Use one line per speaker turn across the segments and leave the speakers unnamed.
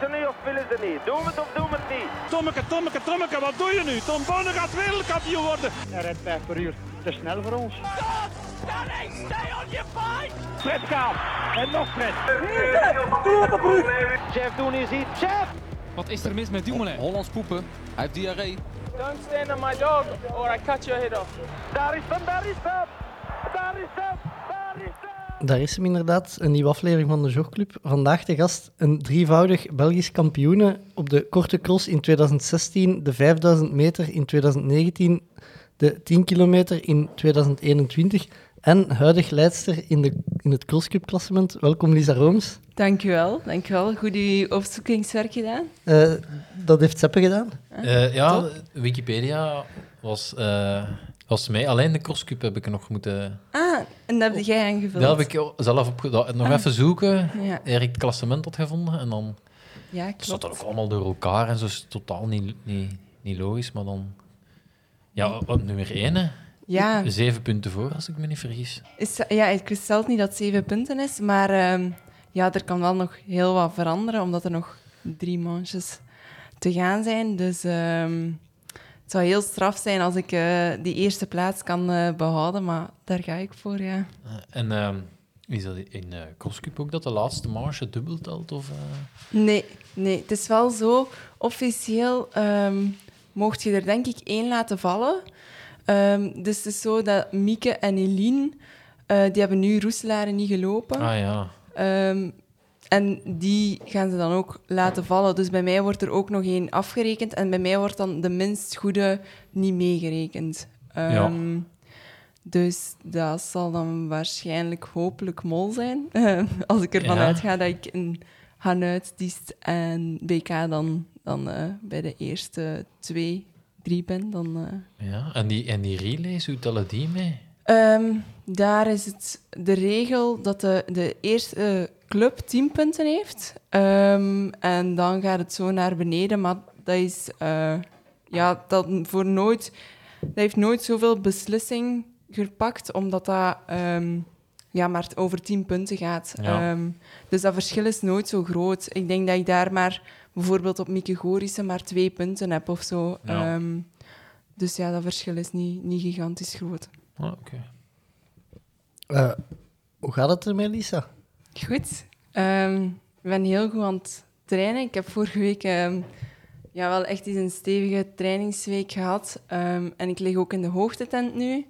ze niet of willen ze niet? Doen we het of doen we het niet?
Tommeke, Tommeke, Tommeke, wat doe je nu? Tom Bonne gaat wereldkampioen worden.
Hij rijdt 5 per uur. Te snel voor ons.
Fred gaat. En nog Fred. Chef, doen is iets. Chef!
Wat is er mis met Dumoulin?
Hollands poepen. Hij heeft diarree.
Don't stand on my dog or I cut your head off.
Daar is hem, daar is hem. Daar is hem, daar is hem.
Inderdaad, een nieuwe aflevering van de Jogclub. Vandaag de gast een drievoudig Belgisch kampioene op de korte cross in 2016, de 5000 meter in 2019, de 10 kilometer in 2021 en huidig leidster in, de, in het crosscup-klassement. Welkom Lisa Rooms.
Dankjewel, dankjewel. Goed uw opzoekingswerk gedaan.
Eh, dat heeft Seppe gedaan.
Eh, ja, Wikipedia was, eh, was mij. Alleen de crosscup heb ik nog moeten...
Ah, en dat heb jij aangevuld.
Dat heb ik zelf op, dat- nog
Ah.
even zoeken.
Ja,
Eer ik het klassement had gevonden. En dan
ja klopt.
dat ook allemaal door elkaar. En zo is totaal niet, niet, niet logisch. Maar dan... Ja, op nummer 1, hè.
Ja,
Zeven punten voor, als ik me niet vergis.
is, ja, ik wist zelf niet dat het zeven punten is, maar ehm, ja, er kan wel nog heel wat veranderen, omdat er nog drie manches te gaan zijn. Dus ehm, het zou heel straf zijn als ik eh, die eerste plaats kan eh, behouden, maar daar ga ik voor, ja.
Eh, en ehm, is dat in crosscup ook dat de laatste marge dubbel telt? Of?
Nee, nee, het is wel zo. Officieel ehm, mocht je er denk ik één laten vallen. Ehm, dus het is zo dat Mieke en Eline, die hebben nu Roeselare niet gelopen.
Ah ja.
En die gaan ze dan ook laten vallen. Dus bij mij wordt er ook nog één afgerekend. En bij mij wordt dan de minst goede niet meegerekend. Ehm, Dus dat zal dan waarschijnlijk hopelijk mol zijn. als ik ervan
Ja.
uitga dat ik in Hanuit, Diest en BK dan, dan eh, bij de eerste twee, drie ben. Dan, eh,
ja. En, die, en die relays, hoe tellen die mee?
Ehm, daar is het de regel dat de, de eerste club 10 punten heeft. Ehm, en dan gaat het zo naar beneden. Maar dat is eh, ja, dat voor nooit. Dat heeft nooit zoveel beslissing gepakt, omdat dat ehm, ja, maar over 10 punten gaat.
Ja.
Dus dat verschil is nooit zo groot. Ik denk dat ik daar maar bijvoorbeeld op Mieke Gorissen maar twee punten heb of zo.
Ja.
Dus ja, dat verschil is niet, niet gigantisch groot.
Ah, oké.
Eh, hoe gaat het ermee, Lisa?
Goed. Ehm, ik ben heel goed aan het trainen. Ik heb vorige week ehm, ja, wel echt eens een stevige trainingsweek gehad. Ehm, en ik lig ook in de hoogtetent nu.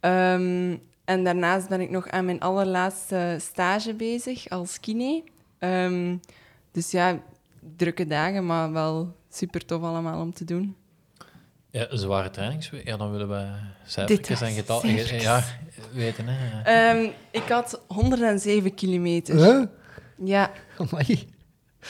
Ehm, en daarnaast ben ik nog aan mijn allerlaatste stage bezig als kine. Ehm, dus ja, drukke dagen, maar wel super tof allemaal om te doen.
Ja, zware trainingsweek. Ja, dan willen we cijfertjes en getal
cijfertjes.
ja, weten. Hè.
Ehm, ik had 107 kilometer.
Huh?
Ja,
Amai.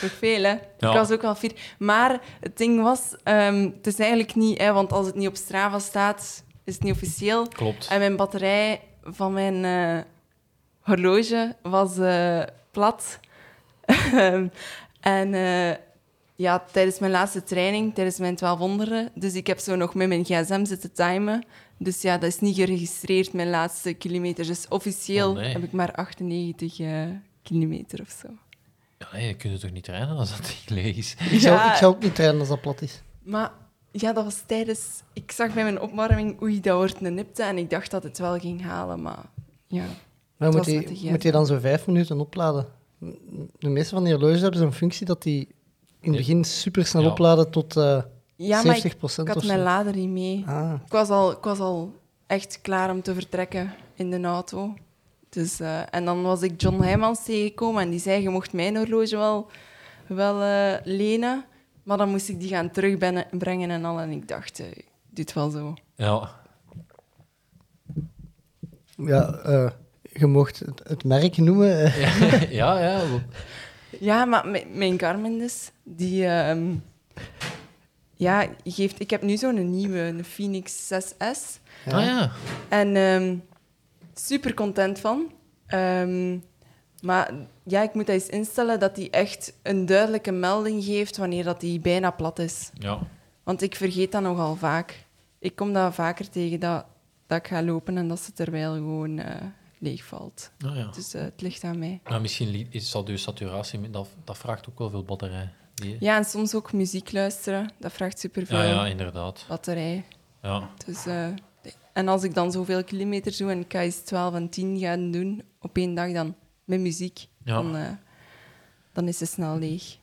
Toch veel, hè?
Ja.
Ik was ook wel fier. Maar het ding was, ehm, het is eigenlijk niet... Hè, want als het niet op Strava staat, is het niet officieel.
Klopt.
En mijn batterij van mijn eh, horloge was eh, plat. Ehm, en eh, ja, tijdens mijn laatste training, tijdens mijn 1200, dus ik heb zo nog met mijn gsm zitten timen. Dus ja, dat is niet geregistreerd, mijn laatste kilometers. Dus officieel
Oh, nee.
heb ik maar 98 eh, kilometer of zo.
Ja, nee, je kunt toch niet trainen als dat niet leeg is.
Ik zou,
Ja.
ik zou ook niet trainen als dat plat is.
Maar ja, dat was tijdens... Ik zag bij mijn opwarming, oei, dat wordt een nipte. En ik dacht dat het wel ging halen, maar ja.
Maar je, moet je dan zo vijf minuten opladen? De meeste van die horloges hebben zo'n functie dat die in het begin super snel
Ja.
opladen tot eh
Ja,
70%
maar ik, ik had mijn lader niet mee.
Ah,
Ik was, al, ik was al echt klaar om te vertrekken in de auto. Dus, eh, en dan was ik John Heijmans tegengekomen en die zei, je mocht mijn horloge wel, wel eh, lenen. Maar dan moest ik die gaan terugbrengen en al. En ik dacht, eh, ik doe het wel zo.
Ja.
ja, eh, je mocht het, het merk noemen. eh.
ja, ja. ja.
Ja, maar mijn Garmin dus, die... ehm, ja, geeft... Ik heb nu zo'n nieuwe, een Phoenix 6S.
Ah ja.
En ehm, super content van. Ehm, maar ja, ik moet dat eens instellen dat die echt een duidelijke melding geeft wanneer dat die bijna plat is.
Ja.
Want ik vergeet dat nogal vaak. Ik kom dat vaker tegen dat, dat ik ga lopen en dat ze terwijl gewoon eh, leegvalt.
Nou ja.
Dus eh, het ligt aan mij.
Maar misschien is, zal de saturatie... Dat, dat vraagt ook wel veel batterij. Die-
Ja, en soms ook muziek luisteren. Dat vraagt superveel
ja, ja, inderdaad.
batterij.
Ja.
Dus, eh, en als ik dan zoveel kilometers doe en ik ga eens 12 en 10 gaan doen op één dag dan met muziek,
Ja.
dan, eh, dan is ze snel leeg.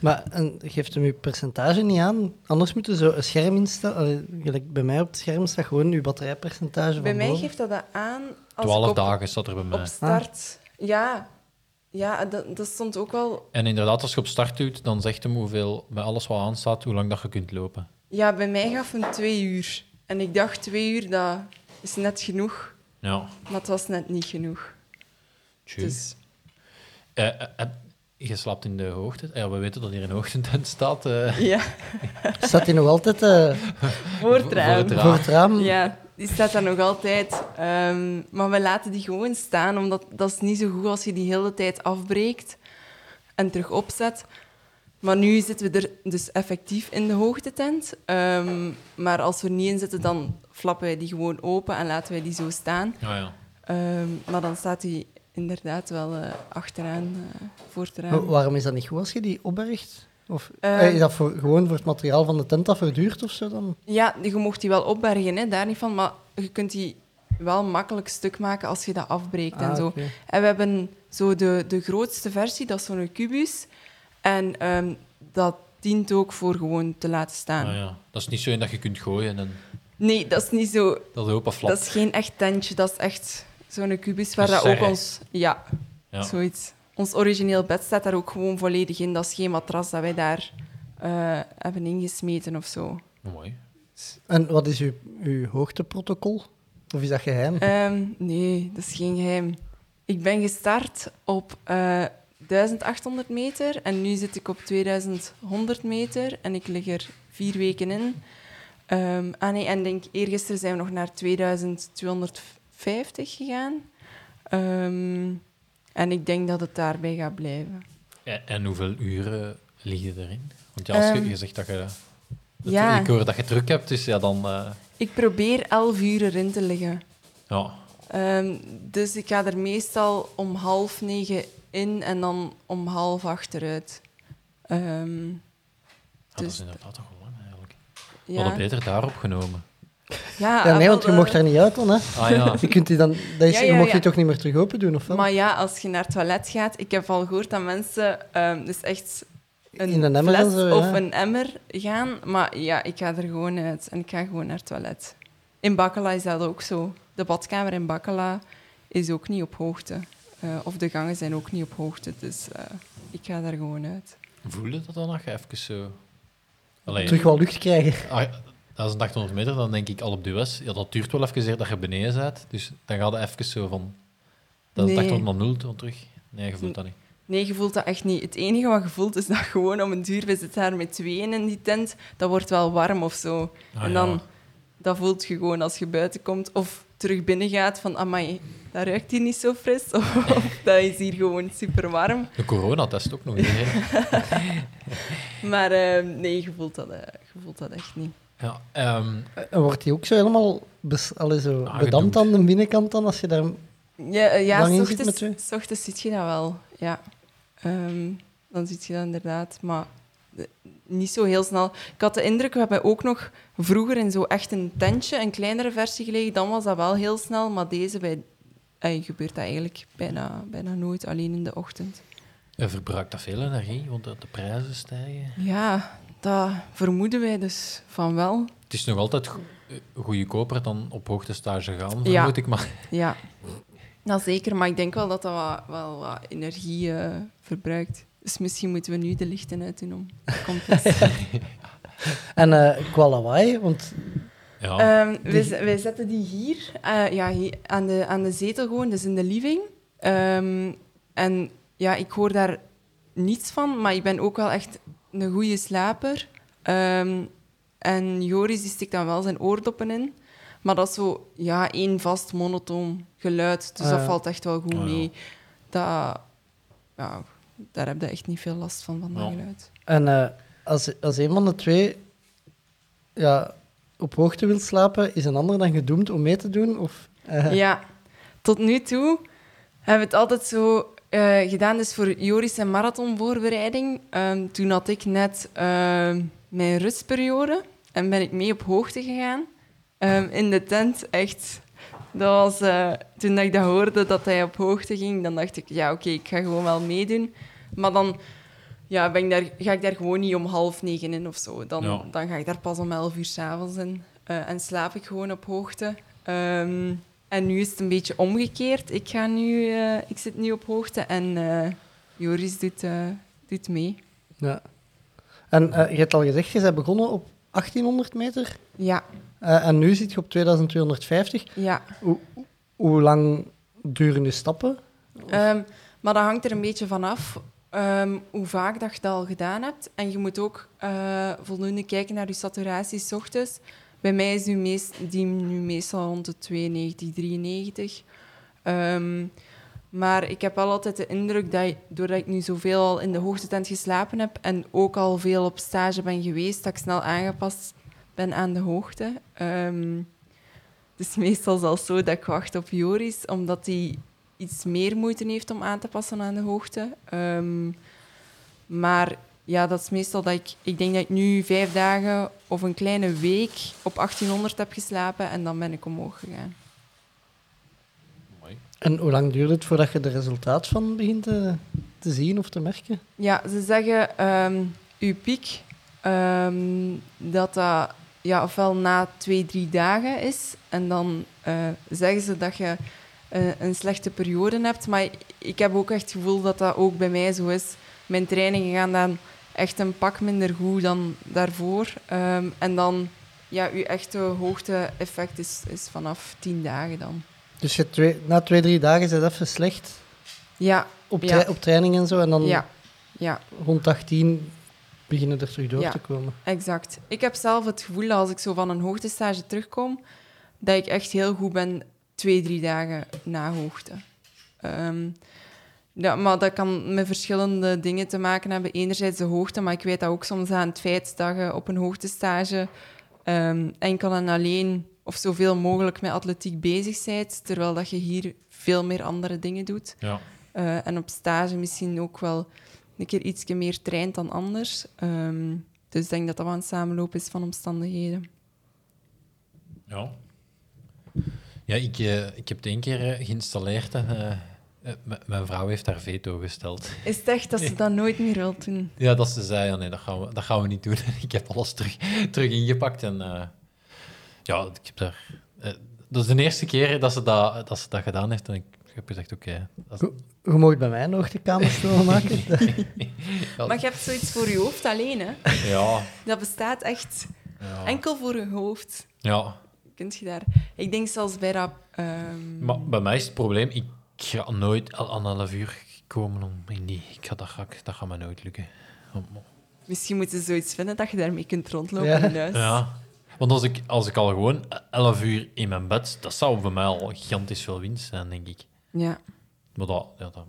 Maar en, geeft hem uw percentage niet aan? Anders moeten zo een scherm instellen. Gelijk bij mij op het scherm staat gewoon uw batterijpercentage
Bij
van
mij
boven.
geeft dat aan als
12
ik op,
dagen staat er bij mij.
op start... Ja, ja dat, dat stond ook wel...
En inderdaad, als je op start doet, dan zegt hem hoeveel, bij alles wat aanstaat, hoe lang dat je kunt lopen.
Ja, bij mij gaf een twee uur. En ik dacht, twee uur, dat is net genoeg.
Ja,
Maar het was net niet genoeg. Dus
eh, je slaapt in de hoogte. Ja, we weten dat hier een hoogtetent staat. eh,
ja,
Staat hij nog altijd eh,
voor het
Voor
raam.
het raam.
voor het raam?
Ja, die staat daar nog altijd. Ehm, maar we laten die gewoon staan, omdat dat is niet zo goed als je die hele tijd afbreekt en terug opzet. Maar nu zitten we er dus effectief in de hoogtetent. Ehm, maar als we er niet in zitten, dan flappen wij die gewoon open en laten wij die zo staan.
ja, ja.
Ehm, maar dan staat die inderdaad wel eh, achteraan eh, voor het
Maar waarom is dat niet goed als je die opbergt? Of eh, is dat voor, gewoon voor het materiaal van de tent dat verduurt of zo dan?
Ja, je mocht die wel opbergen, hè, daar niet van. Maar je kunt die wel makkelijk stuk maken als je dat afbreekt en
Ah,
zo. En we hebben zo de, de grootste versie, dat is zo'n kubus. En ehm, dat dient ook voor gewoon te laten staan.
Ah, ja. Dat is niet zo in dat je kunt gooien en
Nee, dat is niet zo...
dat open flap.
Dat is geen echt tentje, dat is echt zo'n kubus waar dat ook ons... Ja,
Ja.
zoiets. Ons origineel bed staat daar ook gewoon volledig in. Dat is geen matras dat wij daar eh, hebben ingesmeten of zo.
Mooi.
En wat is uw, uw hoogteprotocol? Of is dat geheim?
Ehm, nee, dat is geen geheim. Ik ben gestart op eh 1800 meter en nu zit ik op 2100 meter en ik lig er vier weken in. Ehm ah nee, en denk, eergisteren zijn we nog naar 2250 gegaan. Ehm, en ik denk dat het daarbij gaat blijven.
En, en hoeveel uren lig je erin? Want ja, als je,
Ehm,
je zegt dat je... dat-
ja.
Ik hoor dat je druk hebt, dus ja, dan... eh,
Ik probeer 11 uur erin te liggen.
ja.
Ehm, dus ik ga er meestal om half negen in en dan om half acht eruit. Ehm,
Ja, dat
Dus-
is inderdaad toch wel lang, eigenlijk. We
ja.
hadden beter daar opgenomen.
Ja,
Ja, nee, want je mocht daar
eh,
niet uit dan, hè?
Ah ja,
Je, kunt die dan, dat is,
Ja,
je mocht
ja.
die toch niet meer terug open doen, of wel?
Maar ja, als je naar het toilet gaat, ik heb al gehoord dat mensen ehm, dus echt een,
In een emmer
fles
zo,
of een emmer gaan. Maar ja, ik ga er gewoon uit en ik ga gewoon naar het toilet. In Bakkela is dat ook zo. De badkamer in Bakkela is ook niet op hoogte. Eh, of de gangen zijn ook niet op hoogte, dus eh, ik ga daar gewoon uit.
voelde dat dan nog even zo... Allee,
Terug wel lucht krijgen.
ah, dat is een 800 meter, dan denk ik al op de US. Ja, dat duurt wel even zeer dat je beneden bent. Dus dan gaat het even zo van... Dat is
Nee.
800 naar 0 dan terug. Nee, je voelt dat niet.
Nee, je voelt dat echt niet. Het enige wat je voelt is dat gewoon om een duur, we zitten daar met tweeën in die tent, dat wordt wel warm of zo.
Ah,
en
ja.
dan, dat voelt je gewoon als je buiten komt of terug binnen gaat van, amai, dat ruikt hier niet zo fris. Of, of dat is hier gewoon super warm.
De coronatest ook nog hè.
Maar eh, nee, je voelt, dat, eh, je voelt dat echt niet.
Ja, ehm,
En wordt die ook zo helemaal bes, allee, zo bedampt aan de binnenkant dan, als je daar...
Ja, eh, ja
Lang in
s
zit met
ochtends, s ochtends ziet je dat wel. Ja. Ehm, dan ziet je dat inderdaad, maar eh, niet zo heel snel. Ik had de indruk, we hebben ook nog vroeger in zo echt een tentje, een kleinere versie gelegen. Dan was dat wel heel snel, maar deze bij, eh, gebeurt dat eigenlijk bijna, bijna nooit, alleen in de ochtend.
je verbruikt dat veel energie, want de de prijzen stijgen.
Ja, dat vermoeden wij dus van wel.
Het is nog altijd eh, goedkoper dan op hoogtestage gaan,
Ja.
vermoed ik. Maar
Ja, nou, zeker, maar ik denk wel dat dat wat, wel wat energie eh, verbruikt. Dus misschien moeten we nu de lichten uitdoen om.
En eh qua lawaai, want
ja,
Ehm, wij, zetten die hier, eh, ja, hier aan, de, aan de zetel gewoon, dus in de living. Ehm, en ja, ik hoor daar niets van, maar ik ben ook wel echt een goede slaper. Ehm, en Joris die stikt dan wel zijn oordoppen in. Maar dat is zo, ja, één vast monotoon geluid. Dus
Ah,
dat
ja.
valt echt wel goed
Ah, ja.
mee. Dat, ja, daar heb je echt niet veel last van, van dat
Ja.
geluid.
En eh, als, als een van de twee ja, op hoogte wil slapen, is een ander dan gedoemd om mee te doen? Of, eh,
Ja, tot nu toe hebben we het altijd zo eh, gedaan. Dus voor Joris en marathonvoorbereiding. Ehm, toen had ik net ehm, mijn rustperiode en ben ik mee op hoogte gegaan. Ehm, in de tent, echt. Dat was, eh, toen dat ik dat hoorde dat hij op hoogte ging, dan dacht ik, ja oké, ik ga gewoon wel meedoen. Maar dan ja, ben ik daar, ga ik daar gewoon niet om half negen in of zo. Dan,
Ja.
dan ga ik daar pas om elf uur s'avonds in. Eh, en slaap ik gewoon op hoogte. En nu is het een beetje omgekeerd. Ik, ga nu, eh, ik zit nu op hoogte en eh, Joris doet, eh, doet mee.
Ja. En je hebt al gezegd, je bent begonnen op 1800 meter
Ja,
en nu zit je op 2250.
ja.
Hoe lang duren de stappen?
Ehm, maar dat hangt er een beetje vanaf ehm hoe vaak dat je dat al gedaan hebt. En je moet ook eh, voldoende kijken naar je saturatie 's ochtends. Bij mij is nu meest, die nu meestal rond de 92, 93. Ehm, maar ik heb wel altijd de indruk dat, doordat ik nu zoveel al in de hoogtetent geslapen heb en ook al veel op stage ben geweest, dat ik snel aangepast ben aan de hoogte. Ehm, het is meestal zo dat ik wacht op Joris, omdat hij iets meer moeite heeft om aan te passen aan de hoogte. Ehm, maar ja, dat is meestal dat ik... Ik denk dat ik nu vijf dagen of een kleine week op 1800 heb geslapen en dan ben ik omhoog gegaan.
Mooi.
En hoe lang duurt het voordat je er resultaat van begint te, te zien of te merken?
Ja, ze zeggen ehm uw piek, ehm, dat dat ja, ofwel na twee, drie dagen is. En dan eh, zeggen ze dat je eh, een slechte periode hebt. Maar ik heb ook echt het gevoel dat dat ook bij mij zo is. Mijn trainingen gaan dan echt een pak minder goed dan daarvoor. Ehm, en dan, ja, uw echte hoogte-effect is, is vanaf tien dagen dan.
Dus je twee, na twee, drie dagen is het even slecht
Ja,
op,
Ja.
op training en zo. En dan
ja, ja.
rond 18 beginnen er terug door
Ja.
te komen.
Exact. Ik heb zelf het gevoel dat als ik zo van een hoogtestage terugkom, dat ik echt heel goed ben twee, drie dagen na hoogte. Ehm, ja, maar dat kan met verschillende dingen te maken hebben. Enerzijds de hoogte, maar ik weet dat ook soms aan het feit dat je op een hoogtestage ehm, enkel en alleen of zoveel mogelijk met atletiek bezig bent, terwijl dat je hier veel meer andere dingen doet.
Ja.
Eh, en op stage misschien ook wel een keer iets meer traint dan anders. Ehm, dus ik denk dat dat wel een samenloop is van omstandigheden.
Ja. Ja, ik, eh, ik heb het één keer eh, geïnstalleerd en mijn vrouw heeft daar veto gesteld.
Is het echt dat ze dat nooit meer wil doen?
Ja, dat ze zei, ja, nee, dat gaan we, dat gaan we niet doen. ik heb alles terug, terug ingepakt en eh, ja, ik heb daar... eh, dat is de eerste keer dat ze dat, dat, ze dat gedaan heeft en ik heb gezegd, oké. dat is-
Je mag bij mij een hoogtekamerstoel maken.
ja,
Maar je hebt zoiets voor je hoofd alleen, hè?
ja,
Dat bestaat echt
ja,
enkel voor je hoofd.
ja.
Kunt je daar... Ik denk zelfs bij dat... ehm,
Maar bij mij is het probleem, ik ga nooit al aan 11 uur komen om in die... Ik ga, dat, ga, ik- dat gaat me nooit lukken. Om-
Misschien moeten ze zoiets vinden dat je daarmee kunt rondlopen
Ja.
in huis.
Ja. Want als ik, als ik al gewoon 11 uur in mijn bed, dat zou voor mij al gigantisch veel winst zijn, denk ik.
Ja.
Maar dat, ja, dat,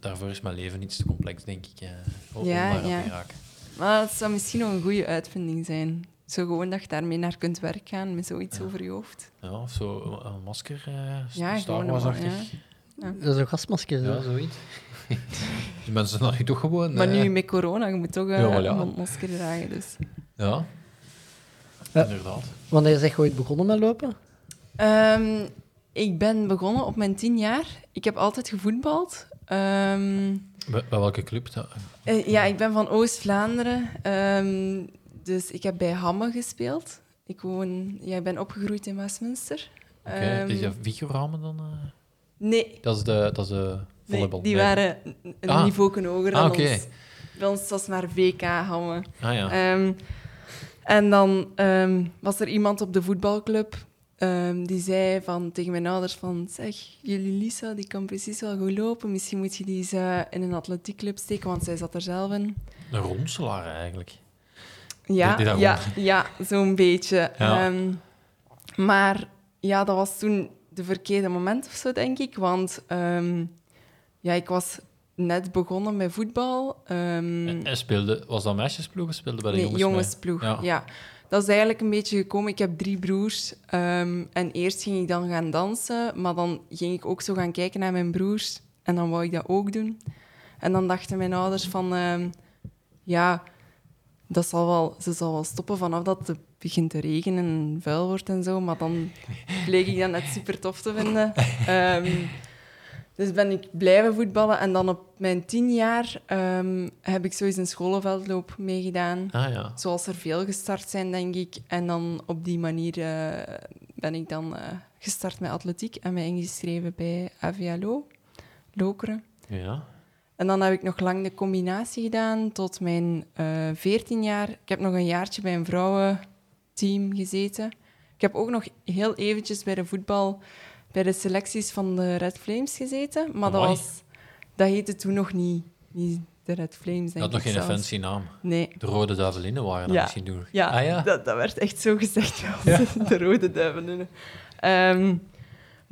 daarvoor is mijn leven iets te complex, denk ik. eh, om
Ja,
daar aan
ja.
te raken.
Maar het zou misschien nog een goede uitvinding zijn. Zo gewoon dat je daarmee naar kunt werken gaan, met zoiets over je hoofd.
Ja, of zo een, masker, eh
Ja,
Star Wars-achtig.
ma-
Dat is een gasmasker.
Ja,
zo.
zoiets. Die mensen zijn hier toch gewoon...
Maar
eh,
nu met corona, je moet toch eh,
Ja, ja.
een mondmasker dragen. Dus.
Ja,
Ja.
inderdaad.
Wanneer zeg je ooit begonnen met lopen?
Ehm, ik ben begonnen op mijn tien jaar. Ik heb altijd gevoetbald. Ehm,
Bij, bij welke club?
Eh, ja, ik ben van Oost-Vlaanderen. Ehm, dus ik heb bij Hamme gespeeld. Ik, woon, ja, ik ben opgegroeid in Westminster.
Oké,
Ehm,
Is dat Viggo dan? eh?
Nee,
Dat is de, dat is de
nee
volleybal.
die
Nee.
waren een-
Ah.
niveau hoger
Ah,
dan
oké.
ons. Bij ons was maar VK Hamme.
Ah ja.
Ehm, en dan ehm, was er iemand op de voetbalclub ehm, die zei van, tegen mijn ouders van... Zeg, jullie Lisa, die kan precies wel goed lopen. Misschien moet je die eens eh, in een atletiekclub steken, want zij zat er zelf in.
Een ronselaar eigenlijk.
Ja,
Die
ja, ja zo'n beetje.
Ja.
Ehm, maar ja, dat was toen de verkeerde moment of zo, denk ik. Want ehm, ja, ik was net begonnen met voetbal. Ehm,
En, en speelde, was dat meisjesploeg of speelde bij de
nee,
jongens?
jongensploeg.
Ja.
Ja. Dat is eigenlijk een beetje gekomen. Ik heb drie broers. en eerst ging ik dan gaan dansen. Maar dan ging ik ook zo gaan kijken naar mijn broers. En dan wou ik dat ook doen. En dan dachten mijn ouders van... ja, dat zal wel, ze zal wel stoppen vanaf dat het begint te regenen en vuil wordt en zo. Maar dan bleek ik dat net super tof te vinden. Ehm, dus ben ik blijven voetballen. En dan op mijn tien jaar ehm, heb ik sowieso een scholenveldloop meegedaan.
Ah ja.
Zoals er veel gestart zijn, denk ik. En dan op die manier eh, ben ik dan eh, gestart met atletiek en mij ingeschreven bij AVLO, Lokeren.
ja.
En dan heb ik nog lang de combinatie gedaan tot mijn eh 14 jaar. Ik heb nog een jaartje bij een vrouwenteam gezeten. Ik heb ook nog heel eventjes bij de voetbal, bij de selecties van de Red Flames gezeten. Maar dat, was, dat heette toen nog niet, niet de Red Flames,
Dat had nog geen
zelfs.
fancy naam.
Nee.
De Rode Duivelinnen waren dat
Ja.
misschien toen.
Ja,
Ah, ja.
Dat, dat werd echt zo gezegd. Ja. De rode duivelen. Ehm,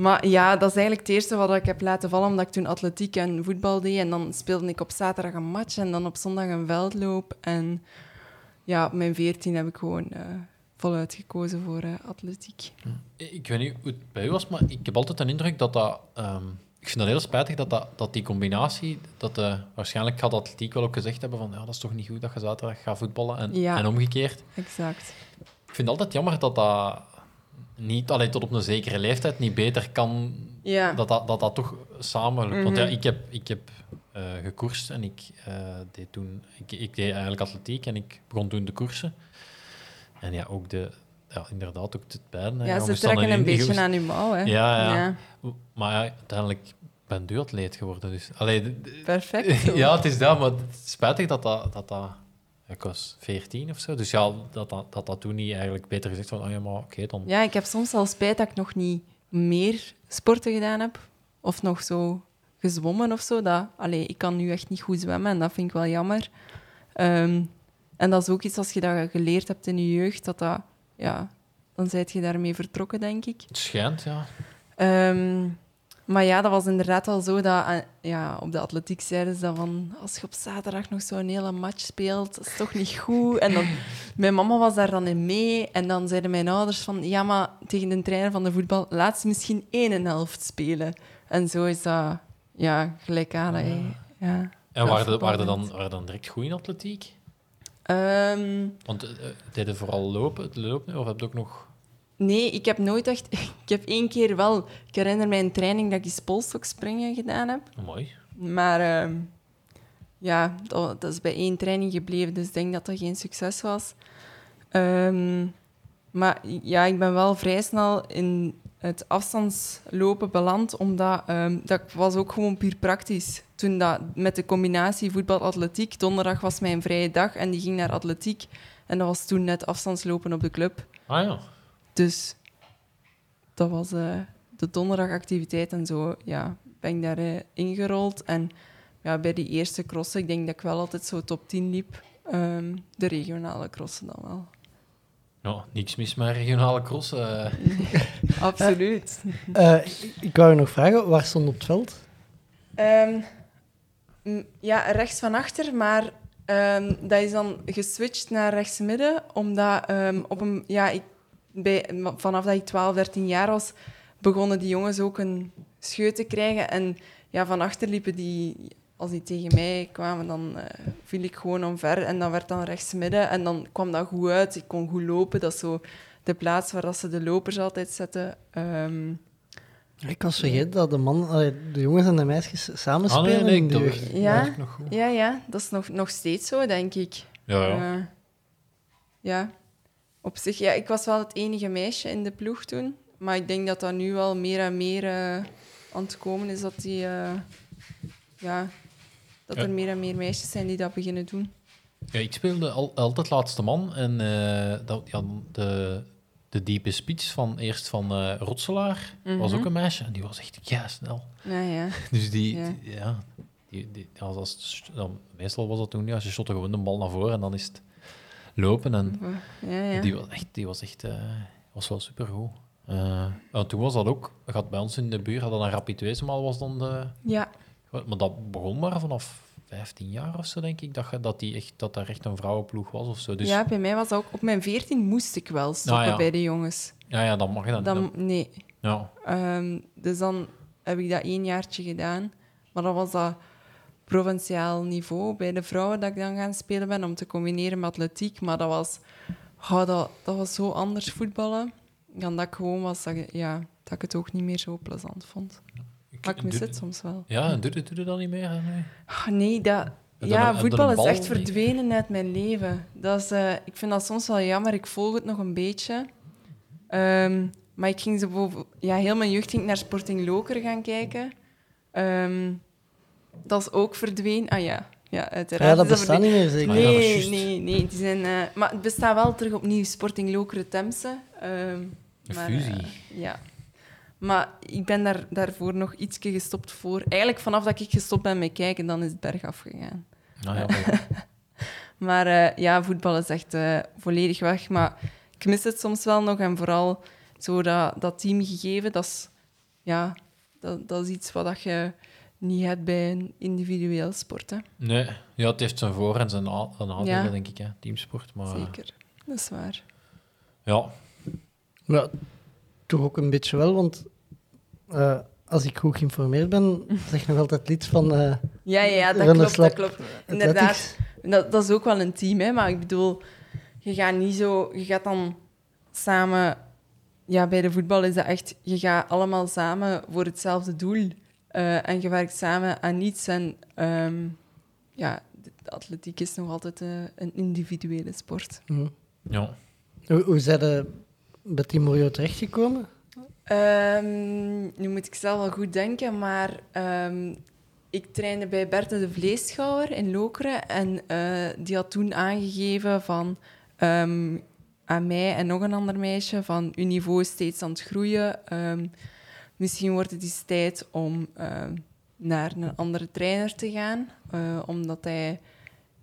maar ja, dat is eigenlijk het eerste wat ik heb laten vallen, omdat ik toen atletiek en voetbal deed. En dan speelde ik op zaterdag een match en dan op zondag een veldloop. En ja, op mijn veertien heb ik gewoon eh, voluit gekozen voor eh, atletiek.
Ik weet niet hoe het bij u was, maar ik heb altijd een indruk dat dat... ehm, ik vind dat heel spijtig dat, dat, dat die combinatie... Dat, eh, waarschijnlijk gaat de atletiek wel ook gezegd hebben van ja, dat is toch niet goed dat je zaterdag gaat voetballen en,
Ja.
en omgekeerd.
Exact.
Ik vind het altijd jammer dat dat niet alleen tot op een zekere leeftijd niet beter kan...
Ja.
Dat dat, dat, dat toch samen lukt. Want ja,
Mhm.
ik heb, ik heb eh, gekoerst en ik, eh, deed toen... Ik, ik deed eigenlijk atletiek en ik begon toen de koersen. En ja, ook de... Ja, inderdaad, ook het beiden.
Ja, ze trekken een
je
beetje aan uw mouw, hè.
Ja, ja. Maar ja, uiteindelijk ben duatleet geworden. Dus. Allee,
Perfect.
ja, het is dat, maar het is spijtig dat dat... dat, dat ik was 14 of zo, dus ja, dat dat, dat, dat toen niet eigenlijk beter gezegd van, oh ja, maar oké, dan...
Ja, ik heb soms al spijt dat ik nog niet meer sporten gedaan heb. Of nog zo gezwommen of zo. Dat, allee, ik kan nu echt niet goed zwemmen en dat vind ik wel jammer. Ehm, en dat is ook iets als je dat geleerd hebt in je jeugd, dat dat, ja, dan zijt je daarmee vertrokken, denk ik.
Het schijnt, ja.
Ehm, maar ja, dat was inderdaad al zo dat eh, ja, op de atletiek zeiden ze dan van als je op zaterdag nog zo'n hele match speelt, dat is toch niet goed. En dan, mijn mama was daar dan in mee en dan zeiden mijn ouders van ja, maar tegen de trainer van de voetbal laat ze misschien één helft spelen. En zo is dat ja, gelijkaardig. hè. Ja.
En
Ja,
waren er
voetbal
waren er dan, waren dan direct goed in atletiek?
Ehm,
Want uh, deden vooral lopen, het lopen, of heb je ook nog...
Nee, ik heb nooit echt... Ik heb één keer wel... Ik herinner mij een training dat ik eens polstokspringen gedaan heb.
Mooi.
Maar ehm, ja, dat, dat is bij één training gebleven, dus ik denk dat dat geen succes was. Ehm, maar ja, ik ben wel vrij snel in het afstandslopen beland, omdat ehm, dat was ook gewoon puur praktisch. Toen dat met de combinatie voetbal-atletiek, donderdag was mijn vrije dag en die ging naar atletiek. En dat was toen net afstandslopen op de club.
Ah ja.
Dus dat was eh, de donderdagactiviteit en zo. Ja, ben ik daarin eh, ingerold. En ja, bij die eerste crossen, ik denk dat ik wel altijd zo top 10 liep. Ehm, de regionale crossen dan wel.
Nou, niks mis met regionale cross. eh.
Absoluut.
Eh, ik- ik wou je nog vragen, waar stond op het veld?
Ehm, ja, rechts van achter, maar ehm, dat is dan geswitcht naar rechtsmidden, omdat ehm, op een, ja, ik, bij, vanaf dat ik 12, 13 jaar was, begonnen die jongens ook een scheut te krijgen. En ja, van achter liepen die, als die tegen mij kwamen, dan eh, viel ik gewoon omver en dan werd dan rechtsmidden en dan kwam dat goed uit. Ik kon goed lopen, dat is zo de plaats waar dat ze de lopers altijd zetten. Ehm,
Ik was vergeten dat de, man, de jongens en de meisjes samen
Ah, nee,
spelen
nee,
in de
dat-
jeugd.
Ja.
dat nog goed.
Ja, ja, dat is nog, nog steeds zo, denk ik.
Ja, ja.
Eh, ja, op zich. Ja, ik was wel het enige meisje in de ploeg toen. Maar ik denk dat dat nu wel meer en meer eh, aan het komen is. Dat, die, eh, ja, dat
Ja.
er meer en meer meisjes zijn die dat beginnen doen.
Ja, ik speelde al, altijd laatste man. En eh, dat, ja, de, de diepe speech van eerst van eh, Rotselaar was ook een meisje. En die was echt ja snel.
Ja, ja.
Dus die,
Ja.
die- ja, die, die, als, als, dan, meestal was dat toen, ja, ze shotten gewoon de bal naar voren en dan is het lopen. En
ja, ja.
die was echt, die was echt eh, was wel supergoed. En toen was dat ook, gaat bij ons in de buurt, hadden een Rapid Wezenmaal was dan de,
ja.
Maar dat begon maar vanaf 15 jaar of zo, denk ik, dat, je- dat, die echt, dat daar echt een vrouwenploeg was of zo. Dus
Ja, bij mij was dat ook... Op mijn 14 moest ik wel stoppen
Ah, ja.
bij de jongens.
ja, ja, dan mag je dat.
Dan, nee.
ja.
Ehm, dus dan heb ik dat één jaartje gedaan. Maar dan was dat provinciaal niveau bij de vrouwen dat ik dan gaan spelen ben, om te combineren met atletiek. Maar dat was, oh, dat, dat was zo anders voetballen dan dat ik gewoon was, dat, ja, dat ik het ook niet meer zo plezant vond. Maar ik mis het soms wel.
Ja, doe, doe je dat niet meer? nu?
Ah, nee, dat,
dan
ja,
een-
voetbal
dan
is echt verdwenen uit mijn leven. Dat is, eh, ik vind dat soms wel jammer. Ik volg het nog een beetje. Ehm, maar ik ging zo boven, ja, heel mijn jeugd ging ik naar Sporting Loker gaan kijken. Ehm, dat is ook verdwenen. Ah ja, ja uiteraard.
Ja, dat bestaat niet meer zeker.
Ja,
Nee, nee, nee. Die zijn, maar het bestaat wel terug opnieuw, Sporting Lokeren Temse. Ehm,
Een
maar,
fusie.
eh, ja. Maar ik ben daar, daarvoor nog ietsje gestopt voor. Eigenlijk vanaf dat ik gestopt ben met kijken, dan is het bergaf gegaan.
Nou, ja, maar-
eh, ja, voetbal is echt eh, volledig weg. Maar ik mis het soms wel nog. En vooral zo dat, dat teamgegeven, dat is, ja, dat, dat is iets wat dat je niet hebt bij een individueel sport. Hè.
nee, ja, het heeft zijn voor- en zijn na- zijn nadelen,
Ja.
denk ik, hè, teamsport. Maar, eh,
Zeker, dat is waar.
Ja,
Ja, toch ook een beetje wel, want eh, als ik goed geïnformeerd ben, zeg ik nog altijd lid van eh
Ja, ja, ja dat klopt, dat klopt. Inderdaad. Dat, dat is ook wel een team, hè? maar ik bedoel, je gaat niet zo, je gaat dan samen, ja, bij de voetbal is dat echt, je gaat allemaal samen voor hetzelfde doel eh, en je werkt samen aan iets. En ehm, ja, de, atletiek is nog altijd eh, een individuele sport.
Mhm.
ja.
Hoe, hoe zijn je bij Team Morio terechtgekomen?
Ehm, nu moet ik zelf wel goed denken, maar ehm, ik trainde bij Berthe de Vleeschouwer in Lokeren. En eh, die had toen aangegeven van, ehm, aan mij en nog een ander meisje van uw niveau is steeds aan het groeien. Ehm, misschien wordt het eens tijd om ehm, naar een andere trainer te gaan. eh, omdat hij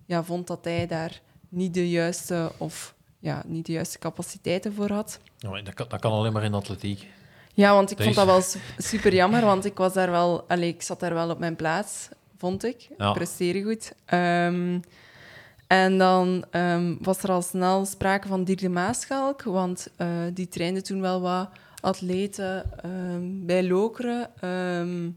ja, vond dat hij daar niet de juiste of ja, niet de juiste capaciteiten voor had.
Ja, maar dat, kan, dat kan alleen maar in atletiek.
Ja, want ik vond dat wel su- super jammer, want ik was daar wel, allee, ik zat daar wel op mijn plaats, vond ik.
Ja.
Ik presteerde goed. Ehm, en dan ehm, was er al snel sprake van Dirk de Maaschalk, want eh, die trainde toen wel wat atleten ehm, bij Lokeren. Ehm,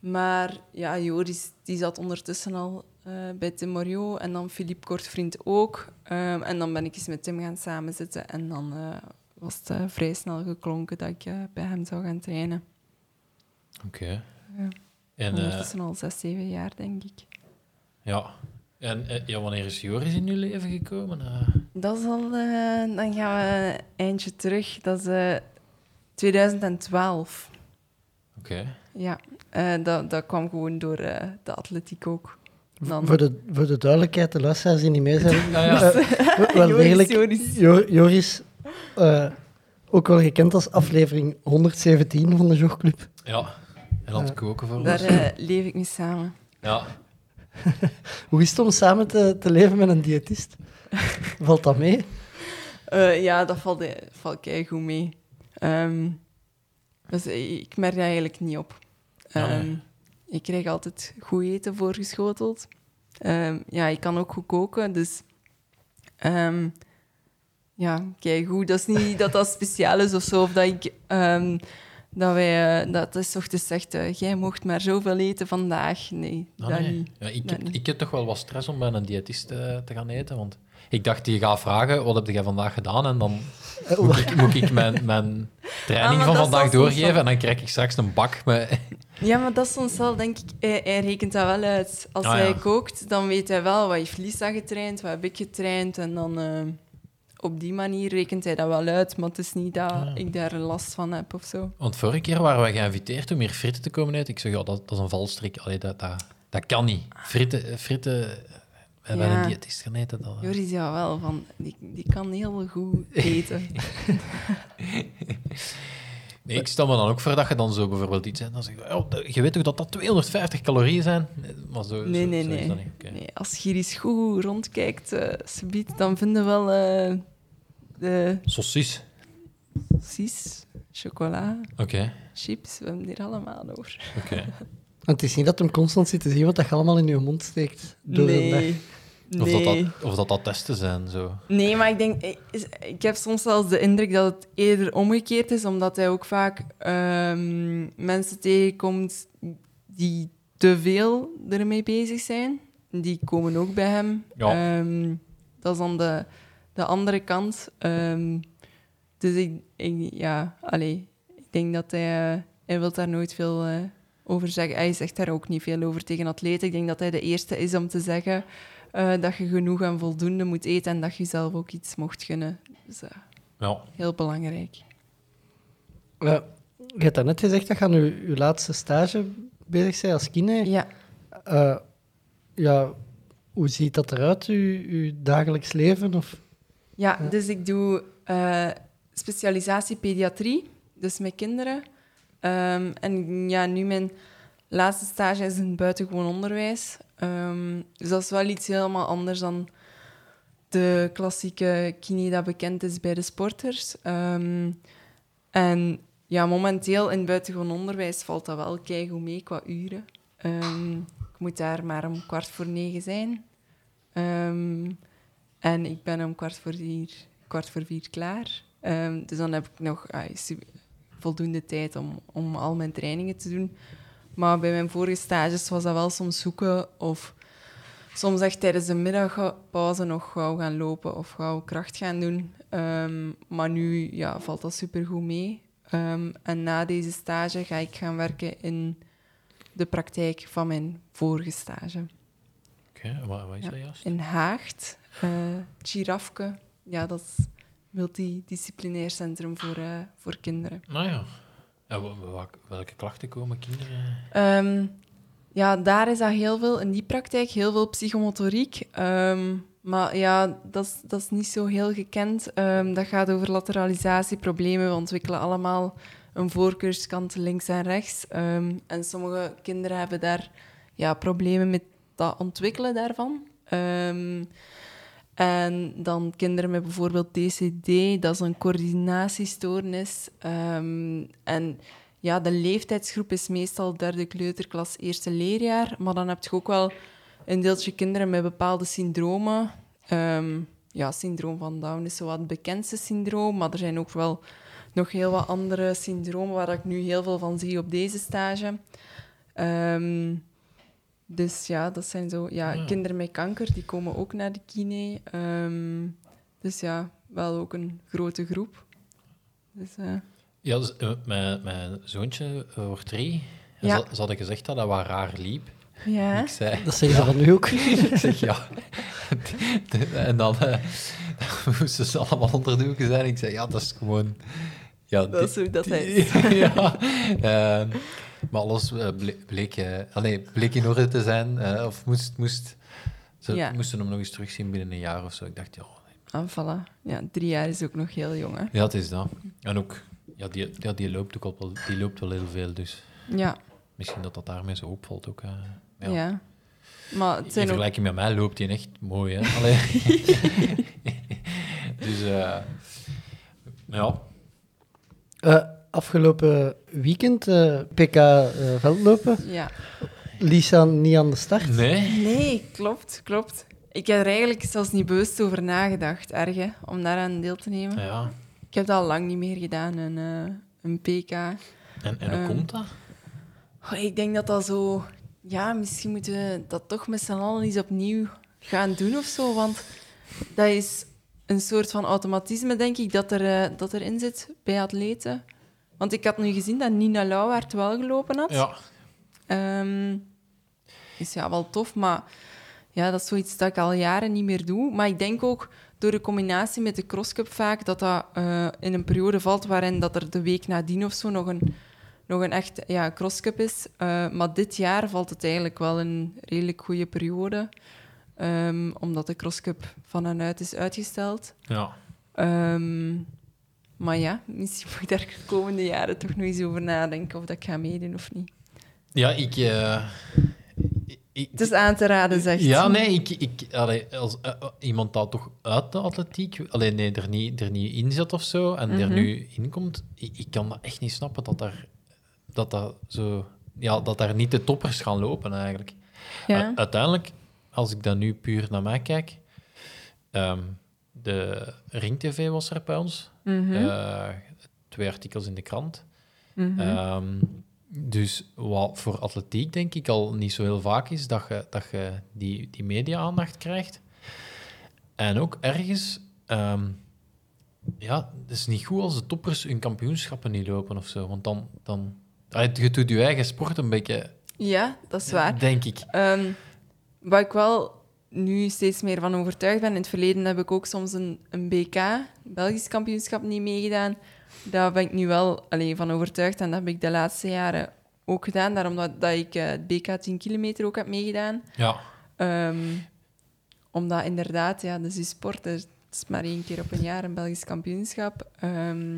maar ja, Joris die zat ondertussen al eh, bij Tim Morio en dan Philippe Kortvriend ook. Ehm, en dan ben ik eens met Tim gaan samenzitten en dan eh, was het eh, vrij snel geklonken dat ik bij hem zou gaan trainen.
Oké.
Ja.
En,
Ondertussen al zes, zeven jaar, denk ik.
ja. En ja, wanneer is Joris in uw leven gekomen?
Dat is al... dan gaan we een eindje terug. Dat is 2012.
Oké.
Ja, eh, dat, dat kwam gewoon door eh, de atletiek ook. Dan-
Voor, de, voor de duidelijkheid, de luisteraars die niet mee zijn.
Ja, ja.
eh, wel
Joris,
degelijk,
Joris.
Jo- Joris, eh, ook wel gekend als aflevering 117 van de Jogclub.
ja. En het koken voor
Daar
ons.
eh, leef ik mee samen.
Ja.
Hoe is het om samen te, te leven met een diëtist? Valt dat mee?
Eh, ja, dat valt, valt goed mee. Dus eh, ik merk daar eigenlijk niet op.
Ah, ja.
Ehm, Ik krijg altijd goed eten voorgeschoteld. Ehm, ja, ik kan ook goed koken, dus... ehm, ja, kijk goed. Dat is niet dat dat speciaal is of zo, of dat ik... dat wij... eh, dat is toch te zegt, eh, jij mocht maar zoveel eten vandaag. Nee,
Ah,
dat
nee.
niet.
Ja, ik,
Dat
heb,
niet.
ik heb toch wel wat stress om bij een diëtist eh, te gaan eten. Want ik dacht, die gaat vragen, wat heb jij vandaag gedaan? En dan
Eh,
moet ik, moet ik mijn, mijn training
Ah, maar
van vandaag doorgeven. En dan krijg ik straks een bak met...
Ja, maar dat is soms wel, denk ik, hij, hij rekent dat wel uit. Als
Ah,
hij
ja.
kookt, dan weet hij wel wat heeft Lisa getraind, wat heb ik getraind. En dan eh, op die manier rekent hij dat wel uit. Maar het is niet dat
Ah.
ik daar last van heb of zo.
Want vorige keer waren we geïnviteerd om hier fritten te komen eten. Ik zeg, ja, dat, dat is een valstrik. Allee, dat, dat, dat kan niet. Fritten, fritten eh, bij
Ja.
een diëtist gaan eten. Dat,
Joris ja wel, van, die, die kan heel goed eten.
Nee, ik stel me dan ook voor dat je dan zo bijvoorbeeld iets hebt. Dan zeg je, oh, je weet toch dat dat 250 calorieën zijn? Maar zo,
Nee,
zo,
nee,
zo
nee.
dat niet. Oké.
nee als Giris goed rondkijkt, eh subiet, dan vinden we wel eh, de
Saucis.
cis, chocola,
Oké,
chips. We hebben hier allemaal over.
oké.
Want het is niet dat hem constant zit te zien wat dat je allemaal in je mond steekt door de dag.
Nee.
Of, dat
Nee.
dat, of dat dat testen zijn, zo.
Nee, maar ik denk, ik- heb soms zelfs de indruk dat het eerder omgekeerd is, omdat hij ook vaak ehm, mensen tegenkomt die te veel ermee bezig zijn. Die komen ook bij hem.
Ja.
Ehm, dat is dan de, de andere kant. Ehm, dus ik, ik, ja, allee, ik denk dat hij, eh, hij wil daar nooit veel eh, over zeggen. Hij zegt daar ook niet veel over tegen atleten. Ik denk dat hij de eerste is om te zeggen eh, dat je genoeg en voldoende moet eten en dat je zelf ook iets mocht gunnen. Dus eh,
Ja.
heel belangrijk.
Eh, je hebt net gezegd dat je aan je, je laatste stage bezig bent als kine.
Ja.
Eh, ja, hoe ziet dat eruit, uw, uw dagelijks leven? Of...
Ja,
Ja.
dus ik doe eh, specialisatie pediatrie, dus met kinderen. Ehm, en ja, nu mijn laatste stage is in buitengewoon onderwijs. Ehm, dus dat is wel iets helemaal anders dan de klassieke kine dat bekend is bij de sporters. Ehm, en ja, momenteel in buitengewoon onderwijs valt dat wel keigoed mee qua uren. Ik moet daar maar om kwart voor negen zijn. En ik ben om kwart voor vier, kwart voor vier klaar. Dus dan heb ik nog voldoende tijd om, om al mijn trainingen te doen. Maar bij mijn vorige stages was dat wel soms zoeken of soms echt tijdens de middagpauze nog gauw gaan lopen of gauw kracht gaan doen. Ehm, maar nu ja, valt dat supergoed mee. Ehm, en na deze stage ga ik gaan werken in de praktijk van mijn vorige stage.
Oké, wat, wat is
Ja.
dat juist?
In Haagt, eh Girafke. Ja, dat is een multidisciplinair centrum voor, eh, voor kinderen.
Nou ja. En welke klachten komen kinderen?
Ehm, ja, daar is dat heel veel, in die praktijk, heel veel psychomotoriek. Ehm, maar ja, dat is, dat is niet zo heel gekend. Ehm, dat gaat over lateralisatie, problemen. We ontwikkelen allemaal een voorkeurskant links en rechts. En sommige kinderen hebben daar ja, problemen met dat ontwikkelen daarvan. En dan kinderen met bijvoorbeeld DCD, dat is een coördinatiestoornis. Ehm, en ja, de leeftijdsgroep is meestal derde kleuterklas, eerste leerjaar. Maar dan heb je ook wel een deeltje kinderen met bepaalde syndromen. Ehm, ja, syndroom van Down is zo wat het bekendste syndroom, maar er zijn ook wel nog heel wat andere syndromen waar ik nu heel veel van zie op deze stage. Ehm, dus ja, dat zijn zo... Ja,
Ja.
kinderen met kanker, die komen ook naar de kine. Ehm, dus ja, wel ook een grote groep. Dus, eh,
Ja, dus, eh, mijn, mijn zoontje eh, wordt drie. En
Ja.
ze, ze hadden gezegd dat hij wat raar liep.
ja.
Ik zei...
Dat zeggen ze van nu ook.
ik zeg ja. en dan moesten ze allemaal onderdoeken zijn. Ik zei ja, dat is gewoon. Ja,
Dat is hoe dat is.
ja. Maar alles eh, ble- bleek, eh, bleek in orde te zijn. eh, of moest, moest, ze
Ja.
moesten hem nog eens terugzien binnen een jaar of zo. Ik dacht, ja,
Ah, voilà. Ja, drie jaar is ook nog heel jong, hè.
ja het is dat. En ook, ja, die, ja, die loopt ook al wel, die loopt wel heel veel. Dus
Ja,
misschien dat dat daarmee zo opvalt ook. eh.
ja.
ja.
Maar het
In
zijn ook...
vergelijking met mij loopt hij echt mooi, hè? Dus, eh ja.
Eh, afgelopen weekend, eh, PK eh, veldlopen.
Ja.
Lisa niet aan de start.
Nee?
Nee, klopt, klopt. Ik heb er eigenlijk zelfs niet bewust over nagedacht, erg, hè, om daaraan deel te nemen.
Ja.
Ik heb dat al lang niet meer gedaan, een, eh, een PK.
En, en hoe komt dat?
Ik denk dat dat zo... Ja, misschien moeten we dat toch met z'n allen eens opnieuw gaan doen of zo. Want dat is een soort van automatisme, denk ik, dat, er, dat erin zit bij atleten. Want ik had nu gezien dat Nina Lauwaert wel gelopen had.
Ja.
Ehm, is ja wel tof, maar ja, dat is zoiets dat ik al jaren niet meer doe. Maar ik denk ook door de combinatie met de crosscup vaak dat dat eh, in een periode valt waarin dat er de week nadien of zo nog een, nog een echt ja, crosscup is. Eh, maar dit jaar valt het eigenlijk wel een redelijk goede periode, ehm, omdat de crosscup van en uit is uitgesteld.
Ja.
Ehm, maar ja, misschien moet ik daar de komende jaren toch nog eens over nadenken of dat ik ga meedoen of niet.
Ja, ik... eh, ik-
Het is aan te raden, zegt
ja, nee, ik, ik, allee, als eh, eh, iemand dat toch uit de atletiek, alleen nee, er niet, er niet in zit of zo, en er
Mhm.
nu in komt, ik, ik kan dat echt niet snappen dat, daar, dat dat zo ja, dat daar niet de toppers gaan lopen eigenlijk.
Ja.
Uiteindelijk, als ik dan nu puur naar mij kijk, ehm, de Ring TV was er bij ons.
Mhm.
Eh, twee artikels in de krant.
Mhm.
Ehm, dus wat voor atletiek denk ik al niet zo heel vaak is, dat je, dat je die, die media-aandacht krijgt. En ook ergens, ehm, ja, het is niet goed als de toppers hun kampioenschappen niet lopen of zo. Want dan, dan je doet je eigen sport een beetje,
ja, dat is waar.
denk ik.
Ehm, waar ik wel nu steeds meer van overtuigd ben, in het verleden heb ik ook soms een, een BK, Belgisch kampioenschap, niet meegedaan. Daar ben ik nu wel allee, van overtuigd en dat heb ik de laatste jaren ook gedaan. Daarom dat, dat ik het BK 10 kilometer ook heb meegedaan.
Ja,
Ehm, omdat inderdaad, ja, dus die sport, er is maar één keer op een jaar een Belgisch kampioenschap. Ehm,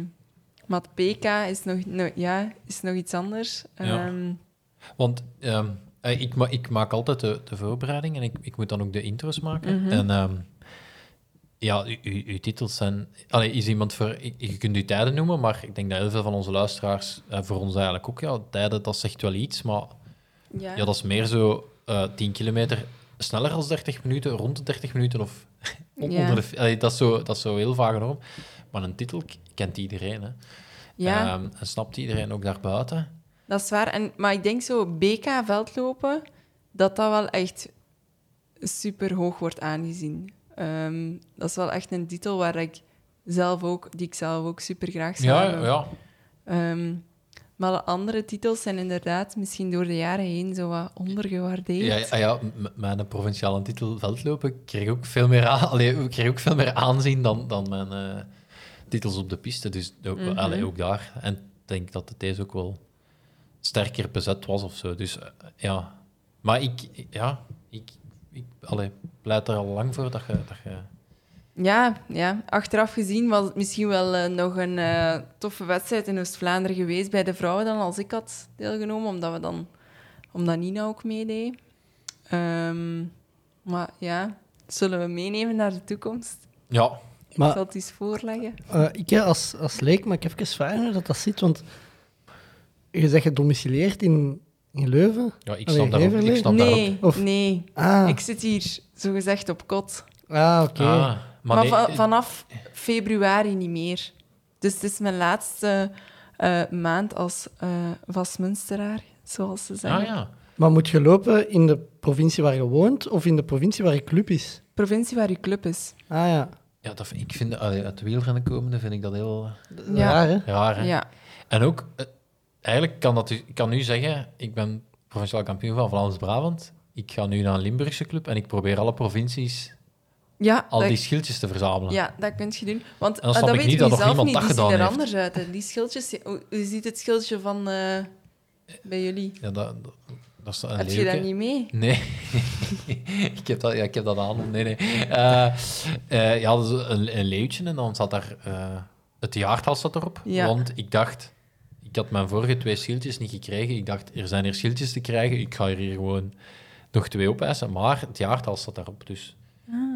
maar het PK is nog, no- ja, is nog iets anders.
Ja.
Ehm,
want eh, ik, ma ik maak altijd de, de voorbereiding en ik, ik moet dan ook de intro's maken.
Mhm.
En ehm, ja, uw titels zijn... Allee, is iemand voor... Je kunt uw tijden noemen, maar ik denk dat heel veel van onze luisteraars, eh, voor ons eigenlijk ook, ja, tijden, dat zegt wel iets, maar
ja.
ja, dat is meer zo eh 10 kilometer sneller dan 30 minuten, rond de 30 minuten of
Ja.
onder de... allee, dat, is zo, dat is zo heel vaag norm. Maar een titel kent iedereen, hè.
ja.
Ehm, en snapt iedereen ook daarbuiten.
Dat is waar. En, maar ik denk zo, BK veldlopen, dat dat wel echt super hoog wordt aangezien. Ehm, dat is wel echt een titel waar ik zelf ook, die ik zelf ook super graag zou
Ja,
hebben.
ja.
Ehm, maar de andere titels zijn inderdaad misschien door de jaren heen zo wat ondergewaardeerd.
Ja, ja, ja, mijn provinciale titel veldlopen kreeg ook veel meer, aan, allee, kreeg ook veel meer aanzien dan, dan mijn eh, titels op de piste. Dus ook,
Mhm.
allee, ook daar. En ik denk dat het deze ook wel sterker bezet was of zo. Dus eh, ja. Maar ik, ja, ik, ik allee, pleit er al lang voor dat je. Dat je
Ja, ja, achteraf gezien was het misschien wel eh, nog een eh, toffe wedstrijd in Oost-Vlaanderen geweest bij de vrouwen dan, als ik had deelgenomen, omdat, we dan, omdat Nina ook meedeed. Ehm, maar ja, zullen we meenemen naar de toekomst?
ja,
Ik
Maar
zal het eens voorleggen.
eh, ik als, als leek, maar ik even vragen hoe dat, dat zit, want je zegt gedomicileerd in, in Leuven.
ja, ik snap daarop. Ik.
Nee,
Of-
nee.
Ah,
Ik zit hier zogezegd op kot.
ah oké.
Ah,
Maar,
maar nee,
va- vanaf februari niet meer. Dus het is mijn laatste eh, maand als eh vastmunsteraar, zoals ze zeggen.
ah, ja.
Maar moet je lopen in de provincie waar je woont of in de provincie waar je club is?
Provincie waar uw club is.
Ah ja,
ja dat, vind- ik vind, allee, uit de wielrennen komende vind ik dat heel
Ja.
raar hè?
raar. Hè?
Ja.
En ook, eh, eigenlijk kan dat, ik kan nu zeggen, ik ben provinciaal kampioen van Vlaams-Brabant. Ik ga nu naar een Limburgse club en ik probeer alle provincies
Ja,
al die schildjes te verzamelen.
ja, dat kun je doen. Want
dan
eh, dat weet
niet
je
dat
zelf niet.
dat
Die zien
gedaan
er
heeft.
anders uit. Hè. Die schildjes... Hoe, hoe ziet het schildje van eh, bij jullie?
Ja, dat, dat, is een
Heb je dat niet mee?
Nee, ik, heb dat, ja, ik heb dat aan. Nee, nee. Eh, ja, een, een leeuwtje en dan zat daar... het jaartal zat erop.
Ja.
Want ik dacht... Ik had mijn vorige twee schildjes niet gekregen. Ik dacht, er zijn hier schildjes te krijgen. Ik ga er hier gewoon nog twee opeisen. Maar het jaartal staat daarop. Dus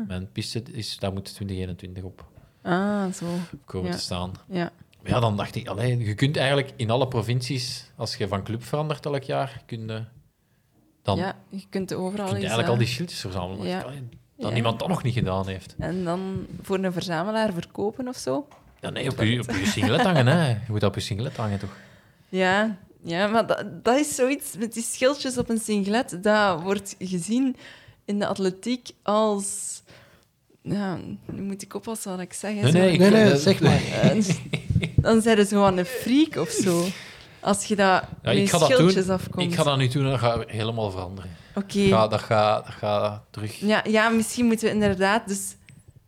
mijn piste is... Daar moet 2021 op
Ah, zo.
komen
Ja.
te staan.
Ja.
Maar ja, dan dacht ik... Allee, je kunt eigenlijk in alle provincies... Als je van club verandert elk jaar... Kun je, dan
ja, je kunt overal
kun je
eens...
eigenlijk
eh,
al die schildjes verzamelen.
Ja.
dat
Ja.
niemand dat nog niet gedaan heeft.
En dan voor een verzamelaar verkopen of zo?
Ja, nee, op je, op je singlet hangen, hè. Je moet dat op je singlet hangen, toch?
Ja, ja maar dat, dat is zoiets met die schildjes op een singlet. Dat wordt gezien in de atletiek als... Ja, nu moet ik oppassen wat ik zeg. hè.
Nee, nee, ik-
Nee, nee, zeg maar.
Eh, dan zijn ze gewoon een freak of zo. Als je dat
Ja, ik ga dat
schildjes
doen.
afkomt.
Ik ga dat nu doen en dat gaat helemaal veranderen.
Oké.
Dat gaat dat gaat, dat gaat terug...
Ja, ja, misschien moeten we inderdaad... Dus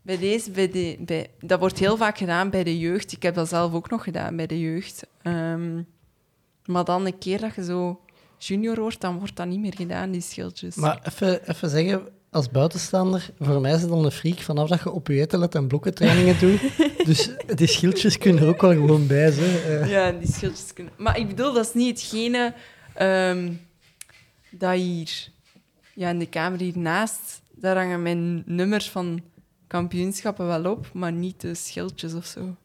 bij deze, bij de, bij, dat wordt heel vaak gedaan bij de jeugd. Ik heb dat zelf ook nog gedaan bij de jeugd. Ehm, maar dan een keer dat je zo junior wordt, dan wordt dat niet meer gedaan, die schildjes.
Maar even, even zeggen, als buitenstaander, voor mij is het dan een freak vanaf dat je op je eten let en blokkentrainingen doet. dus die schildjes kunnen er ook wel gewoon bij zijn.
Ja, die schildjes kunnen... Maar ik bedoel, dat is niet hetgene ehm, dat hier... Ja, in de kamer hiernaast, daar hangen mijn nummers van kampioenschappen wel op, maar niet de schildjes of zo.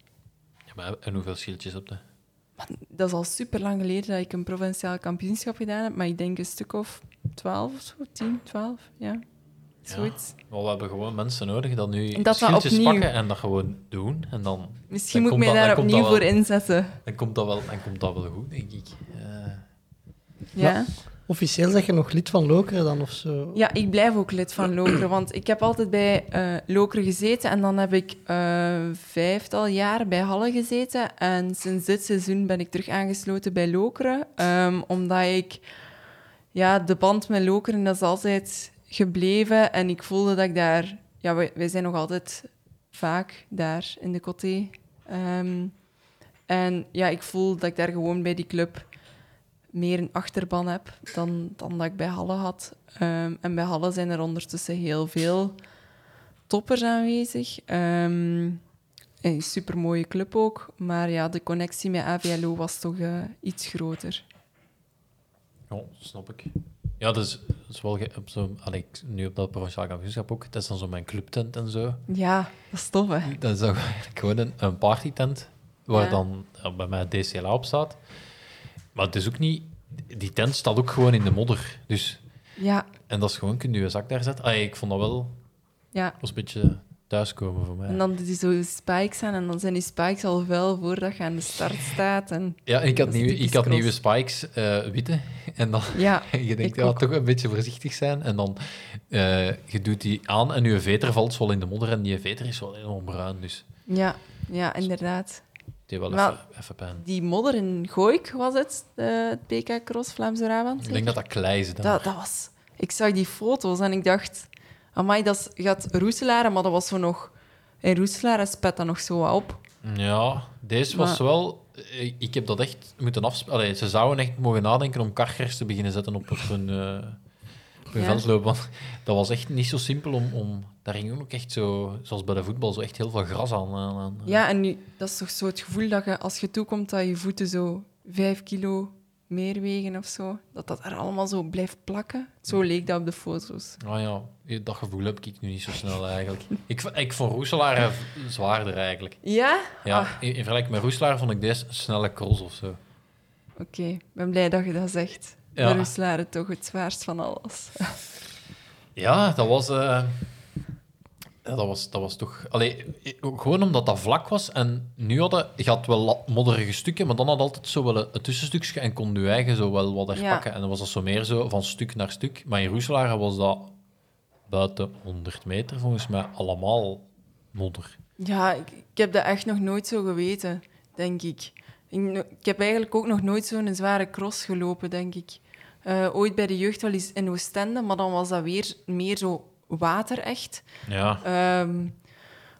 Ja, maar en hoeveel schildjes heb je?
Dat is al super lang geleden dat ik een provinciaal kampioenschap gedaan heb, maar ik denk een stuk of 12 of zo, 10, 12, ja. Zoiets.
We hebben gewoon mensen nodig dat nu
dat dat
schildjes
opnieuw-
pakken en dat gewoon doen. En dan,
Misschien
Dan
moet ik mij
dat-
daar opnieuw voor inzetten.
dan, komt dat wel, dan komt dat wel goed, denk ik. Eh,
Ja.
Officieel zeg je nog lid van Lokeren dan of zo?
Ja, ik blijf ook lid van Lokeren, want ik heb altijd bij eh Lokeren gezeten en dan heb ik eh, vijftal jaar bij Halle gezeten. En sinds dit seizoen ben ik terug aangesloten bij Lokeren, ehm, omdat ik ja, de band met Lokeren dat is altijd gebleven en ik voelde dat ik daar, ja, wij, wij zijn nog altijd vaak daar in de Coté. Ehm, en ja, ik voel dat ik daar gewoon bij die club meer een achterban heb dan, dan dat ik bij Halle had. Ehm, en bij Halle zijn er ondertussen heel veel toppers aanwezig. Ehm een supermooie club ook. Maar ja, de connectie met AVLO was toch eh, iets groter.
ja, snap ik. Ja, dus, dat is wel ge- op zo, allee, nu op dat provinciaal kampioenschap ook. Het is dan zo mijn clubtent en zo.
Ja, dat is tof, hè?
Dat is ook eigenlijk gewoon een, een partytent waar
Ja.
dan bij mij DCLA op staat. Maar het is ook niet... Die tent staat ook gewoon in de modder. Dus,
Ja,
en dat is gewoon, kun je je zak daar zetten. Allee, ik vond dat wel...
ja.
was een beetje thuiskomen voor mij.
En dan hij zo spikes aan en dan zijn die spikes al vuil voordat je aan de start staat. En
Ja, ik had, nieuwe, ik had nieuwe spikes, eh, witte. En dan
ja,
je denkt, ja,
ook.
toch een beetje voorzichtig zijn. En dan eh je doet die aan en je veter valt wel in de modder. En die veter is wel enorm bruin, dus
ja, ja, inderdaad.
Deed wel even, even pijn.
Die modder in Gooik was het, eh, het PK Cross Vlaamse Brabant.
Ik denk dat dat klei is dan.
Dat, dat was... Ik zag die foto's en ik dacht... Amai, dat gaat Roeselare, maar dat was zo nog... In Roeselare spet dat nog zo wat op.
Ja, deze was
Maar-
wel... Ik heb dat echt moeten afspelen. Ze zouden echt mogen nadenken om kargers te beginnen zetten op, op hun, eh op hun. Want dat was echt niet zo simpel om... om daar ging ook echt zo, zoals bij de voetbal, zo echt heel veel gras aan. aan, aan-
Ja, en nu, dat is toch zo het gevoel dat je als je toekomt dat je voeten zo vijf kilo meer wegen of zo. Dat dat er allemaal zo blijft plakken. Zo leek dat op de foto's.
Ah ja, dat gevoel heb ik nu niet zo snel eigenlijk. Ik, ik vond Roeselaar zwaarder eigenlijk.
Ja?
Ja,
Ah,
in, in vergelijking met Roeselaar vond ik deze snelle cross of zo.
Oké, ik ben blij dat je dat zegt.
Ja.
Maar Roeselare toch het zwaarst van alles.
Ja, dat was... eh, ja, dat was, dat was toch... Allee, gewoon omdat dat vlak was. En nu hadden... Je had wel modderige stukken, maar dan had altijd zo wel een, tussenstukje en kon je eigen zo wel wat
Ja.
pakken. En dan was dat zo meer zo van stuk naar stuk. Maar in Roeselaar was dat buiten 100 meter volgens mij allemaal modder.
Ja, ik, ik heb dat echt nog nooit zo geweten, denk ik. Ik, ik heb eigenlijk ook nog nooit zo'n zware cross gelopen, denk ik. Eh, ooit bij de jeugd wel eens in Oostende, maar dan was dat weer meer zo water echt.
Ja,
Ehm,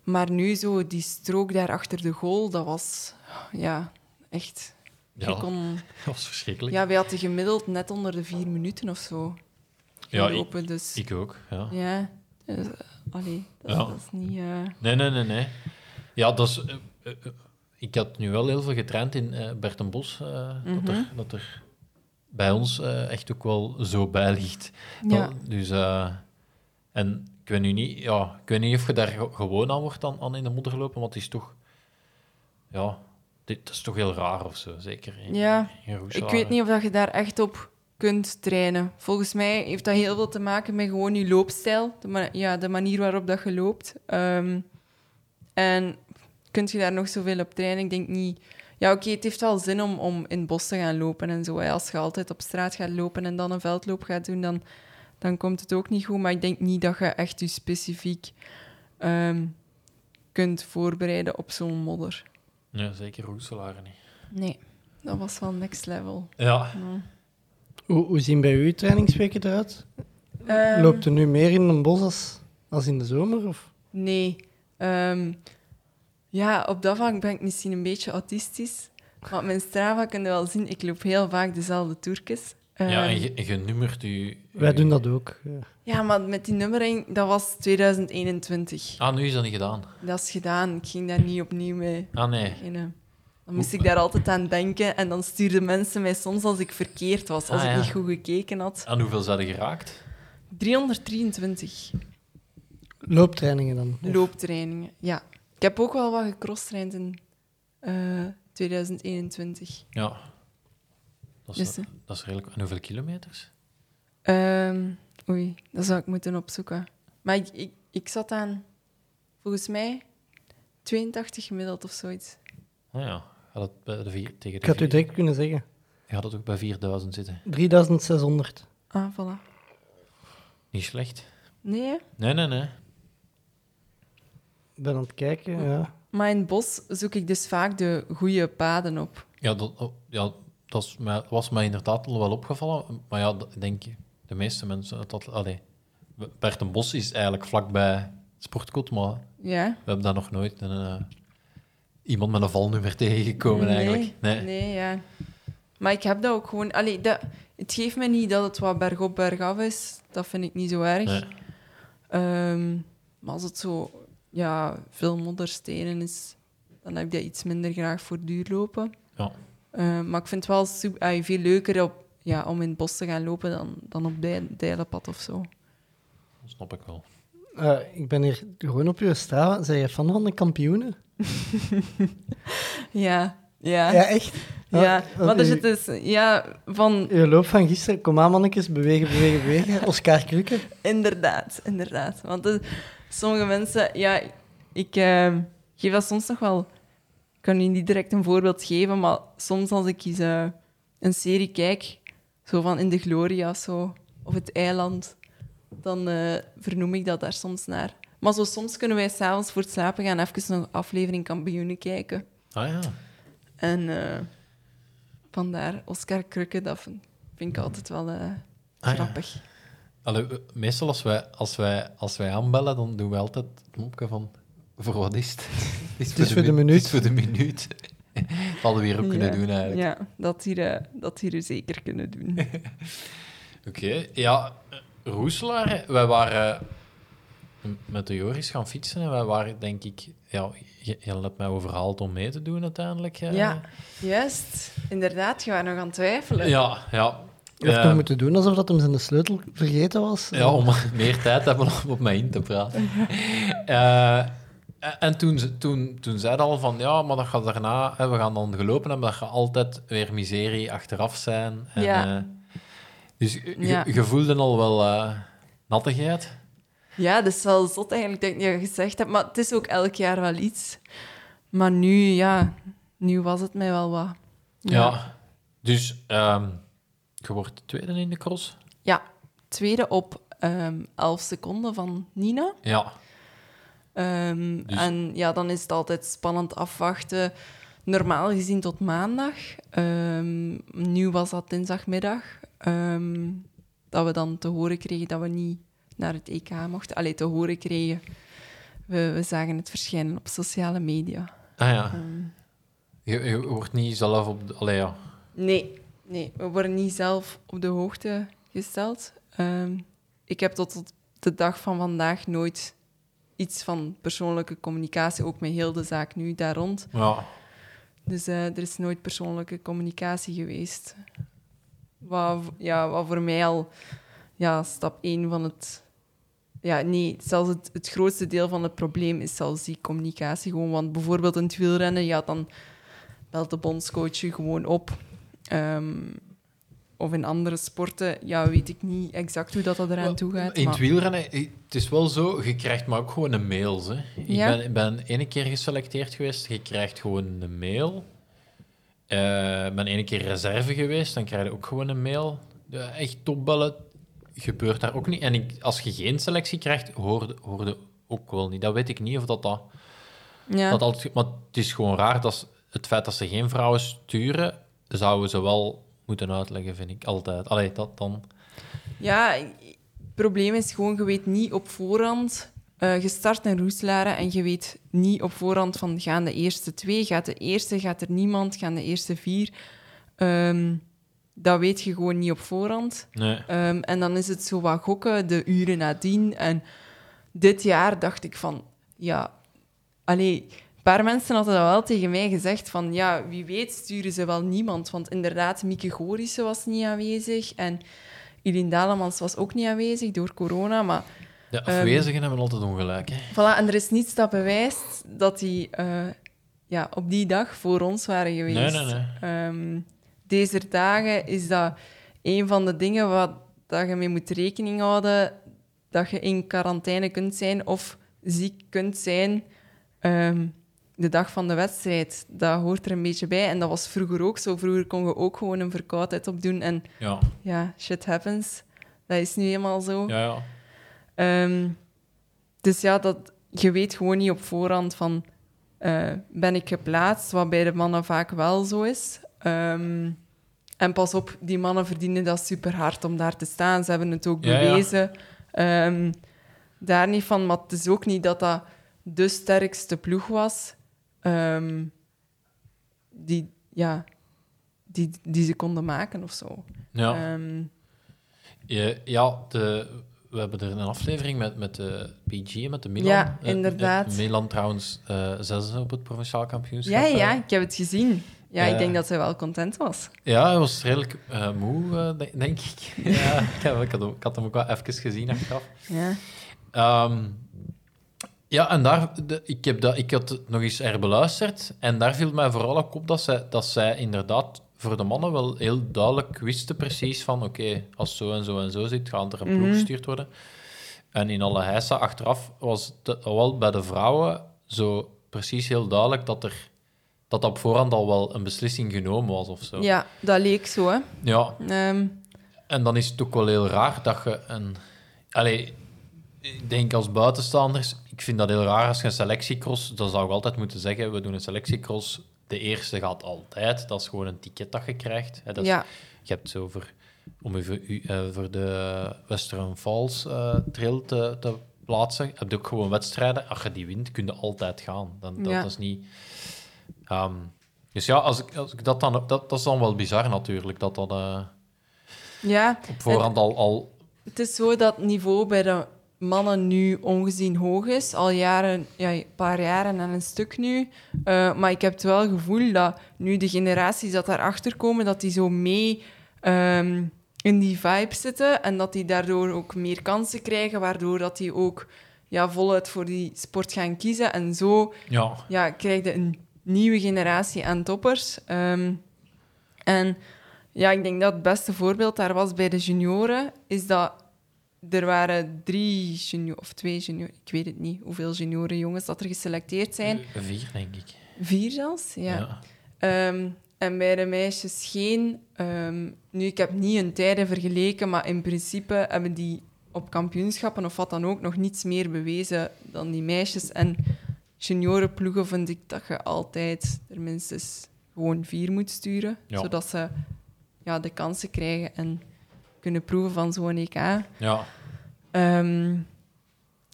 maar nu zo die strook daar achter de goal, dat was ja, echt.
ja
kon,
dat was verschrikkelijk.
ja, wij hadden gemiddeld net onder de vier minuten of zo
Ja,
gelopen. dus
Ik ook, ja.
ja, dus, allee, dat,
Ja.
dat is niet. eh,
Nee, nee, nee, nee. Ja, dat is... eh, ik had nu wel heel veel getraind in eh dat, er, dat er bij ons eh, echt ook wel zo bij ligt.
ja.
Dat- dus, eh, en ik weet nu niet, ja, ik weet niet of je daar ge- gewoon aan wordt aan, aan in de modder lopen, want het is toch... Ja, dit is toch heel raar of zo, zeker in,
Ja,
in
Ik weet niet of dat je daar echt op kunt trainen. Volgens mij heeft dat heel veel te maken met gewoon je loopstijl. De, ma- ja, de manier waarop dat je loopt. Ehm, en kun je daar nog zoveel op trainen? Ik denk niet... Ja, oké, het heeft wel zin om, om in het bos te gaan lopen en zo. hè. Als je altijd op straat gaat lopen en dan een veldloop gaat doen, dan, dan komt het ook niet goed. Maar ik denk niet dat je echt je specifiek ehm, kunt voorbereiden op zo'n modder.
Ja, zeker Roeselare niet.
Nee, dat was wel next level.
Ja,
Ja.
Hoe, hoe zien bij u trainingsweken eruit?
Ehm,
Loopt er nu meer in een bos als, als in de zomer? Of?
Nee. Ehm, ja, op dat vlak ben ik misschien een beetje autistisch. Maar op mijn Strava kun je wel zien, ik loop heel vaak dezelfde toerkes. Ehm,
ja en je, en je nummert je...
Wij doen dat ook. ja.
ja, maar met die nummering, dat was 2021.
Ah, nu is dat niet gedaan.
Dat is gedaan. Ik ging daar niet opnieuw mee
Ah, nee.
beginnen. Dan moest ik daar altijd aan denken. En dan stuurden mensen mij soms als ik verkeerd was, als
Ah,
ik niet goed gekeken had.
Aan hoeveel zijn er geraakt?
323
Looptrainingen dan? Of-
looptrainingen. Ja. Ik heb ook wel wat gecrosstraind in eh 2021.
Ja. Dat is,
Dus, eh,
dat is redelijk... En hoeveel kilometers?
Ehm, oei, dat zou ik moeten opzoeken. Maar ik, ik, ik zat aan, volgens mij, 82 gemiddeld of zoiets.
Ah ja, gaat het bij de vier, tegen
Ik
de
had u direct kunnen zeggen.
Gaat het ook bij 4000 zitten?
3600.
Ah, voilà.
Niet slecht.
Nee, hè?
Nee, nee, nee.
Ben aan het kijken, ja.
maar in het bos zoek ik dus vaak de goede paden op.
Ja, dat, oh, ja, dat is mij- was mij inderdaad al wel opgevallen. Maar ja, dat- ik denk de meeste mensen... Dat, dat, allee, Bert en Bos is eigenlijk vlakbij Sportkot, maar
Ja?
we hebben daar nog nooit een, eh, iemand met een valnummer tegengekomen eigenlijk. Nee.
Nee, ja. Maar ik heb dat ook gewoon... Allee, dat, het geeft me niet dat het wat bergop, bergaf is. Dat vind ik niet zo erg.
Nee.
Ehm, maar als het zo ja, veel modderstenen is, dan heb dat iets minder graag voor duurlopen.
Ja.
Ehm, maar ik vind het wel super, veel leuker op, ja, om in het bos te gaan lopen dan, dan op dij- Dijlenpad of zo.
Dat snap ik wel.
Eh, ik ben hier gewoon op uw Strava. Zijn je fan van de kampioenen?
Ja, ja.
Ja, echt?
Ja,
want
maar er zit dus... Ja, van...
Uw loop van gisteren, kom aan mannetjes, bewegen, bewegen, bewegen. Oscar Krukke.
Inderdaad, inderdaad. Want sommige mensen, ja, ik eh, geef dat soms nog wel. Ik kan nu niet direct een voorbeeld geven, maar soms als ik eens eh, een serie kijk, zo van In de Gloria zo, of Het Eiland, dan eh, vernoem ik dat daar soms naar. Maar zo soms kunnen wij s'avonds voor het slapen gaan even een aflevering kampioenen kijken.
Ah ja.
En eh, vandaar Oscar Krukke, dat vind, ik altijd wel
Ah, ja. Allee, meestal als wij, als, wij, als wij aanbellen, dan doen we altijd het mopje van... Voor wat is het? Het
is voor de
mi-
minuut.
Het is voor de minuut. Dat hadden we hier ook kunnen
Ja,
doen, eigenlijk.
Ja, dat hier, eh, dat hier zeker kunnen doen.
Oké, ja. Roeselaar, wij waren met de Joris gaan fietsen en wij waren, denk ik... Ja, je, je hebt mij overhaald om mee te doen uiteindelijk.
Ja, juist. Inderdaad, je was nog aan het twijfelen.
Ja, ja.
Je heeft
Eh,
nog moeten doen alsof dat hem zijn sleutel vergeten was.
Ja, om meer tijd te hebben om op mij in te praten. Eh, en toen, ze- toen, toen zei hij al van, ja, maar dat gaat daarna, hè, we gaan dan gelopen hebben, dat gaat altijd weer miserie achteraf zijn. En,
Ja.
eh, dus je,
Ja.
voelde al wel eh, nattigheid.
Ja, dat is wel zot eigenlijk dat ik niet gezegd heb. Maar het is ook elk jaar wel iets. Maar nu, ja, nu was het mij wel wat.
Ja. Dus ehm, je wordt tweede in de cross.
Ja, tweede op ehm 11 seconden van Nina.
Ja.
Ehm,
Dus-
En ja, dan is het altijd spannend afwachten. Normaal gezien tot maandag. Ehm, nu was dat dinsdagmiddag. dat we dan te horen kregen dat we niet naar het EK mochten. Allee, te horen kregen. We, we zagen het verschijnen op sociale media.
Ah ja. Je, je wordt niet zelf op... De, allee, ja.
nee, nee, we worden niet zelf op de hoogte gesteld. Ehm, ik heb tot op de dag van vandaag nooit iets van persoonlijke communicatie, ook met heel de zaak nu daar rond.
ja.
Dus eh, er is nooit persoonlijke communicatie geweest. Wat, ja, wat voor mij al ja, stap 1 van het... Ja, nee, zelfs het, het grootste deel van het probleem is zelfs die communicatie. Gewoon, want bijvoorbeeld in het wielrennen, ja, dan belt de bondscoach je gewoon op. Ehm, of in andere sporten, ja, weet ik niet exact hoe dat, dat eraan toe gaat.
In het wielrennen, het is wel zo, je krijgt maar ook gewoon een mail. Hè. Ik
Ja.
ben, ik ben ene keer geselecteerd geweest, je krijgt gewoon een mail. Eh, Ik ben ene keer reserve geweest, dan krijg je ook gewoon een mail. De, echt topbellen gebeurt daar ook niet. En ik, als je geen selectie krijgt, hoorde, hoorde ook wel niet. Dat weet ik niet of dat dat...
ja.
dat altijd, maar het is gewoon raar, dat het feit dat ze geen vrouwen sturen, zouden ze wel moeten uitleggen, vind ik altijd. Allee, dat dan...
Ja, het probleem is gewoon, je weet niet op voorhand... eh je start in Roeselare en je weet niet op voorhand van gaan de eerste twee, gaat de eerste, gaat er niemand, gaan de eerste vier. Ehm, dat weet je gewoon niet op voorhand.
Nee.
Ehm, en dan is het zo wat gokken, de uren nadien. En dit jaar dacht ik van, ja... Allee, een paar mensen hadden dat wel tegen mij gezegd, van ja, wie weet sturen ze wel niemand. Want inderdaad, Mieke Gorissen was niet aanwezig en Ilien Dalemans was ook niet aanwezig door corona. Maar
De
Ehm,
afwezigen hebben altijd ongelijk, hè.
voilà, en er is niets dat bewijst dat die eh, ja, op die dag voor ons waren geweest.
Nee, nee, nee.
Ehm, deze dagen is dat een van de dingen wat dat je mee moet rekening houden, dat je in quarantaine kunt zijn of ziek kunt zijn ehm, de dag van de wedstrijd. Dat hoort er een beetje bij. En dat was vroeger ook zo. Vroeger kon je ook gewoon een verkoudheid opdoen en
Ja,
ja, shit happens. Dat is nu eenmaal zo.
ja, ja.
Ehm, dus ja, dat, je weet gewoon niet op voorhand van... eh, ben ik geplaatst? Wat bij de mannen vaak wel zo is. Ehm, en pas op, die mannen verdienen dat super hard om daar te staan. Ze hebben het ook
Ja, ja.
bewezen. Ehm, daar niet van, maar het is ook niet dat dat de sterkste ploeg was. Ehm, die, ja, die, die ze konden maken of zo.
ja.
Ehm,
Ja, ja de, we hebben er een aflevering met, met de PG en met de Milan.
Ja,
Eh,
inderdaad.
eh, Milan trouwens eh zesde op het provinciaal kampioenschap.
ja, ja, ik heb het gezien. Ja, ik denk dat zij wel content was.
Ja, hij was redelijk moe, denk, ik. ja, ik, heb- ik, had hem, ik had hem ook wel even gezien achteraf.
Ja.
Ehm, ja, en daar, de, ik, heb dat, ik had het nog eens herbeluisterd. En daar viel mij vooral ook op dat zij, dat zij inderdaad voor de mannen wel heel duidelijk wisten precies van oké, als zo en zo en zo zit, gaat er een ploeg
Mhm.
gestuurd worden. En in alle heisa achteraf was het wel bij de vrouwen zo precies heel duidelijk dat er dat op voorhand al wel een beslissing genomen was of zo.
ja, dat leek zo. Hè.
ja
Ehm,
en dan is het ook wel heel raar dat je een... Allee, ik denk als buitenstaanders... Ik vind dat heel raar als je een selectiecross... Dan zou ik altijd moeten zeggen, we doen een selectiecross. De eerste gaat altijd. Dat is gewoon een ticket dat je krijgt. Hè, dat is-
ja,
Je hebt zo voor... Om even u- eh, voor de Western Falls eh trail te, te plaatsen, heb je ook gewoon wedstrijden. Als je die wint, kun je altijd gaan. Dan, dat,
Ja.
is niet... Ehm, dus ja, als ik, als ik dat dan... Dat, dat is dan wel bizar natuurlijk, dat dat... eh,
ja.
op voorhand al, al
Het is zo dat niveau bij de mannen nu ongezien hoog is. Al jaren, ja, een paar jaren en een stuk nu. Eh, maar ik heb het wel gevoel dat nu de generaties dat daarachter komen, dat die zo mee ehm, in die vibe zitten. En dat die daardoor ook meer kansen krijgen, waardoor dat die ook ja, voluit voor die sport gaan kiezen. En zo
Ja,
ja, krijg je een nieuwe generatie aan toppers. Ehm, en ja, ik denk dat het beste voorbeeld daar was bij de junioren, is dat er waren drie junior of twee junioren, ik weet het niet hoeveel junioren jongens dat er geselecteerd zijn.
vier, denk ik.
Vier zelfs, ja. Ehm, en bij de meisjes geen. Ehm, nu, ik heb niet hun tijden vergeleken, maar in principe hebben die op kampioenschappen of wat dan ook nog niets meer bewezen dan die meisjes. En juniorenploegen vind ik dat je altijd er minstens gewoon vier moet sturen,
Ja.
zodat ze ja, de kansen krijgen en kunnen proeven van zo'n EK.
Ja,
Ehm,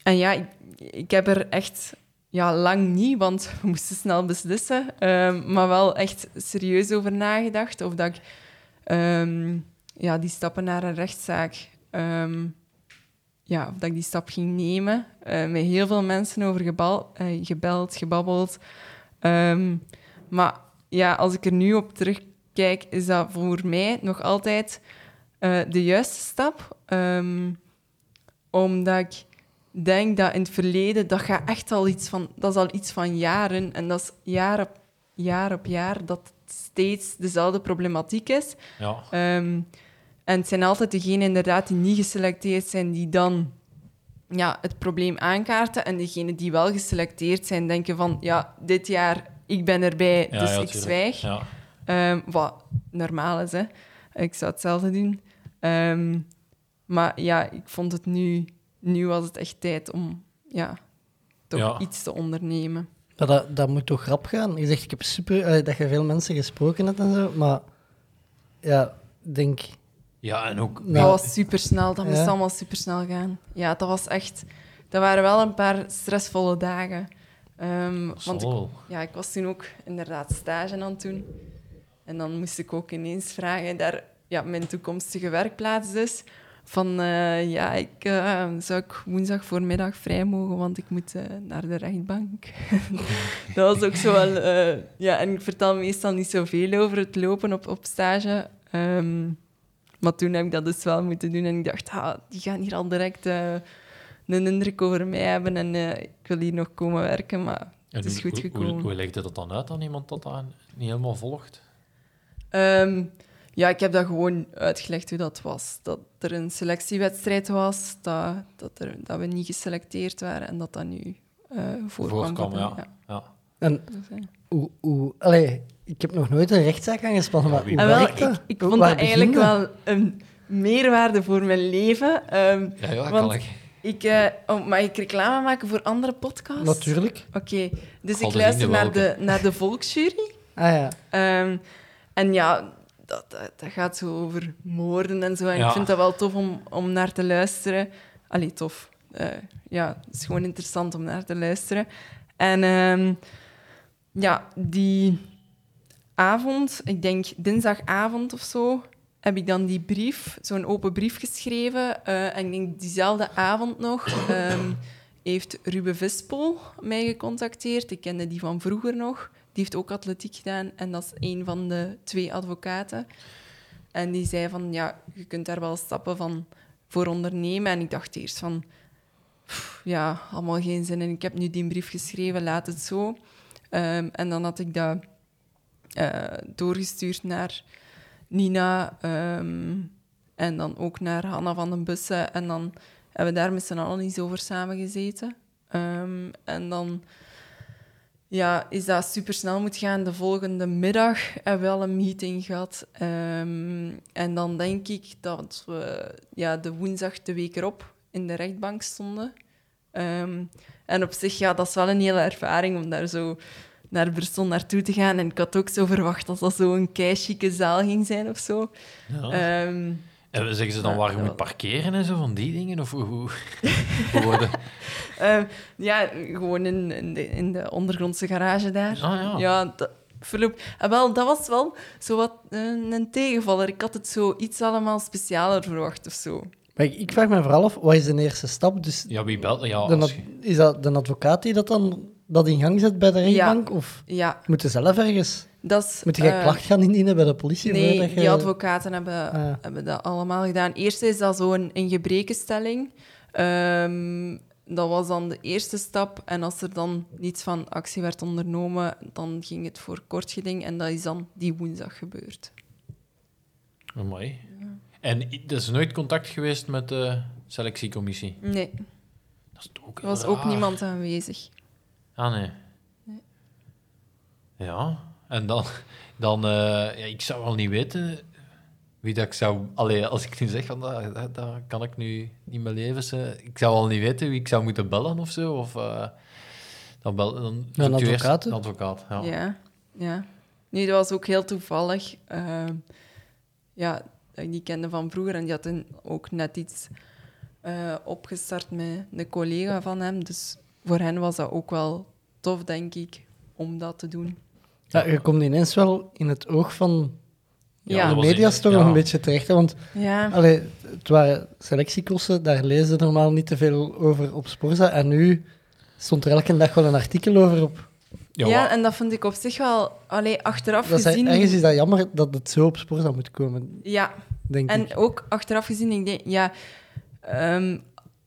en ja, ik, ik heb er echt ja, lang niet, want we moesten snel beslissen, ehm, maar wel echt serieus over nagedacht of dat ik ehm, ja, die stappen naar een rechtszaak, ja, of dat ik die stap ging nemen. Eh, met heel veel mensen over gebal, eh, gebeld, gebabbeld. Maar ja, als ik er nu op terugkijk, is dat voor mij nog altijd eh, de juiste stap. Ehm, omdat ik denk dat in het verleden, dat gaat echt al iets van, dat is al iets van jaren. En dat is jaar op jaar op jaar dat het steeds dezelfde problematiek is.
ja,
Ehm, en het zijn altijd degenen inderdaad die niet geselecteerd zijn, die dan ja, het probleem aankaarten. En degenen die wel geselecteerd zijn, denken van, ja, dit jaar, ik ben erbij,
ja,
dus
ja,
ik
tuurlijk.
zwijg.
Ja,
Ehm, wat normaal is, hè. Ik zou hetzelfde doen. Ehm, maar ja, ik vond het nu... Nu was het echt tijd om ja, toch
Ja.
iets te ondernemen.
Maar dat, dat moet toch rap gaan? Je zegt, ik heb super, dat je veel mensen gesproken hebt en zo, maar ja, ik denk...
ja en ook...
Nou,
dat was supersnel. Dat moest allemaal supersnel gaan. Ja, dat was echt... Dat waren wel een paar stressvolle dagen. Ehm, want ik, ja, ik was toen ook inderdaad stage aan het doen. En dan moest ik ook ineens vragen, daar, ja, mijn toekomstige werkplaats dus, van eh, ja, ik eh, zou ik woensdag voormiddag vrij mogen, want ik moet eh, naar de rechtbank. dat was ook zo wel... ja, en ik vertel meestal niet zoveel over het lopen op, op stage. Ehm, maar toen heb ik dat dus wel moeten doen en ik dacht, ah, die gaan hier al direct een indruk over mij hebben en ik wil hier nog komen werken. Maar Het is
hoe-
goed gekomen.
Hoe, hoe legde dat dan uit aan iemand dat dat niet helemaal volgt?
Ehm, ja, ik heb dat gewoon uitgelegd hoe dat was. Dat er een selectiewedstrijd was, dat, dat, er, dat we niet geselecteerd waren en dat dat nu eh voorkwam.
Ja. ja.
En hoe, hoe, allee, ik heb nog nooit een rechtszaak aangespannen, maar
Ah, wel, ik, ik vond dat eigenlijk wel een meerwaarde voor mijn leven. Ehm,
Ja, ja,
Want-
kan ik.
ik, eh, oh, mag ik reclame maken voor andere podcasts?
Natuurlijk.
Oké, dus
Al
ik luister naar de, naar de volksjury.
Ah ja.
Ehm, en ja, dat, dat, dat gaat zo over moorden en zo. En
Ja.
ik vind dat wel tof om, om naar te luisteren. Allee, tof. Eh, ja, het is gewoon interessant om naar te luisteren. En ehm, ja, die avond, ik denk dinsdagavond of zo, heb ik dan die brief, zo'n open brief geschreven. Eh, en ik denk diezelfde avond nog ehm, heeft Ruben Vispel mij gecontacteerd. Ik kende die van vroeger nog. Die heeft ook atletiek gedaan en dat is een van de twee advocaten. En die zei van, ja, je kunt daar wel stappen van voor ondernemen. En ik dacht eerst van, ja, allemaal geen zin in. Ik heb nu die brief geschreven, laat het zo. Ehm, en dan had ik dat eh, doorgestuurd naar Nina ehm, en dan ook naar Hanna van den Bussen. En dan hebben we daar met z'n allen eens over samengezeten. Ehm en dan ja, is dat super snel moet gaan. De volgende middag hebben we al een meeting gehad. Ehm, en dan denk ik dat we ja, de woensdag de week erop in de rechtbank stonden. Ehm, en op zich, ja, dat is wel een hele ervaring om daar zo naar Brussel naartoe te gaan. En ik had ook zo verwacht dat dat zo een keichique zaal ging zijn of zo.
Ja. En zeggen ze dan
ja,
waar je moet parkeren en zo van die dingen? Of hoe.
Ehm, ja, gewoon in, in, de, in de ondergrondse garage daar.
Ah, ja.
dat, verloop. Ah, wel, dat was wel zo wat eh, een tegenvaller. Ik had het zo iets allemaal specialer verwacht of zo.
Maar ik, ik vraag me vooral af, wat is de eerste stap? Dus
Ja, wie belt? Ja,
de
je-
is dat de advocaat die dat dan dat in gang zet bij de rechtbank? Of
Ja,
moet je zelf ergens...
dat.
Moet je geen
eh,
klacht gaan indienen bij de politie?
Nee,
voordat je-
die advocaten hebben,
Ah.
hebben dat allemaal gedaan. Eerst is dat zo een, een gebrekenstelling. Ehm, dat was dan de eerste stap. En als er dan niets van actie werd ondernomen, dan ging het voor kort geding. En dat is dan die woensdag gebeurd.
Amai. En i- er is nooit contact geweest met de selectiecommissie?
Nee,
Dat is toch ook
er was ook niemand aanwezig.
Ah, nee. Ja, en dan... dan eh, ja, ik zou wel niet weten wie dat ik zou... Allee, als ik nu zeg, van, dat, dat, dat kan ik nu niet meer leven. ze- Ik zou wel niet weten wie ik zou moeten bellen of zo. Of, eh, dan bel, dan
Ja, een
zoekt u eerst
advocaat?
Een advocaat, ja.
Ja, ja. Nee, dat was ook heel toevallig. Ehm, ja, dat ik die kende van vroeger en die had ook net iets eh, opgestart met een collega van hem. Dus voor hen was dat ook wel tof, denk ik, om dat te doen.
Ja, je komt ineens wel in het oog van
Ja,
de media toch
ja.
nog een beetje terecht. hè, Want
Ja,
allee, het waren selectiekosten, daar lezen ze normaal niet te veel over op Sporza. En nu stond er elke dag wel een artikel over op.
Ja,
ja, en dat vond ik op zich wel allee, achteraf
Dat is,
gezien.
ergens is dat jammer dat het zo op Sporza moet komen,
Ja,
denk ik.
En ook achteraf gezien, ik denk, ja, ehm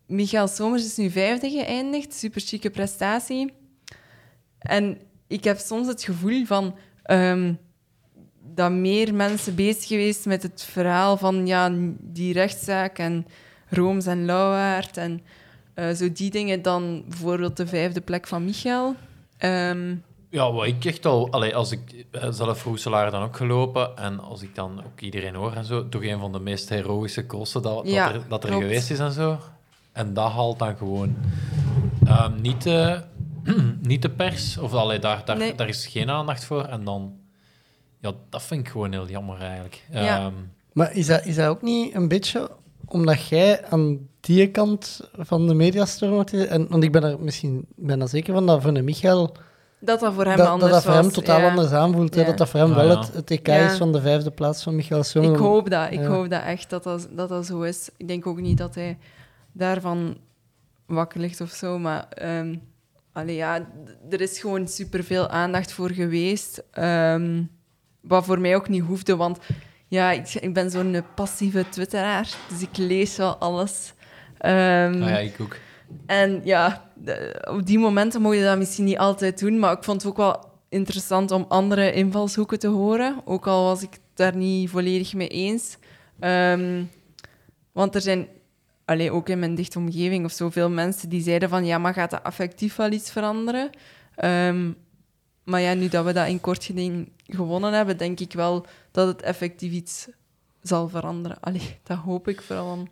Michael Somers is nu vijfde geëindigd, super chique prestatie. En ik heb soms het gevoel van ehm, dat meer mensen bezig geweest met het verhaal van ja, die rechtszaak en Rooms en Lauwaard en eh, zo die dingen dan bijvoorbeeld de vijfde plek van Michael. Ehm,
Ja, wat ik echt al... Allee, als ik eh, zelf Roeselaar dan ook gelopen en als ik dan ook iedereen hoor en zo, toch een van de meest heroïsche crossen dat,
Ja,
dat er, dat er geweest is en zo. En dat haalt dan gewoon ehm, niet, de, niet de pers, of allee, daar, daar,
Nee.
daar is geen aandacht voor. En dan... Ja, dat vind ik gewoon heel jammer eigenlijk.
Ja.
Ehm,
Maar is dat, is dat ook niet een beetje omdat jij aan die kant van de mediastorm? En, want ik ben er misschien bijna zeker van dat voor een Michael...
dat dat voor hem
dat,
anders
dat dat voor hem
was,
totaal
ja.
anders aanvoelt. hè,
Ja.
dat dat voor hem
Ja,
wel
ja.
het, het EK
Ja.
is van de vijfde plaats van Michael Sommer.
Ik hoop dat. Ik
Ja.
hoop dat echt dat dat, dat dat zo is. Ik denk ook niet dat hij daarvan wakker ligt of zo. Maar ehm, allee, ja, er is gewoon superveel aandacht voor geweest. ehm, wat voor mij ook niet hoefde, want ja, ik, ik ben zo'n passieve twitteraar. Dus ik lees wel alles.
Ah ja, ik ook.
En ja, de- op die momenten mocht je dat misschien niet altijd doen, maar ik vond het ook wel interessant om andere invalshoeken te horen, ook al was ik daar niet volledig mee eens. Ehm, want er zijn, allee, ook in mijn dichte omgeving of zo, veel mensen die zeiden van ja, maar gaat dat affectief wel iets veranderen? Ehm, maar ja, nu dat we dat in kort geding gewonnen hebben, denk ik wel dat het effectief iets zal veranderen. Allee, dat hoop ik vooral.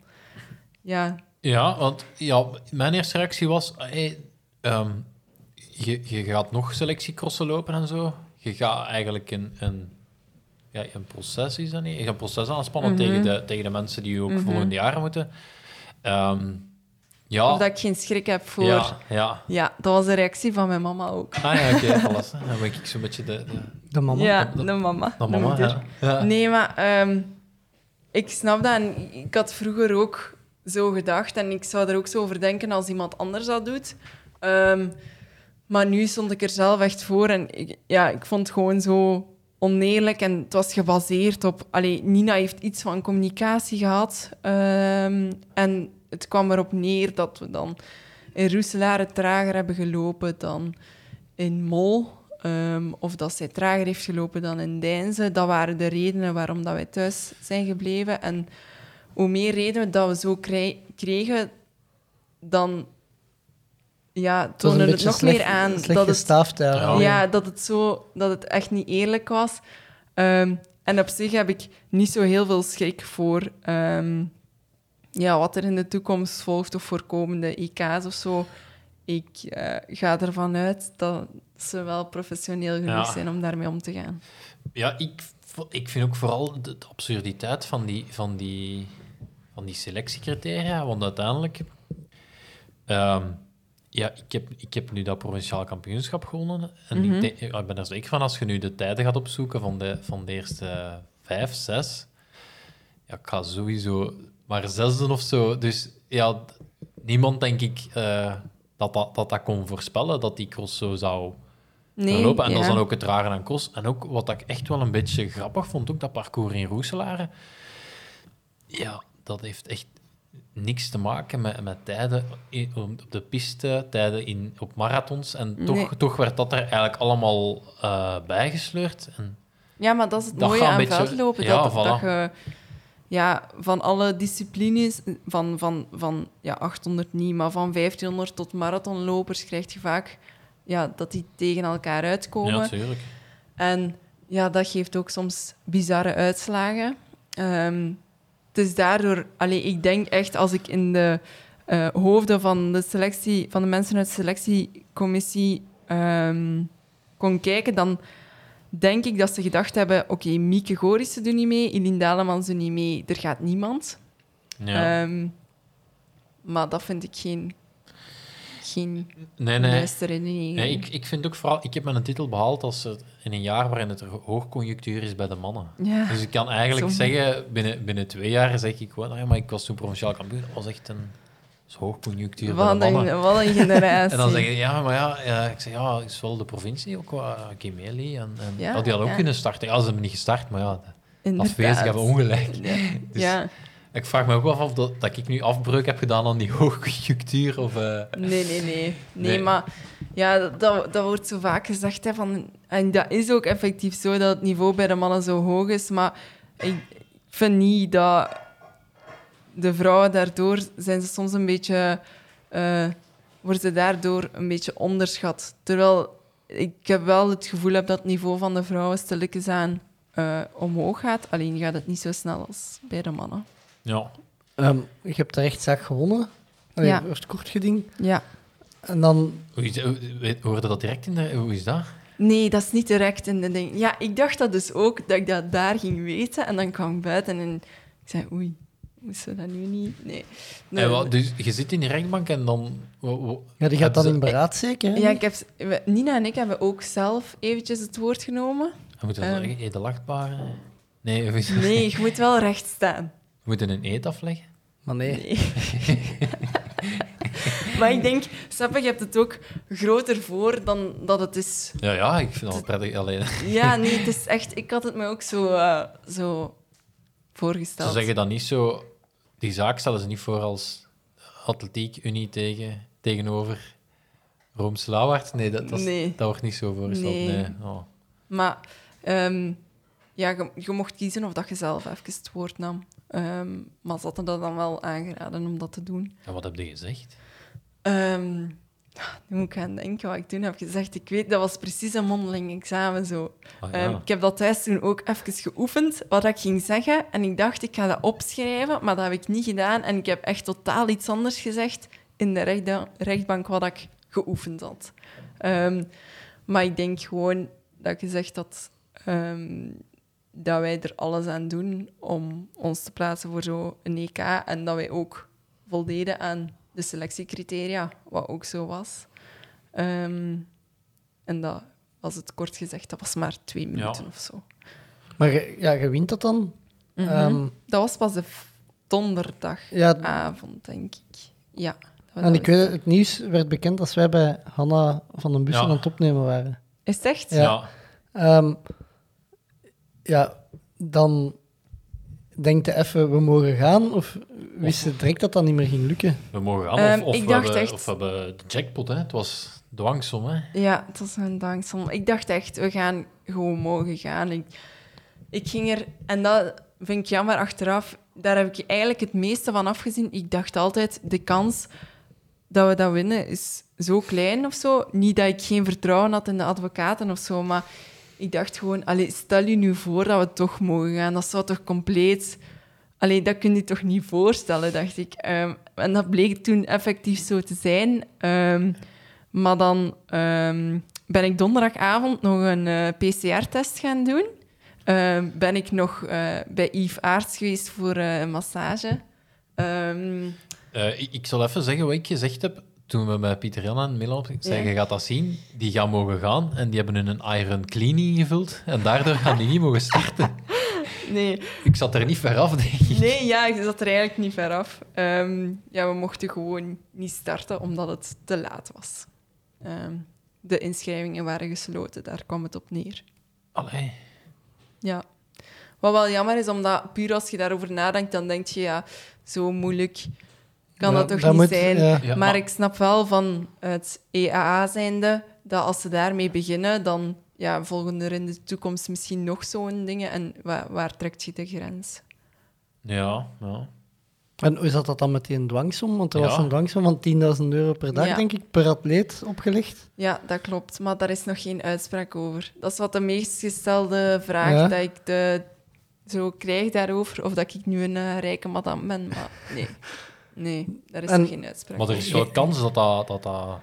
Ja,
Ja, want ja, mijn eerste reactie was... Hey, ehm, je, je gaat nog selectiecrossen lopen en zo. Je gaat eigenlijk een, een, ja, een proces, is dat niet? Je gaat een proces aanspannen
Mhm.
tegen, de, tegen de mensen die ook
Mhm.
volgende jaren moeten. Ehm, ja,
of dat ik geen schrik heb voor... Ja.
ja, ja.
dat was de reactie van mijn mama ook.
Ah ja, oké, alles. Dan ben ik zo'n beetje de, de,
De mama.
Ja,
de-
de mama.
de mama. Ja.
Nee, maar ehm, ik snap dat. En ik had vroeger ook zo gedacht. En ik zou er ook zo over denken als iemand anders dat doet. Ehm, maar nu stond ik er zelf echt voor. En ik, ja, ik vond het gewoon zo oneerlijk. En het was gebaseerd op... Allee, Nina heeft iets van communicatie gehad. Ehm, en het kwam erop neer dat we dan in Roeselaar trager hebben gelopen dan in Mol. Ehm, of dat zij trager heeft gelopen dan in Deinze. Dat waren de redenen waarom dat wij thuis zijn gebleven. En hoe meer redenen dat we zo kregen, dan ja,
Het was een
toonde het nog
slecht,
meer aan dat het,
gestaafd.
Ja.
ja, dat, het zo, dat het echt niet eerlijk was. Ehm, en op zich heb ik niet zo heel veel schrik voor ehm, ja, wat er in de toekomst volgt of voor komende EK's of zo. Ik eh, ga ervan uit dat ze wel professioneel genoeg
Ja.
zijn om daarmee om te gaan.
Ja, ik, ik vind ook vooral de, de absurditeit van die, van, die, van die selectiecriteria. Want uiteindelijk... ehm, ja, ik heb, ik heb nu dat provinciaal kampioenschap gewonnen. En
Mhm.
ik, denk- ja, ik ben er zeker van, als je nu de tijden gaat opzoeken van de, van de eerste vijf, zes... Ja, ik ga sowieso maar zesde of zo. Dus ja, niemand, denk ik, eh, dat, dat, dat dat kon voorspellen, dat die cross zo zou
Nee,
verlopen. En
ja.
dat is dan ook het rare aan Kos. En ook wat ik echt wel een beetje grappig vond, ook dat parcours in Roeselare. Ja, dat heeft echt niks te maken met, met tijden in- op de piste, tijden in, op marathons. En toch,
Nee.
toch werd dat er eigenlijk allemaal eh, bijgesleurd. En,
Ja, maar dat is het
Dat
mooie aan
beetje-
veldlopen.
ja,
dat,
voilà.
dat je ja, van alle disciplines, van, van, van ja, 800 niet, maar van 1500 tot marathonlopers krijg je vaak ja, dat die tegen elkaar uitkomen.
ja, natuurlijk.
En ja, dat geeft ook soms bizarre uitslagen. Ehm het is daardoor... Allee, ik denk echt, als ik in de eh, hoofden van de, selectie, van de mensen uit de selectiecommissie ehm, kon kijken, dan denk ik dat ze gedacht hebben... Oké, Mieke Gorissen doet niet mee, Ilien Dalemans doet niet mee, er gaat niemand.
Ja.
Ehm, maar dat vind ik geen, geen
nee, nee.
juiste redenering.
Nee, ik, ik vind ook vooral... Ik heb mijn titel behaald als er in een jaar waarin het er hoogconjunctuur is bij de mannen.
Ja.
Dus ik kan eigenlijk
Zo.
zeggen, binnen, binnen twee jaar zeg ik gewoon, "Ah, maar ik was toen provinciaal kampioen. Dat was echt een dat is hoogconjunctuur bij
Wat
de mannen.
een, wat een generatie.
En dan zeg je, ja, maar ja, ja, ik zeg, ja, is wel de provincie ook wat Kimeli en, en
Ja,
ja, die hadden ook kunnen starten. Ja, ze hebben niet gestart, maar ja, de
Inderdaad.
afwezigen hebben ongelijk.
Ja.
Dus
ja.
Ik vraag me ook wel af dat, dat ik nu afbreuk heb gedaan aan die hoogconjunctuur. Of, eh,
Nee, nee, nee, nee.
Nee.
maar ja, dat, dat wordt zo vaak gezegd. Hè, van, en dat is ook effectief zo, dat het niveau bij de mannen zo hoog is. Maar ik vind niet dat de vrouwen daardoor... Zijn ze soms een beetje... eh, worden ze daardoor een beetje onderschat. Terwijl ik heb wel het gevoel heb dat het niveau van de vrouwen stilletjes aan eh, omhoog gaat. Alleen gaat het niet zo snel als bij de mannen.
Ja.
Ehm, je hebt de rechtszaak gewonnen. Allee,
Ja.
Eerst kort geding.
Ja.
En dan...
Hoe is, hoe- weet- hoorde dat direct in de... Hoe is dat?
Nee, dat is niet direct in de ding. Ja, ik dacht dat dus ook, dat ik dat daar ging weten. En dan kwam ik buiten en ik zei, oei, moesten we dat nu niet? Nee. Nee.
En wat, dus je zit in die rechtbank en dan...
Ja, die gaat dan
ze-
in beraad zeker, hè?
Ja, ik heb, we- Nina en ik hebben ook zelf eventjes het woord genomen.
Je moet
Ehm.
een edelachtbare... Nee, hoe is dat?
Nee, je moet wel recht staan.
We moeten een eet afleggen.
Maar nee.
Nee. maar ik denk, snap je, hebt het ook groter voor dan dat het is.
Ja, ja, ik vind dat prettig. Alleen,
Ja, nee, het is echt... Ik had het me ook zo, eh, zo
ze
voorgesteld.
zeggen dan niet zo... Die zaak stellen ze niet voor als... Atletiek Unie tegen, tegenover Roomse Lauwaard? Nee, dat, dat,
Nee.
dat wordt niet zo voorgesteld. Nee.
Nee.
Oh.
Maar ehm, ja, je, je mocht kiezen of dat je zelf even het woord nam. Ehm, maar ze hadden dat dan wel aangeraden om dat te doen.
En wat heb je gezegd?
Nu moet ik gaan denken wat ik toen heb gezegd. Ik weet, dat was precies een mondeling examen zo.
Ah, ja.
Ehm, ik heb dat thuis toen ook even geoefend, wat ik ging zeggen. En ik dacht, ik ga dat opschrijven, maar dat heb ik niet gedaan. En ik heb echt totaal iets anders gezegd in de rechtda- rechtbank wat ik geoefend had. Maar ik denk gewoon dat gezegd had ehm, dat wij er alles aan doen om ons te plaatsen voor zo'n EK. En dat wij ook voldeden aan de selectiecriteria, wat ook zo was. Ehm, en dat was het kort gezegd, dat was maar twee minuten of zo.
Maar je- ja, je wint dat dan.
Mhm.
Ehm,
dat was pas de donderdagavond,
ja,
denk ik. Ja.
en ik weet, het, het nieuws werd bekend als wij bij Hanna van den Bussen
Ja.
aan het opnemen waren.
Is het echt?
Ja.
ja.
Ehm, ja, dan denkt je even, we mogen gaan? Of wist je direct dat dat niet meer ging lukken?
we mogen gaan.
Ehm,
of, of,
ik
we
dacht
hebben,
echt-
of we hebben de jackpot, hè. Het was dwangsom, hè.
Ja, het was een danksom. Ik dacht echt, we gaan gewoon mogen gaan. Ik, ik ging er, en dat vind ik jammer achteraf, daar heb ik eigenlijk het meeste van afgezien. Ik dacht altijd, de kans dat we dat winnen is zo klein of zo. Niet dat ik geen vertrouwen had in de advocaten of zo, maar ik dacht gewoon, stel je nu voor dat we toch mogen gaan. Dat zou toch compleet... Allee, dat kun je toch niet voorstellen, dacht ik. Ehm, en dat bleek toen effectief zo te zijn. Ehm, maar dan ehm, ben ik donderdagavond nog een eh, PCR-test gaan doen. Ben ik nog eh, bij Yves Aarts geweest voor eh, een massage.
Ik zal even zeggen wat ik gezegd heb toen we met Pieter Jan Milan ik zei,
Ja.
je gaat dat zien, die gaan mogen gaan en die hebben hun een iron clean ingevuld en daardoor gaan die niet mogen starten.
nee,
Ik zat er niet ver af, denk ik.
nee, ja, ik zat er eigenlijk niet ver af. Ehm, ja, we mochten gewoon niet starten omdat het te laat was. Ehm, de inschrijvingen waren gesloten, daar kwam het op neer.
Allee.
Ja. Wat wel jammer is, omdat puur als je daarover nadenkt, dan denk je, ja, zo moeilijk kan
Ja,
dat toch
dat
niet
moet-
zijn.
ja.
Ja,
maar ik snap wel van het EAA zijnde, dat als ze daarmee beginnen, dan ja, volgen er in de toekomst misschien nog zo'n dingen. En waar, waar trekt je de grens?
Ja, ja.
En hoe zat dat dan met die dwangsom? Want er was een dwangsom van 10.000 euro per dag,
Ja.
denk ik, per atleet opgelegd.
Ja, dat klopt. Maar daar is nog geen uitspraak over. Dat is wat de meest gestelde vraag
Ja.
dat ik de, zo krijg daarover. Of dat ik nu een eh, rijke madame ben. Maar nee, nee daar is
En-
nog geen uitspraak
Maar er is wel kans dat dat... dat, dat...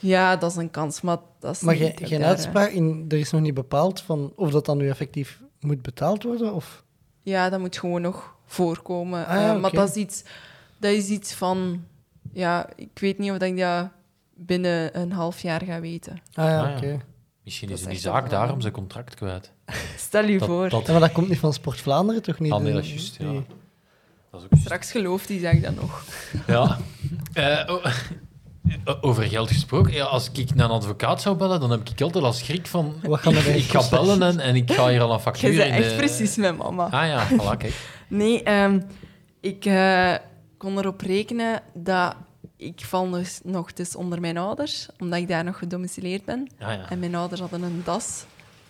Ja, dat is een kans, maar dat is
Maar
niet...
geen,
daar,
uitspraak, in, er is nog niet bepaald van of dat dan nu effectief moet betaald worden? Of...
eh, Ja, dat moet gewoon nog voorkomen.
Ah, ja,
Eh, Maar dat is, iets, dat is iets van... Ja, ik weet niet of dat ik dat binnen een half jaar ga weten.
Ah ja,
Ah, ja.
oké.
Misschien
Dat
is in die
wel
zaak daarom zijn contract kwijt.
Stel je
Dat-
voor.
dat-
Ja, maar dat komt niet van Sport Vlaanderen, toch niet?
Ah, nee,
De-
dat is juist, ja. Dat is ook.
Straks gelooft hij, zeg ik dat nog.
Ja. Eh, o- over geld gesproken, ja, als ik naar een advocaat zou bellen, dan heb ik altijd al schrik van...
Wat gaan we
ik, ik ga bellen en, en ik ga hier al een factuur
bent
in
echt
de-
precies met mama.
Ah ja, voilà, kijk.
Nee, ehm, ik eh, kon erop rekenen dat ik val dus nog dus onder mijn ouders, omdat ik daar nog gedomicileerd ben.
Ah ja,
En mijn ouders hadden een DAS.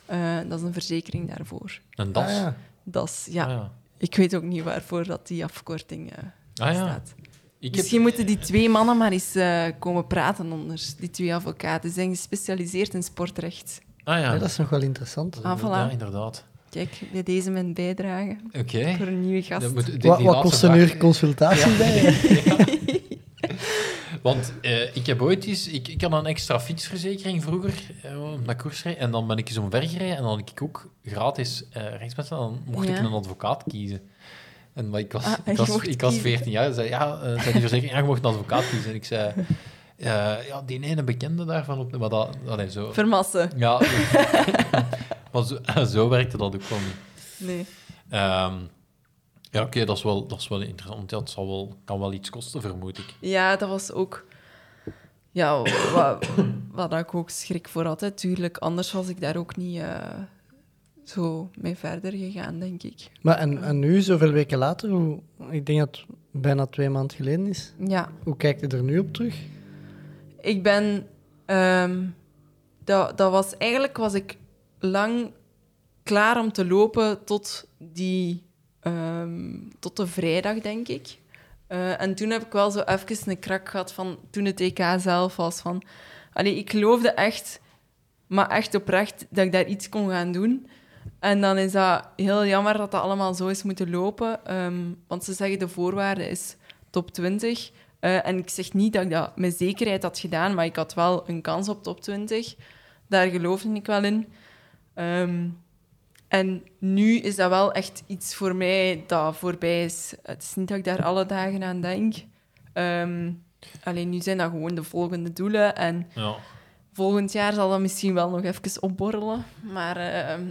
Eh, dat is een verzekering daarvoor.
een das.
Ah, ja.
DAS, ja.
Ah, ja.
Ik weet ook niet waarvoor dat die afkorting eh,
Ah, ja.
staat.
Ik heb,
Misschien moeten die twee mannen maar eens eh, komen praten onder, die twee advocaten. Ze zijn gespecialiseerd in sportrecht.
ah ja,
Ja, dat is nog wel interessant.
Ah, voilà.
ja, inderdaad.
Kijk, bij deze mijn bijdrage
Oké.
voor een nieuwe gast.
Moet-
Wat, kost een uur consultatie bij?
Want eh, ik heb ooit eens... Ik, ik had een extra fietsverzekering vroeger, eh, naar koers reed, En dan ben ik eens omver gereden en dan had ik ook gratis eh rechtsmedicijn. En dan mocht ik
Ja.
een advocaat kiezen. En maar ik was,
Ah,
ik was, ik was
kiezen.
14 jaar. Ze zei, ja, eh, zei die verzekering, ja, je mocht een advocaat kiezen. En ik zei, eh, ja, die ene bekende daarvan op... Maar dat, allee, zo...
Vermassen.
Ja, maar zo, zo werkte dat ook wel niet.
Nee.
Ehm, ja, oké, dat, is wel, dat is wel interessant. Het zal wel, kan wel iets kosten, vermoed ik.
Ja, dat was ook... Ja, wat, wat ik ook schrik voor had, hè. Tuurlijk, anders was ik daar ook niet eh, zo mee verder gegaan, denk ik.
Maar en, en nu, zoveel weken later, hoe, ik denk dat het bijna twee maanden geleden is,
Ja,
hoe kijkt je er nu op terug?
ik ben... ehm, dat, dat was, eigenlijk was ik lang klaar om te lopen tot, die, ehm, tot de vrijdag, denk ik. Eh, en toen heb ik wel zo even een krak gehad van toen het EK zelf was. Van, allee, ik geloofde echt, maar echt oprecht, dat ik daar iets kon gaan doen. En dan is dat heel jammer dat dat allemaal zo is moeten lopen. ehm, want ze zeggen de voorwaarde is top 20. Eh, en ik zeg niet dat ik dat met zekerheid had gedaan, maar ik had wel een kans op top 20. Daar geloofde ik wel in. Ehm, en nu is dat wel echt iets voor mij dat voorbij is. Het is niet dat ik daar alle dagen aan denk. Ehm, alleen nu zijn dat gewoon de volgende doelen. En
Ja.
volgend jaar zal dat misschien wel nog even opborrelen. Maar ehm,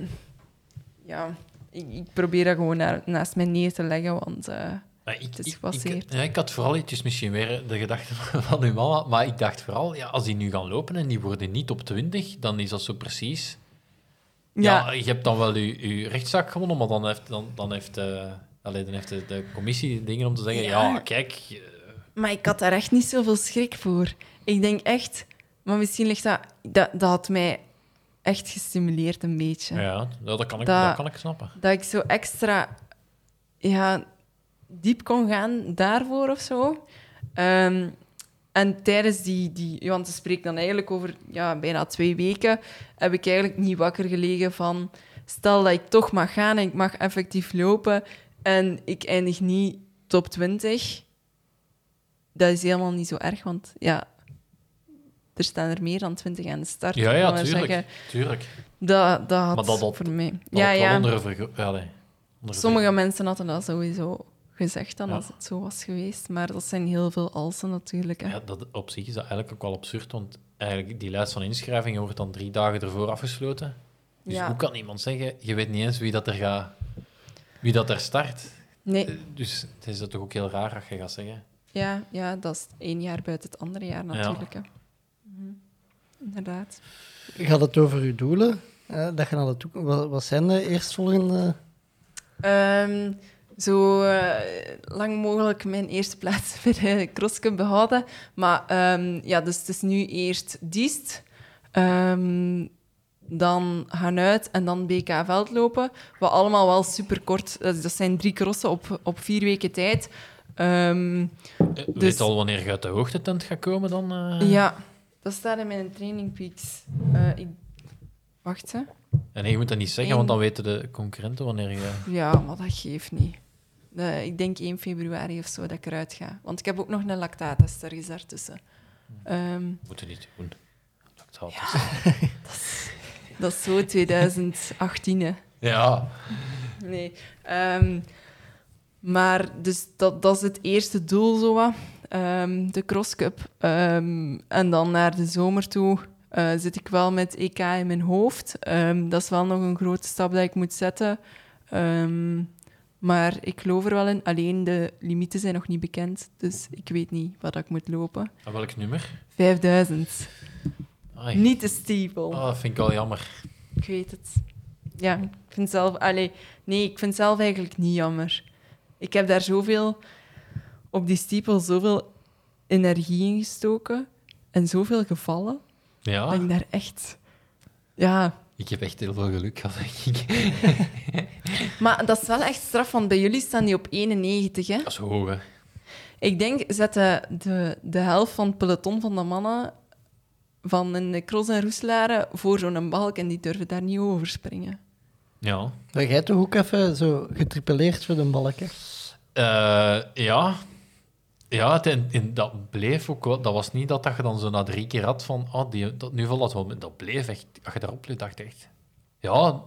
ja, ik, ik probeer dat gewoon naar- naast mij neer te leggen. Want eh,
Maar ik,
Het is gepasseerd.
ik, ja, ik had vooral iets misschien weer de gedachte van uw mama, maar ik dacht vooral, ja, als die nu gaan lopen en die worden niet op 20, dan is dat zo precies. Ja, je hebt dan wel je, rechtszaak gewonnen, maar dan heeft, dan, dan heeft, eh, allee, dan heeft de, de commissie dingen om te zeggen, ja,
Ja.
kijk,
maar ik had daar echt niet zoveel schrik voor. Ik denk echt... Maar misschien ligt dat... Dat, dat had mij echt gestimuleerd een beetje.
ja, dat, kan ik,
Dat-
dat kan ik snappen.
dat ik zo extra ja, diep kon gaan daarvoor of zo. Ehm, en tijdens die, die, want ze spreekt dan eigenlijk over ja, bijna twee weken, heb ik eigenlijk niet wakker gelegen van, stel dat ik toch mag gaan en ik mag effectief lopen en ik eindig niet top 20. Dat is helemaal niet zo erg, want ja, er staan er meer dan 20 aan de start.
Ja, ja, tuurlijk.
zeggen.
tuurlijk.
Dat, dat had
Maar dat had-
voor mij...
Dat
ja, ja.
onder
Sommige mensen hadden dat sowieso gezegd dan
Ja.
als het zo was geweest. Maar dat zijn heel veel alsen natuurlijk. Hè.
Ja, dat, op zich is dat eigenlijk ook wel absurd, want eigenlijk die lijst van inschrijvingen wordt dan drie dagen ervoor afgesloten. Dus
Ja.
hoe kan iemand zeggen, je weet niet eens wie dat er gaat, wie dat er start?
Nee,
Eh, Dus het is dat toch ook heel raar dat je gaat zeggen.
ja, ja, dat is één jaar buiten het andere jaar natuurlijk. Hè. Mhm. Inderdaad.
Gaat het over uw doelen? Eh, dat je naar de toekomst... Wat, wat zijn de eerstvolgende...
Ehm, zo eh, lang mogelijk mijn eerste plaats bij de crosscup behouden. Maar ehm, ja, dus het is nu eerst Diest, ehm, dan gaan uit en dan BK veldlopen. Wat allemaal wel super kort. Dat zijn drie crossen op, op vier weken tijd. Ehm,
Eh,
Dus-
Weet je al wanneer je uit de hoogtetent gaat komen dan? eh?
ja, dat staat in mijn training peaks. Ik... Wacht, hè.
En nee, je moet dat niet zeggen, want dan weten de concurrenten wanneer je...
Ja, maar dat geeft niet. Eh, ik denk 1 februari of zo dat ik eruit ga. Want ik heb ook nog een lactaattest ergens daartussen. Ehm,
Moeten niet doen. Dat zal
dat is zo 2018, hè.
ja.
Nee. Ehm, maar dus dat, dat is het eerste doel, zo wat. Ehm, de crosscup. Ehm, en dan naar de zomer toe eh, zit ik wel met EK in mijn hoofd. Dat is wel nog een grote stap dat ik moet zetten. Maar ik geloof er wel in. Alleen de limieten zijn nog niet bekend. Dus ik weet niet wat ik moet lopen.
En welk nummer?
5000.
Ai.
Niet de steeple.
Oh, dat vind ik wel jammer.
Ik weet het. Ja, ik vind zelf... Allee, nee, ik vind zelf eigenlijk niet jammer. Ik heb daar zoveel... Op die stiepel zoveel energie in gestoken. En zoveel gevallen.
Ja,
Dat ik daar echt... Ja,
ik heb echt heel veel geluk gehad, denk ik.
maar dat is wel echt straf, want bij jullie staan die op 91, hè?
Dat is hoog, hè.
Ik denk, zetten de, de helft van het peloton van de mannen van een cross en roeselaren voor zo'n balk en die durven daar niet over springen.
Ja.
Maar jij toch ook even zo getripeleerd voor de balk, hè?
Eh, ja. Ja, het, en, en dat bleef ook wel... Dat was niet dat, dat je dan zo na drie keer had van... Oh, die, dat, nu valt dat wel. Dat bleef echt... Als je daarop let, dacht je echt... Ja,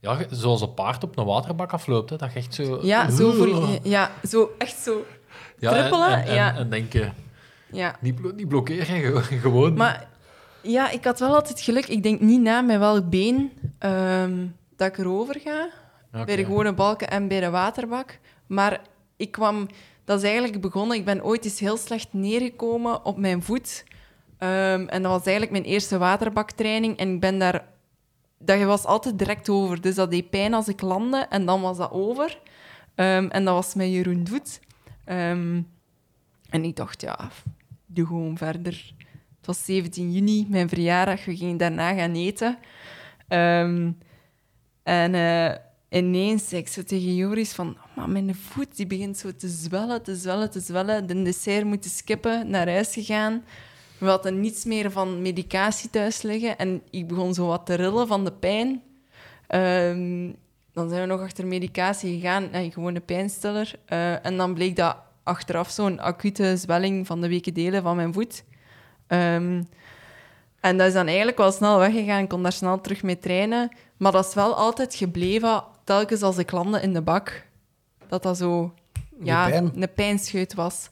ja, zoals een paard op een waterbak afloopt, hè, dat je echt zo...
Ja, zo, voel, ja, zo echt zo.
Ja, en-
trippelen,
En, en,
ja.
en denken,
Ja.
niet, blo- niet blokkeren, gewoon-.
Maar ja, ik had wel altijd geluk. Ik denk niet na met welk been ehm, dat ik erover ga. Bij de gewone balken en bij de waterbak. Maar ik kwam... Dat is eigenlijk begonnen... Ik ben ooit eens heel slecht neergekomen op mijn voet. Ehm, en dat was eigenlijk mijn eerste waterbaktraining. En ik ben daar dat was altijd direct over. Dus dat deed pijn als ik landde en dan was dat over. Ehm, en dat was met Jeroen Doet. Ehm, en ik dacht, ja, doe gewoon verder. Het was 17 juni, mijn verjaardag. We gingen daarna gaan eten. En eh, ineens zei ik zo tegen Joris van... "Oh, Maar mijn voet die begint zo te zwellen, te zwellen, te zwellen. De dessert moeten skippen, naar huis gegaan. We hadden niets meer van medicatie thuis liggen. En ik begon zo wat te rillen van de pijn. Ehm, dan zijn we nog achter medicatie gegaan, en gewoon een pijnstiller. Eh, en dan bleek dat achteraf zo'n acute zwelling van de weken delen van mijn voet. Ehm, en dat is dan eigenlijk wel snel weggegaan. Ik kon daar snel terug mee trainen. Maar dat is wel altijd gebleven, telkens als ik landde in de bak. Dat dat zo ja,
pijn.
een pijnscheut was.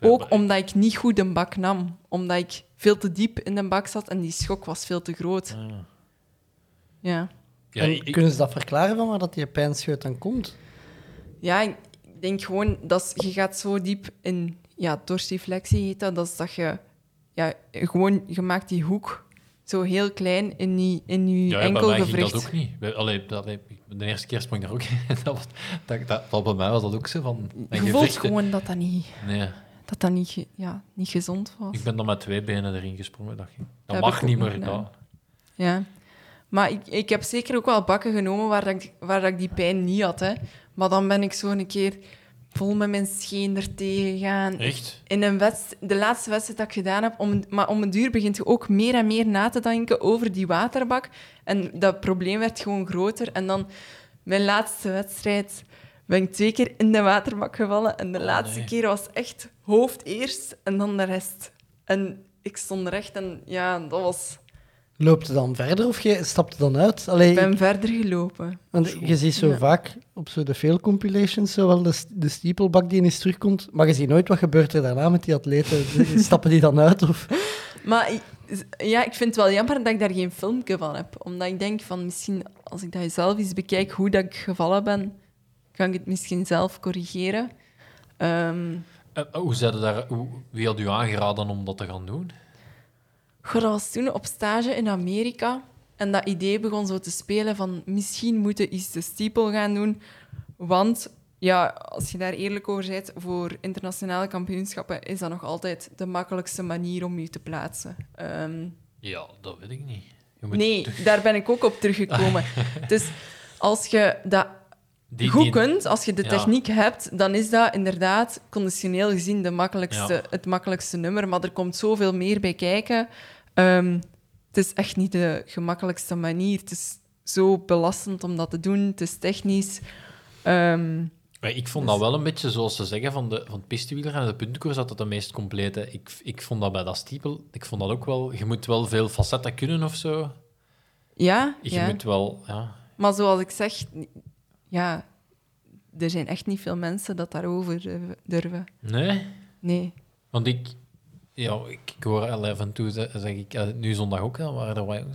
Ook omdat ik niet goed een bak nam. Omdat ik veel te diep in de bak zat en die schok was veel te groot.
Ah.
Ja.
Ja,
en
ik-
kunnen ze dat verklaren van waar dat die pijnscheut dan komt?
Ja, ik denk gewoon dat je gaat zo diep in ja, dorsiflexie heet dat. Dat is dat je ja, gewoon je maakt die hoek zo heel klein in die in je
Ja, ja, bij mij ging dat ook niet. Allee, dat, de eerste keer sprong ik er ook in. dat, dat, dat, dat- bij mij was dat ook zo van...
Je voelt gewoon dat dat niet,
Nee,
dat dat niet, ja, niet gezond was.
ik ben dan met twee benen erin gesprongen. Dat, ging. dat mag niet meer. Dat,
Ja. Maar ik, ik heb zeker ook wel bakken genomen waar, dat ik, waar dat ik die pijn niet had. Hè. Maar dan ben ik zo een keer vol met mijn scheen er tegen gegaan.
echt?
In een wedst- de laatste wedstrijd dat ik gedaan heb, om, maar om een duur begint je ook meer en meer na te denken over die waterbak. En dat probleem werd gewoon groter. En dan, mijn laatste wedstrijd, ben ik twee keer in de waterbak gevallen. En de
Oh,
laatste
nee.
keer was echt hoofd eerst en dan de rest. En ik stond recht en ja, dat was...
Loopt het dan verder of je stapt er dan uit? Allee,
Ik ben verder gelopen.
Want je ziet zo
Ja.
vaak op zo de veel compilations zo wel de, de stiepelbak die eens terugkomt, maar je ziet nooit wat gebeurt er daarna met die atleten. Stappen die dan uit? Of...
Maar ik- ja, ik vind het wel jammer dat ik daar geen filmpje van heb. Omdat ik denk van misschien, als ik dat zelf eens bekijk, hoe dat ik gevallen ben, kan ik het misschien zelf corrigeren.
Hoe zeiden daar, hoe, wie had u aangeraden om dat te gaan doen?
Goh, dat was toen op stage in Amerika. En dat idee begon zo te spelen van misschien moeten we iets de stiepel gaan doen. Want ja, als je daar eerlijk over bent, voor internationale kampioenschappen is dat nog altijd de makkelijkste manier om je te plaatsen. Ehm,
Ja, dat weet ik niet.
Nee, daar ben ik ook op teruggekomen. dus als je dat
die-
goed
die-
kunt, als je de
Ja.
techniek hebt, dan is dat inderdaad conditioneel gezien de makkelijkste,
Ja.
het makkelijkste nummer. Maar er komt zoveel meer bij kijken. Ehm, het is echt niet de gemakkelijkste manier. Het is zo belastend om dat te doen. Het is technisch. Ehm,
ik vond dat wel een beetje zoals ze zeggen van, de, van het pistewieler en de puntenkoers dat het de meest complete. Ik, ik vond dat bij dat stiepel, ik vond dat ook wel. Je moet wel veel facetten kunnen of zo.
ja,
Je
ja.
moet wel, ja.
maar zoals ik zeg, ja, er zijn echt niet veel mensen dat daarover durven- durven.
Nee,
Nee.
want ik, ja, ik, ik hoor al af en toe ze- zeg ik, eh, nu zondag ook, er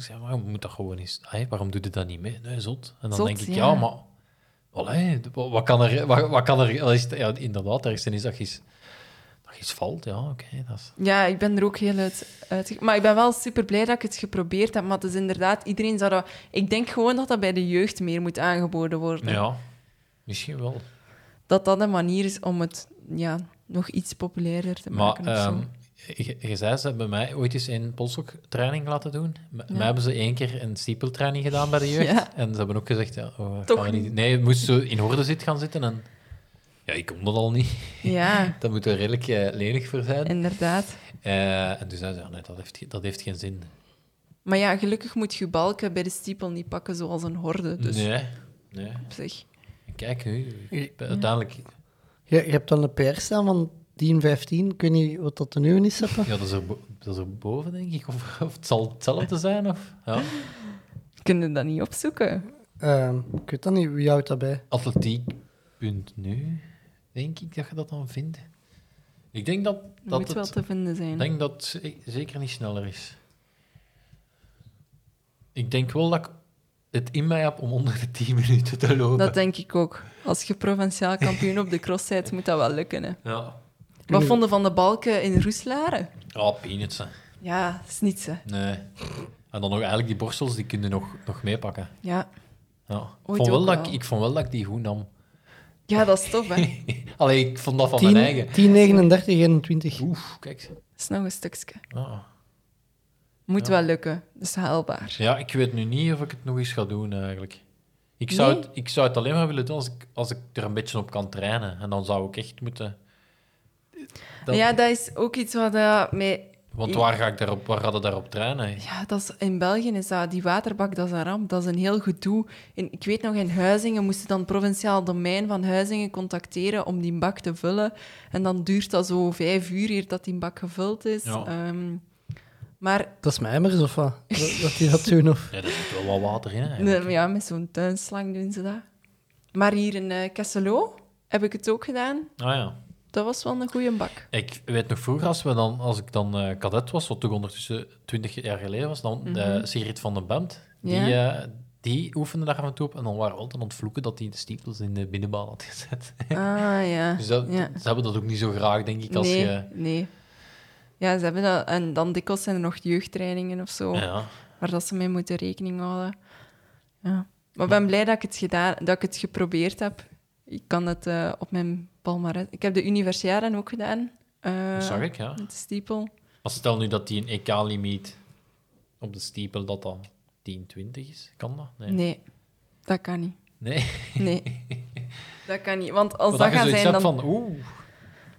ja, waarom moet dat gewoon eens, ah, waarom doe je dat niet mee? Nee, zot. En dan
Zot,
denk ik,
ja.
ja, maar, allee, wat, kan er, wat, wat kan er, ja, inderdaad, er is dat iets, dat iets valt, ja, oké, dat is...
Ja, ik ben er ook heel uit, uit. Maar ik ben wel super blij dat ik het geprobeerd heb. Maar het is inderdaad, iedereen zou dat. Ik denk gewoon dat dat bij de jeugd meer moet aangeboden worden.
Ja, misschien wel.
Dat dat een manier is om het ja, nog iets populairder te
Maar
maken. of zo.
Je, je zei, ze hebben mij ooit eens een polsok-training laten doen. M-
Ja.
Mij hebben ze één keer een stiepeltraining gedaan bij de jeugd.
Ja.
En ze hebben ook gezegd, ja, oh,
Toch
gaan we niet...
niet.
Nee, het moest zo in orde zitten gaan zitten. En ja, ik kon dat al niet.
Ja,
Daar moet er redelijk eh, lenig voor zijn.
inderdaad.
Eh, en toen zei ze, ja, nee, dat heeft, dat heeft geen zin.
Maar ja, gelukkig moet je balken bij de stiepel niet pakken zoals een horde. Dus
Nee, nee.
op zich.
Kijk, nu,
Ja.
uiteindelijk...
Je, je hebt dan een PR staan van 10, 15. Ik weet niet wat dat nieuwe is, Seppe.
Ja, dat is, er, bo- dat is er boven, denk ik. Of, of het zal hetzelfde zijn, of... Ja.
Kunnen we dat niet opzoeken?
Ehm, ik weet dat niet, wie houdt dat bij?
Atletiek.nu, denk ik dat je dat dan vindt. Ik denk dat,
Dat moet wel
het...
te vinden zijn.
Ik denk dat het ze- zeker niet sneller is. Ik denk wel dat ik het in mij heb om onder de 10 minuten te lopen.
Dat denk ik ook. Als je provinciaal kampioen op de cross bent, moet dat wel lukken. Hè.
Ja.
Wat vonden van de balken in Roeslaren?
Ja, peanuts. hè.
Ja, dat is niets, hè.
Nee. En dan nog eigenlijk die borstels, die kun je nog, nog meepakken.
Ja.
Ja. Vond wel
ook
dat ik, vond wel dat ik die goed nam.
ja, dat is tof, hè.
Allee, ik vond dat van mijn
10,
eigen.
10, 39, 21.
Oeh, kijk.
Dat is nog een stukje.
Ah.
Moet
Ja.
wel lukken. Dat is haalbaar.
Ja, ik weet nu niet of ik het nog eens ga doen, eigenlijk. Ik zou,
Nee?
het, ik zou het alleen maar willen doen als ik, als ik er een beetje op kan trainen. En dan zou ik echt moeten... Dat-
Ja, dat is ook iets wat uh, mij...
Want waar ga ik daarop, waar gaat het daarop trainen?
Ja, dat is, in België is dat, die waterbak, dat is een ramp. Dat is een heel gedoe. In, ik weet nog, in Huizingen moesten dan provinciaal domein van Huizingen contacteren om die bak te vullen. En dan duurt dat zo vijf uur eer dat die bak gevuld is.
Ja.
Ehm, maar
Dat is mijmers of wat? Dat, dat die dat doen? Of...
Ja, er zit wel wat water in, eigenlijk.
ja, met zo'n tuinslang doen ze dat. Maar hier in eh Kesselo heb ik het ook gedaan.
Ah ja.
Dat was wel een goede bak.
Ik weet nog vroeger, als, we dan, als ik dan eh cadet was, wat toch ondertussen 20 jaar geleden was, dan de Sigrid van den Bent, die.
Ja.
eh, die oefende daar af en toe op. En dan waren we altijd aan het vloeken dat hij de stiepels in de binnenbaan had gezet.
Ah, ja.
Dus dat,
ja.
ze hebben dat ook niet zo graag, denk ik, als
nee,
je...
nee. Ja, ze hebben dat. En dan dikwijls zijn er nog jeugdtrainingen of zo,
Ja.
waar dat ze mee moeten rekening houden. Ja. Maar ik ben blij dat ik het, gedaan, dat ik het geprobeerd heb. Ik kan het op mijn palmarès... Ik heb de universiaren ook gedaan. eh,
Dat zag ik, ja.
Met de stiepel.
Maar stel nu dat die een EK-limiet op de stiepel, dat dan 10, 20 is. Kan dat? Nee.
Nee, dat kan niet.
Nee.
Nee, dat kan niet. Want als
Maar
dat
dat
gaat zijn, dan...
van, oeh.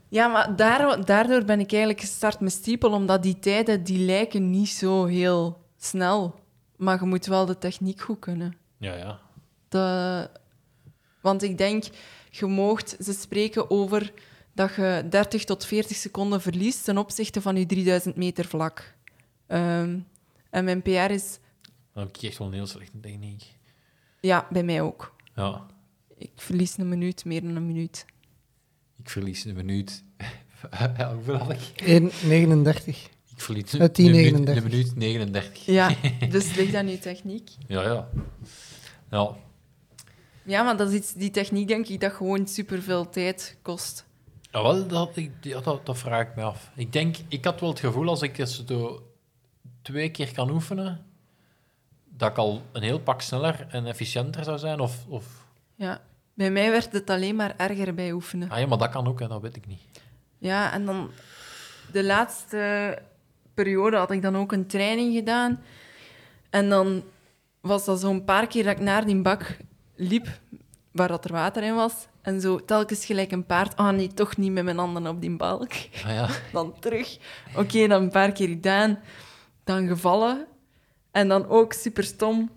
Ja, maar daar- daardoor ben ik eigenlijk gestart met stiepel, omdat die tijden die lijken niet zo heel snel. Maar je moet wel de techniek goed kunnen.
Ja, ja.
De... Want ik denk, je moogt, ze spreken over dat je 30 tot 40 seconden verliest ten opzichte van je 3000 meter vlak. Ehm, en mijn PR is,
Dan heb ik echt wel een heel slechte techniek.
ja, bij mij ook.
Ja.
Ik verlies een minuut, meer dan een minuut.
Ik verlies een minuut. Hoeveel had ik?
1,39.
Ik verlies
Eh,
een,
10,
minuut,
39.
een minuut 39.
Ja, dus ligt aan je techniek.
Ja, ja. Ja,
Ja, maar dat is iets, die techniek denk ik dat gewoon superveel tijd kost.
ja wel, dat, ik, ja, dat, dat vraag ik me af. Ik denk, ik had wel het gevoel als ik het zo twee keer kan oefenen, dat ik al een heel pak sneller en efficiënter zou zijn. Of, of...
Ja. Bij mij werd het alleen maar erger bij oefenen.
Ah ja, maar dat kan ook, hè, dat weet ik niet.
Ja, en dan de laatste periode had ik dan ook een training gedaan. En dan was dat zo'n paar keer dat ik naar die bak liep, waar dat er water in was. En zo telkens gelijk een paard. Ah nee, toch niet met mijn handen op die balk.
Ah ja,
Dan terug. Oké, dan een paar keer gedaan. Dan gevallen. En dan ook super stom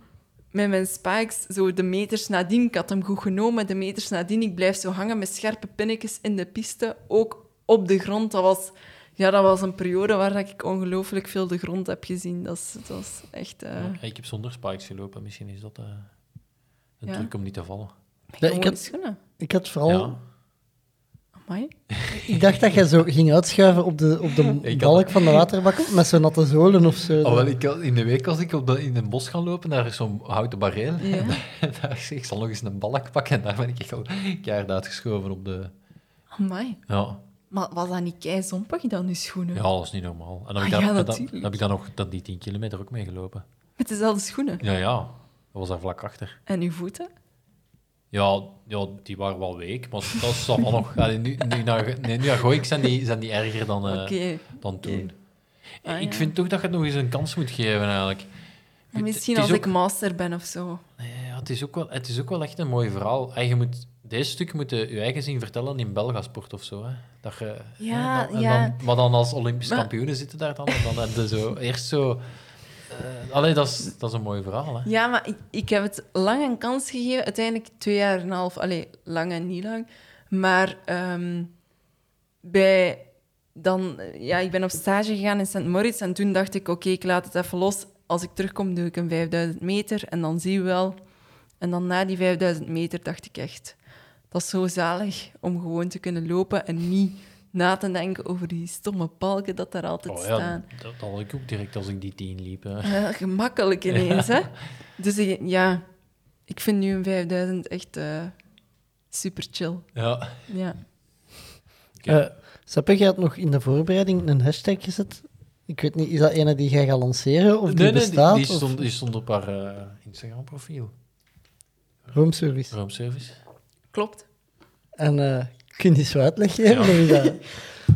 met mijn spikes. Zo de meters nadien. Ik had hem goed genomen. De meters nadien. Ik blijf zo hangen met scherpe pinnetjes in de piste. Ook op de grond. Dat was, ja, dat was een periode waar dat ik ongelooflijk veel de grond heb gezien. Dat is, dat is echt... eh,
Ja, ik heb zonder spikes gelopen. Misschien is dat eh, een
Ja.
truc om niet te vallen.
Ja, ik had-
schoenen.
Ik had vooral...
Ja.
Amai.
Ik dacht dat jij zo ging uitschuiven op de, op de
Ik had-
balk van de waterbak met zo'n natte zolen of zo.
Oh, wel, ik, had- in de week was ik op de, in een bos gaan lopen, daar is zo'n houten bareel.
Ja.
En daar ik, zal nog eens een balk pakken. En daar ben ik echt al keihard uitgeschoven op de...
Amai.
Ja,
Maar was dat niet kei zompig dan, je schoenen?
ja dat is niet normaal. En dan heb ik,
Ah,
daar,
ja,
en dan- dan heb ik dan nog dat, die 10 kilometer ook meegelopen.
Met dezelfde schoenen?
Ja, ja. Dat was daar vlak achter.
En uw voeten?
Ja, ja die waren wel week, maar dat is allemaal nog... Nu, nu, naar, nee, nu naar Gooik zijn die, zijn die erger dan,
Oké.
dan toen.
Ah,
ik
ja.
vind toch dat je het nog eens een kans moet geven, eigenlijk.
En misschien als
ook-
ik master ben of zo.
Ja, het, is ook wel, het is ook wel echt een mooi verhaal. En je moet, deze stuk moet je je eigen zien vertellen in Belgasport of zo. Hè. Dat je,
Ja,
dan-
ja.
Dan, maar dan als Olympisch
Maar-
kampioenen zitten daar dan. En dan heb je zo eerst zo... allee, dat is, dat is een mooi verhaal. Hè.
Ja, maar ik, ik heb het lang een kans gegeven. Uiteindelijk twee jaar en een half. Allee, lang en niet lang. Maar ehm, bij... Dan, ja, ik ben op stage gegaan in St. Moritz en toen dacht ik, oké, ik laat het even los. Als ik terugkom, doe ik een 5000 meter en dan zien we wel. En dan na die 5000 meter dacht ik echt, dat is zo zalig om gewoon te kunnen lopen en niet na te denken over die stomme balken dat daar altijd
Oh, ja,
staan.
dat, dat had ik ook direct als ik die tien liep. Hè.
Eh, gemakkelijk ineens, hè? Dus ik- ja, ik vind nu een 5000 echt eh, super chill.
Ja.
Ja.
Oké.
Eh, Seppe, jij had nog in de voorbereiding een hashtag gezet Ik weet niet, is dat ene die jij gaat lanceren of die
nee, nee,
bestaat?
die, die, stond, die stond op haar eh, Instagram-profiel.
roomservice?
Roomservice.
Klopt.
En eh, kun je zo uitleg geven?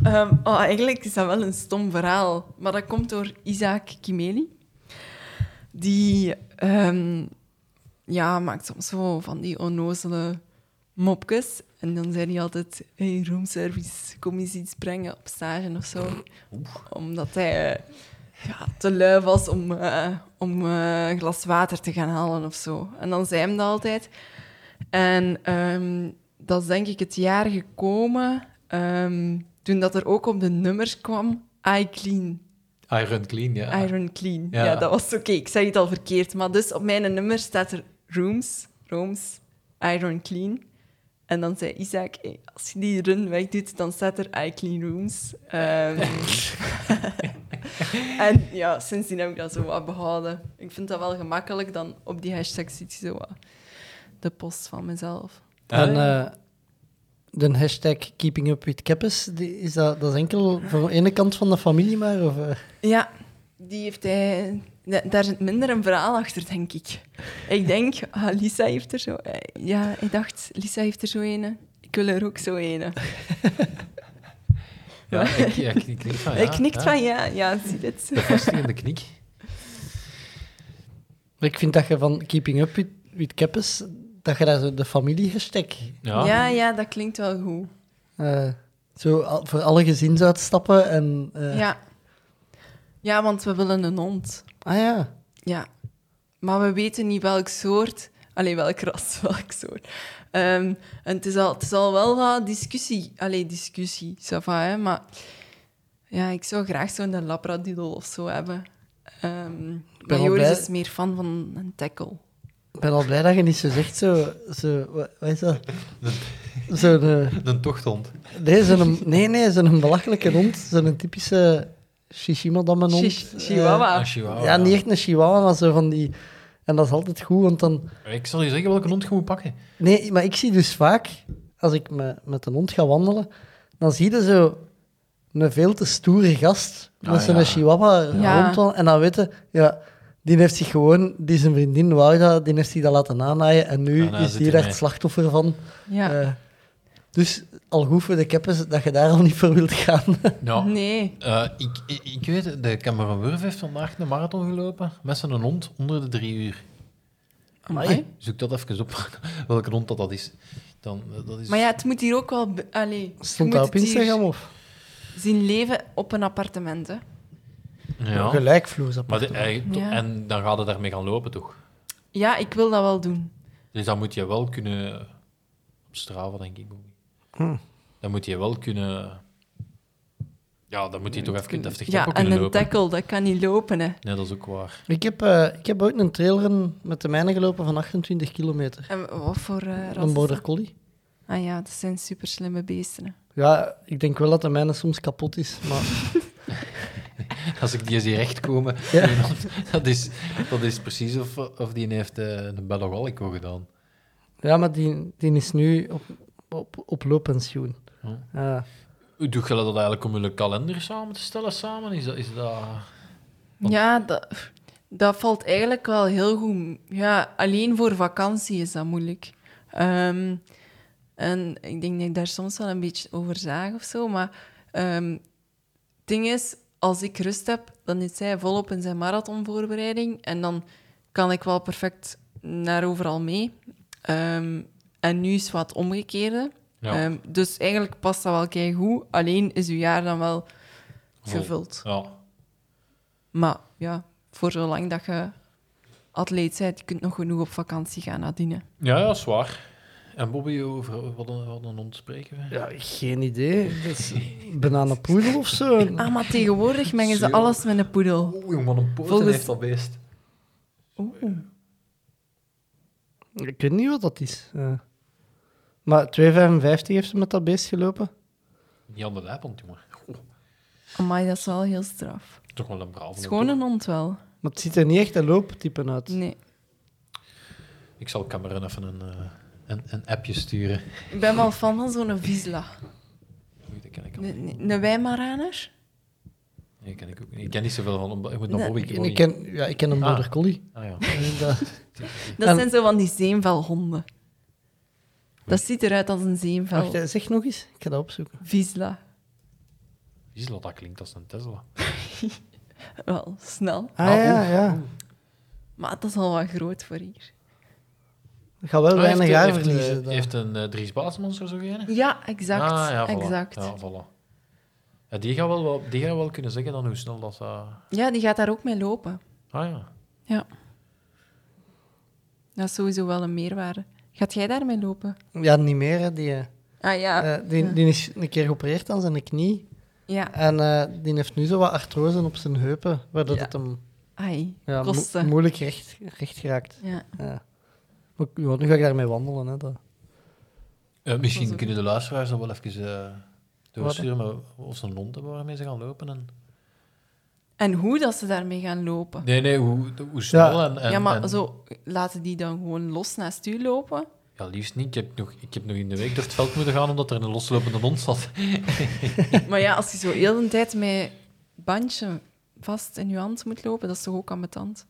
Ehm, oh, eigenlijk is dat wel een stom verhaal. Maar dat komt door Isaac Kimeli. Die ehm, ja, maakt soms zo van die onnozele mopjes. En dan zei hij altijd, hey, roomservice, kom eens iets brengen op stage of zo. Omdat hij ja, te lui was om, eh, om eh, een glas water te gaan halen of zo. En dan zei hij dat altijd. En ehm, dat is denk ik het jaar gekomen ehm, toen dat er ook op de nummers kwam, I clean,
Iron Clean, ja.
iron clean.
Ja.
Ja, dat was oké. Ik zei het al verkeerd. Maar dus op mijn nummer staat er rooms, rooms, iron clean. En dan zei Isaac, hey, als je die run wegdoet, dan staat er I clean rooms. Ehm, en ja, sindsdien heb ik dat zo wat behouden. Ik vind dat wel gemakkelijk, dan op die hashtag ziet je zo wat de post van mezelf.
En eh, de hashtag Keeping Up With Keppes, is dat, dat is enkel van de ene kant van de familie maar? Of, eh?
Ja, die heeft hij... da- Daar zit minder een verhaal achter, denk ik. Ik denk, ah, Lisa heeft er zo... eh, Ja, ik dacht, Lisa heeft er zo ene. Ik wil er ook zo ene.
Ja, ik, ja, ik knik van ja.
Hij knikt
ja.
van ja, ja, zie dit.
Vastigende knik.
Ik vind dat je van Keeping Up With, with Keppes, dat je daar zo de familie-hashtag...
Ja.
Ja, ja, dat klinkt wel goed.
eh, zo al- voor alle gezinsuitstappen en... eh,
Ja. ja, want we willen een hond.
Ah ja.
Ja. Maar we weten niet welk soort... Allee, welk ras, welk soort. Ehm, en het is, al, het is al wel wat discussie. Allee, discussie, ça va, hè. Maar ja, ik zou graag zo'n labradoodle of zo hebben. Ehm maar Joris is meer fan van een tackle.
Ik ben al blij dat je niet zo zegt, zo... zo wat, wat is dat? Zo'n... eh,
Een tochthond.
nee, zo'n... Nee, nee, zo'n belachelijke hond. Zo'n typische Shishima-damme-hond.
Chi- Chihuahua.
Een chihuahua.
ja, niet echt een chihuahua, maar zo van die... En dat is altijd goed, want dan...
Ik zal je zeggen welke hond je moet pakken.
Nee, maar ik zie dus vaak, als ik me, met een hond ga wandelen, dan zie je zo een veel te stoere gast met
Ah,
zo'n
ja.
chihuahua
Ja.
rondwandelen. En dan weten, ja, die heeft zich gewoon, die zijn vriendin Wouda, die heeft zich dat laten aannaaien. En nu
En daar
is die
mee.
het slachtoffer van.
Ja.
Eh, dus al goed voor de keppes dat je daar al niet voor wilt gaan.
Ja.
Nee.
Eh, ik, ik, ik weet, de Cameron Wurf heeft vandaag een marathon gelopen met zijn hond onder de drie uur.
Amai.
Zoek dat even op, welke hond dat, dat is. Dan, eh, dat is...
Maar ja, het moet hier ook wel... Allee,
Stond
moet
dat op Instagram of?
zien leven op een appartement, hè.
Ja.
Gelijkvloers
Maar de, eh, to-
Ja.
En dan gaat het daarmee gaan lopen, toch?
Ja, ik wil dat wel doen.
Dus dan moet je wel kunnen... Op Strava, denk ik.
Hm.
Dan moet je wel kunnen... Ja, dan moet je toch even deftig
Ja,
tempo
en
kunnen
een
lopen.
tackle, dat kan niet lopen, hè.
Nee, dat is ook waar.
Ik heb, eh, ik heb ooit een trailrun met de mijne gelopen van 28 kilometer.
En wat voor eh ras
Een
is
border
dat?
collie.
Ah ja, dat zijn super slimme beesten. hè.
Ja, ik denk wel dat de mijne soms kapot is, maar...
Als ik die zie rechtkomen,
Ja.
dat, is, dat is precies of, of die heeft eh, een Bello gedaan.
Ja, maar die, die is nu op, op, op looppensioen.
Hm.
Ja.
Hoe doe je dat eigenlijk om je kalender samen te stellen samen? Is dat... Is dat... Want-
Ja, dat, dat valt eigenlijk wel heel goed. Ja, alleen voor vakantie is dat moeilijk. Ehm, en ik denk dat ik daar soms wel een beetje over zaag of zo. Maar ehm, het ding is, als ik rust heb, dan is hij volop in zijn marathonvoorbereiding. En dan kan ik wel perfect naar overal mee. Ehm, en nu is het wat omgekeerde.
Ja.
Ehm, dus eigenlijk past dat wel kei goed. Alleen is uw jaar dan wel gevuld.
Ja.
Maar ja, voor zolang dat je atleet bent, je kunt nog genoeg op vakantie gaan nadien.
ja, ja, zwaar. En Bobby, over wat een, wat spreken we?
ja, geen idee. Dat is bananenpoedel of zo.
Ah, maar tegenwoordig mengen ze
Zo.
alles met een poedel.
Oh, jongen, een poten
Volgens-
heeft dat beest.
Oeh.
Ik weet niet wat dat is. Ja. Maar 2,55 heeft ze met dat beest gelopen.
Niet aan de lijpend, jongen. Oh,
Amai, dat is wel heel straf.
toch wel een brave
Het is
hond,
wel.
Maar het ziet er niet echt een looptype uit.
Nee.
Ik zal Cameron even een, eh, een, een appje sturen.
Ik ben wel fan van zo'n Vizsla.
Oei, dat ken ik al.
Een, een Weimaraner.
Nee, ken ik ook niet. Ik ken niet zoveel van. een Ik moet naar
Nee,
Bobby
En
Bobby.
ik, ken, ja, ik ken een
Ah.
border collie.
Ah ja.
En dat-
Dat
En-
zijn zo van die zeemvelhonden. Dat ziet eruit als een zeemvel.
Wacht, eh, zeg nog eens. Ik ga dat opzoeken.
Visla.
Gisela, dat klinkt als een Tesla.
Wel, snel.
Ah,
Ah,
ja, ja.
Maar dat is al wat groot voor hier.
Ik ga wel
Ah,
weinig
heeft,
haar
heeft,
verliezen.
eh, heeft een eh, Dries Baasmans er zo geen?
Ja, exact.
Ah, ja, voilà.
exact.
Ja, voilà. Ja, die, gaat wel, wel- die gaat wel kunnen zeggen dan hoe snel dat... eh,
Ja, die gaat daar ook mee lopen.
Ah ja.
Ja. Dat is sowieso wel een meerwaarde. Gaat jij daarmee lopen?
Ja, niet meer. hè, Die, eh,
Ah ja.
eh, die, die is een keer geopereerd aan zijn knie.
ja.
En eh, die heeft nu zo wat artrose op zijn heupen, waardoor
Ja.
het hem
Ai,
ja, mo-
kosten.
moeilijk recht, recht geraakt.
Ja.
Ja. Maar, ja, nu ga ik daarmee wandelen. Hè, dat.
Eh, misschien kunnen de luisteraars dat wel even eh doorsturen maar of ze een hond hebben waarmee ze gaan lopen. En...
En hoe dat ze daarmee gaan lopen?
Nee, nee, hoe, hoe snel en, en...
ja, maar
en-
zo laten die dan gewoon los naast u lopen?
Ja, liefst niet. Ik heb, nog, ik heb nog in de week door het veld moeten gaan omdat er een loslopende hond zat.
maar ja, als je zo heel de tijd met bandje vast in je hand moet lopen, dat is toch ook ambetant?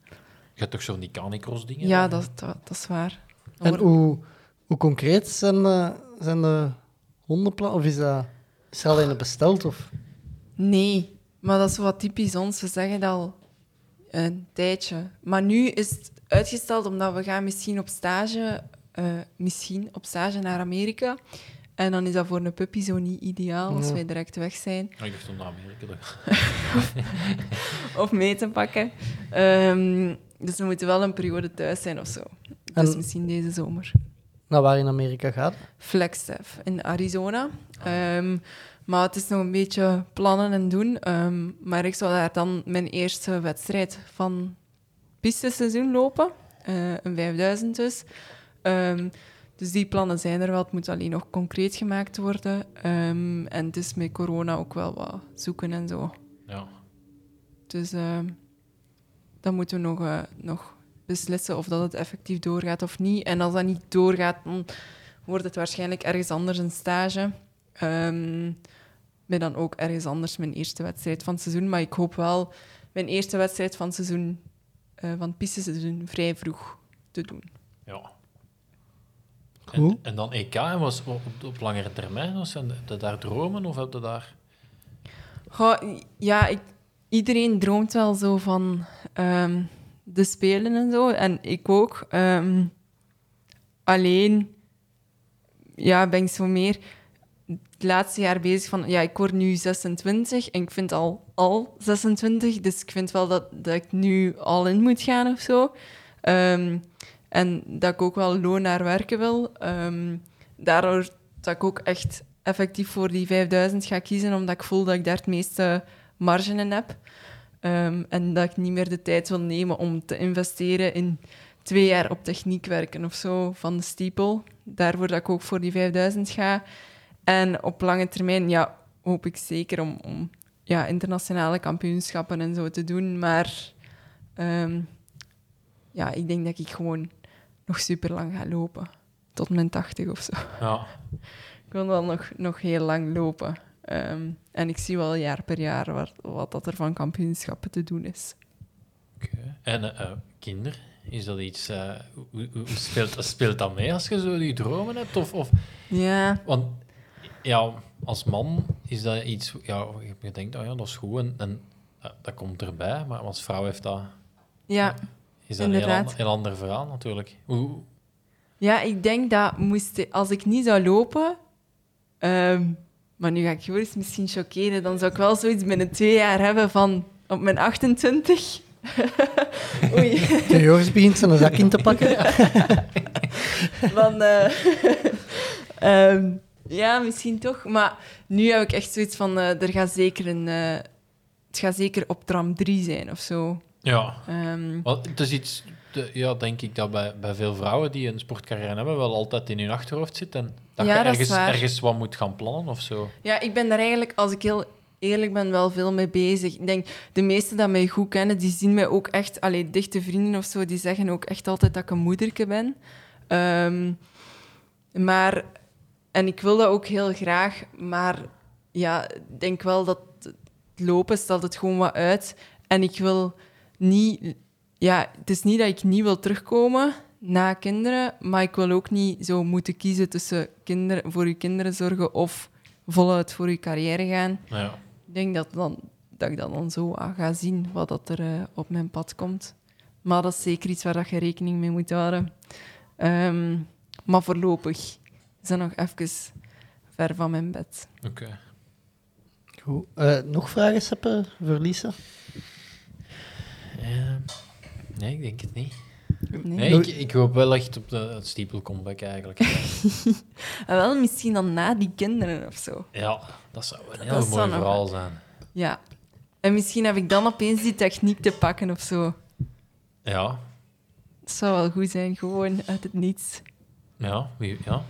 Je hebt toch zo'n die canicross dingen?
Ja, dat, dat, dat is waar.
En hoe, hoe concreet zijn de, zijn de hondenplannen? Of is, dat, is er alleen besteld? Of?
Nee, maar dat is wat typisch ons. We zeggen dat al een tijdje. Maar nu is het uitgesteld omdat we gaan misschien op stage, eh, misschien op stage naar Amerika. En dan is dat voor een puppy zo niet ideaal als wij direct weg zijn.
Ah, ik dacht naar Amerika.
Of mee te pakken. Ehm, dus we moeten wel een periode thuis zijn of zo. Dus
En-
misschien deze zomer.
Naar waar in Amerika gaat?
Flagstaff in Arizona. Ehm, maar het is nog een beetje plannen en doen. Ehm, maar ik zou daar dan mijn eerste wedstrijd van pisteseizoen lopen. Eh, een 5000 dus. Ehm, dus die plannen zijn er wel. Het moet alleen nog concreet gemaakt worden. Ehm, en het is met corona ook wel wat zoeken en zo.
Ja.
Dus ehm, dan moeten we nog, eh, nog beslissen of dat het effectief doorgaat of niet. En als dat niet doorgaat, dan wordt het waarschijnlijk ergens anders een stage. Ehm met dan ook ergens anders mijn eerste wedstrijd van het seizoen. Maar ik hoop wel mijn eerste wedstrijd van het seizoen, eh, van het pisteseizoen, vrij vroeg te doen.
ja. En, en dan EK, en was op, op langere termijn? Was zijn de daar dromen of heb je daar...
Goh, ja, ik, iedereen droomt wel zo van ehm, de Spelen en zo. En ik ook. Ehm, alleen ja, ben ik zo meer het laatste jaar bezig van... Ja, ik word nu 26 en ik vind al, al 26. Dus ik vind wel dat, dat ik nu al in moet gaan of zo. Ehm, en dat ik ook wel loon naar werken wil. Daardoor dat ik ook echt effectief voor die 5000 ga kiezen, omdat ik voel dat ik daar het meeste marge in heb. Ehm, en dat ik niet meer de tijd wil nemen om te investeren in twee jaar op techniek werken of zo van de steeple. Daarvoor dat ik ook voor die 5000 ga. En op lange termijn ja, hoop ik zeker om, om ja, internationale kampioenschappen en zo te doen. Maar ehm, ja, ik denk dat ik gewoon nog super lang ga lopen. Tot mijn 80 of zo.
Ja.
Ik wil wel nog, nog heel lang lopen. Ehm, en ik zie wel jaar per jaar wat, wat dat er van kampioenschappen te doen is.
Oké. En eh, eh, kinder, is dat iets... eh, hoe, hoe speelt, speelt dat mee als je zo die dromen hebt? Of, of,
Ja,
want ja, als man is dat iets... Ja, je denkt, oh ja, dat is goed en, en dat komt erbij. Maar als vrouw heeft dat,
ja.
is dat een heel ander verhaal natuurlijk. Hoe,
ja, ik denk dat moest, als ik niet zou lopen... ehm, maar nu ga ik Joris misschien chockeren. Dan zou ik wel zoiets binnen twee jaar hebben van op mijn 28. Oei.
De Joris begint zijn zak in te pakken.
Van, eh, ehm, ja, misschien toch. Maar nu heb ik echt zoiets van, eh, er gaat zeker een, eh, het gaat zeker op tram 3 zijn of zo.
ja,
Ehm,
Want het is iets, de- ja, denk ik, dat bij, bij veel vrouwen die een sportcarrière hebben, wel altijd in hun achterhoofd zit. En dat
Ja,
je
dat is
ergens, ergens wat moet gaan plannen of zo.
ja, ik ben daar eigenlijk, als ik heel eerlijk ben, wel veel mee bezig. Ik denk, de meesten die mij goed kennen, die zien mij ook echt... Allee, dichte vrienden of zo, die zeggen ook echt altijd dat ik een moederke ben. Ehm, maar... En ik wil dat ook heel graag, maar ja, ik denk wel dat het het lopen stelt het gewoon wat uit. En ik wil niet... Ja, het is niet dat ik niet wil terugkomen na kinderen, maar ik wil ook niet zo moeten kiezen tussen kinderen, voor je kinderen zorgen of voluit voor je carrière gaan.
Ja.
Ik denk dat, dan, dat ik dat dan zo aan ga zien, wat dat er eh, op mijn pad komt. Maar dat is zeker iets waar dat je rekening mee moet houden. Ehm, maar voorlopig is dat nog even ver van mijn bed.
Oké.
Goed. Eh, nog vragen, Seppe, voor Lisa?
Ehm, nee, ik denk het niet.
Nee.
Nee, ik, ik hoop wel echt op de het steeple comeback eigenlijk.
En wel misschien dan na die kinderen of zo.
ja, dat zou een heel mooi
nog-
verhaal zijn.
Ja. En misschien heb ik dan opeens die techniek te pakken of zo.
Ja,
Dat zou wel goed zijn, gewoon uit het niets.
ja, wie, ja.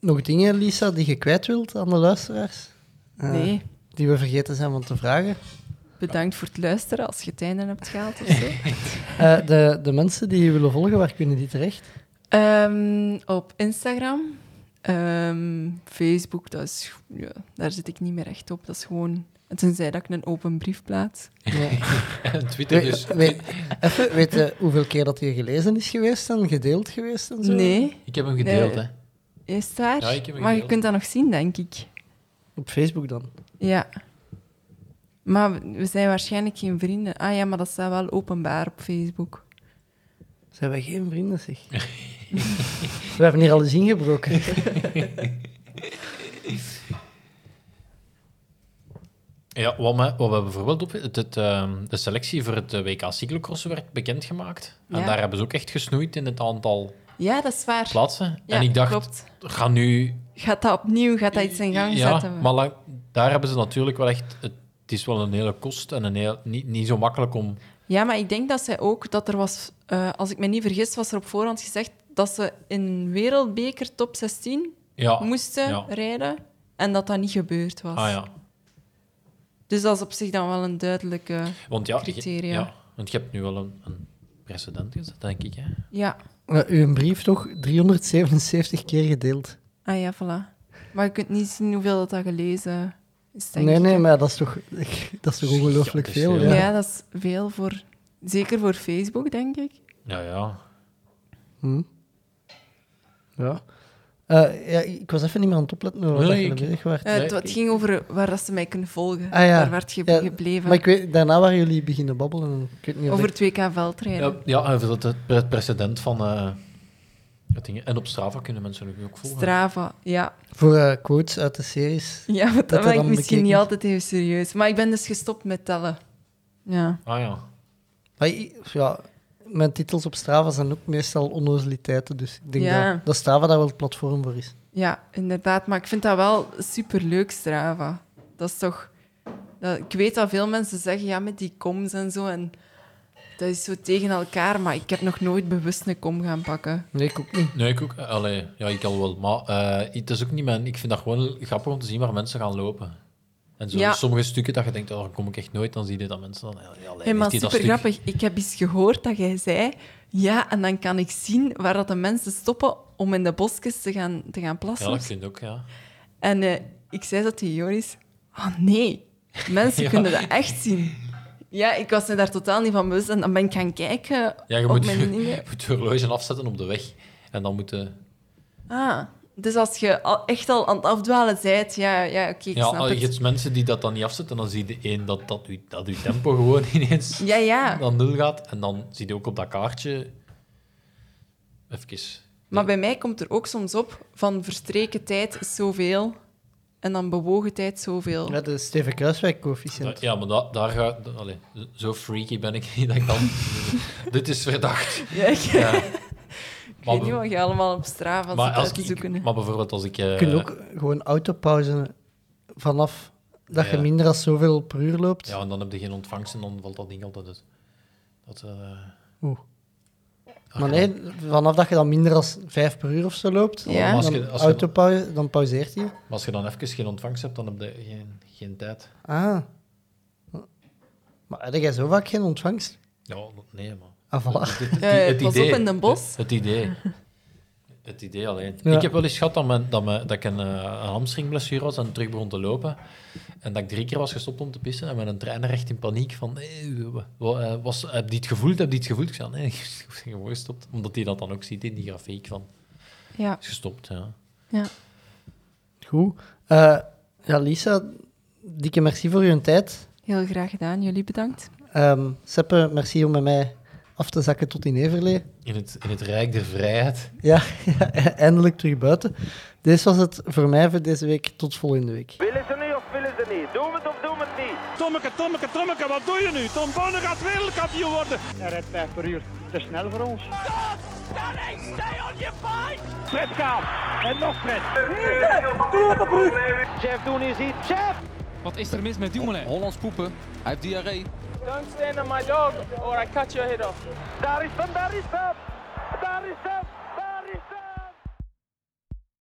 Nog dingen, Lisa, die je kwijt wilt aan de luisteraars? Eh,
Nee,
Die we vergeten zijn van te vragen?
Bedankt voor het luisteren als je het einde hebt gehaald of zo.
Eh, de, de mensen die je willen volgen, waar kunnen die terecht?
Ehm, op Instagram. Ehm, Facebook, dat is, ja, daar zit ik niet meer echt op. Dat is gewoon... Tenzij dat ik een open brief plaats.
En Twitter
Weet,
dus.
weet, even, weet je hoeveel keer dat hier gelezen is geweest en gedeeld geweest en zo?
Nee,
Ik heb hem gedeeld,
Nee.
hè.
is het waar?
Ja, ik heb hem
maar je kunt dat nog zien, denk ik.
Op Facebook dan?
Ja. Maar we- we zijn waarschijnlijk geen vrienden. Ah ja, maar dat staat wel openbaar op Facebook.
Zijn wij geen vrienden, zeg? we hebben hier al eens ingebroken.
Ja, wat, me, wat we bijvoorbeeld op... Het, het, ehm, de selectie voor het eh, WK cyclocross werd bekendgemaakt. En daar hebben ze ook echt gesnoeid in het aantal
Ja, dat is waar.
plaatsen.
Ja,
en ik dacht,
klopt.
ga nu...
Gaat dat opnieuw, gaat dat iets in gang
ja,
zetten?
maar lang- daar hebben ze natuurlijk wel echt... Het, het is wel een hele kost en een heel, niet, niet zo makkelijk om...
Ja, maar ik denk dat zij ook, dat er was, eh, als ik me niet vergis, was er op voorhand gezegd dat ze in Wereldbeker top 16
Ja,
moesten
ja.
rijden en dat dat niet gebeurd was.
ah ja.
Dus dat is op zich dan wel een duidelijke...
Want ja, je-
Criteria.
ja, want je hebt nu wel een, een precedent gezet, denk ik. Hè?
Ja,
Uh, uw brief toch 377 keer gedeeld.
ah ja, voilà. Maar je kunt niet zien hoeveel dat, dat gelezen is, denk
Nee,
ik.
nee, maar dat is toch, dat is toch ongelooflijk
Ja,
veel? Ja.
Ja. dat is veel voor... Zeker voor Facebook, denk ik.
Ja, ja.
Hm. Ja. Eh, ja. Ik was even niet meer aan het opletten hoe
Nee,
dat je
ik-
bezig was.
Eh, het, het ging over waar dat ze mij kunnen volgen.
Ah, ja.
Daar werd je
Ja,
gebleven.
Maar ik weet, daarna waren jullie beginnen babbelen. Ik weet niet
Over
ik-
het WK veldrijden.
Ja, ja en het, precedent van... eh, het ding- en op Strava kunnen mensen ook volgen.
Strava, ja.
Voor eh, quotes uit de series.
Ja, maar dat ben ik
dan
misschien
bekeken
niet
is.
altijd even serieus. Maar ik ben dus gestopt met tellen. Ja.
Ah ja.
Ja, mijn titels op Strava zijn ook meestal onnozeliteiten. Dus ik denk
Ja.
dat, dat Strava daar wel het platform voor is.
ja, inderdaad. Maar ik vind dat wel superleuk, Strava. Dat is toch... Dat, ik weet dat veel mensen zeggen, ja, met die coms en zo. En dat is zo tegen elkaar. Maar ik heb nog nooit bewust een kom gaan pakken.
Nee, ik ook niet.
Nee, ik ook. Allee, ja, ik al wel. Maar eh, het is ook niet mijn... Ik vind dat gewoon grappig om te zien waar mensen gaan lopen. En zo
Ja.
sommige stukken dat je denkt, oh, daar kom ik echt nooit, dan zie je dat mensen dan... Ja, allee,
Hey, maar super
stuk-
grappig. Ik heb eens gehoord dat jij zei... Ja, en dan kan ik zien waar dat de mensen stoppen om in de bosjes te gaan, te gaan plassen.
Ja, dat vind ik ook, ja.
En eh, ik zei dat tegen Joris. Oh nee, mensen
Ja.
kunnen dat echt zien. Ja, ik was me daar totaal niet van bewust. En dan ben ik gaan kijken
Ja, je
op
moet,
mijn
je moet je horloge afzetten op de weg. En dan moeten...
Ah, dus als je al, echt al aan het afdwalen bent, ja, ja oké, ik
Ja,
snap
je
het.
hebt mensen die dat dan niet afzetten, dan zie je één dat, dat, u, dat uw tempo gewoon ineens
Ja, ja.
naar nul gaat. En dan zie je ook op dat kaartje... Even...
Maar bij mij komt er ook soms op van verstreken tijd is zoveel en dan bewogen tijd zoveel.
Ja, de Steven Kruiswijk-coëfficiënt.
Ja, maar da- daar ga allee, zo freaky ben ik niet dat ik dan... Dit is verdacht.
Ja, ik,
Ja.
ik weet niet wat je allemaal op Strava
maar, als ik,
zoeken.
maar bijvoorbeeld als ik... eh,
Je kunt ook gewoon autopauzen vanaf dat je minder dan zoveel per uur loopt.
Ja, en dan heb je geen ontvangst en dan valt dat ding altijd uit. Dat, eh,
Oeh. Maar nee, vanaf dat je dan minder dan 5 per uur of zo loopt,
Ja.
dan,
Als je- als je-
autopauze, dan pauzeert hij.
Maar als je dan even geen ontvangst hebt, dan heb je geen, geen tijd.
Ah. Maar heb jij zo vaak geen ontvangst?
Ja, nee, maar...
Ah, voilà.
Het, het- het- het
pas
idee,
op in Den Bosch.
Het, het idee. Het idee alleen.
Ja.
Ik heb wel eens gehad dat, mijn, dat, mijn, dat ik een, eh, een hamstringblessure was en terug begon te lopen. En dat ik drie keer was gestopt om te pissen. En mijn trainer echt in paniek van... Eh, was, heb je het gevoeld? Heb je het gevoeld? Ik zei, nee, ik ben gewoon gestopt. Omdat hij dat dan ook ziet in die grafiek van...
Ja.
Is gestopt, ja.
ja.
Goed. Eh, ja, Lisa, dikke merci voor je tijd.
Heel graag gedaan. Jullie bedankt.
Ehm Seppe, merci om met mij af te zakken tot in Everlee.
In het, in het rijk der vrijheid.
Ja, ja, eindelijk terug buiten. Dit was het voor mij voor deze week. Tot volgende week.
Willen ze nu of willen ze niet? Doen we het of doen we het niet?
Tommeke, Tommeke, Tommeke, wat doe je nu? Tom Bonne gaat wereldkampioen worden.
Hij rijdt 5 per uur. Te snel voor ons.
Fred gaat. En nog Fred.
Jeff doen is iets. Jeff!
Wat is er mis met Dumoulin?
Hollands poepen. Hij heeft diarree.
Don't stand on my dog or I cut your head off.
Daar is hem, daar is hem!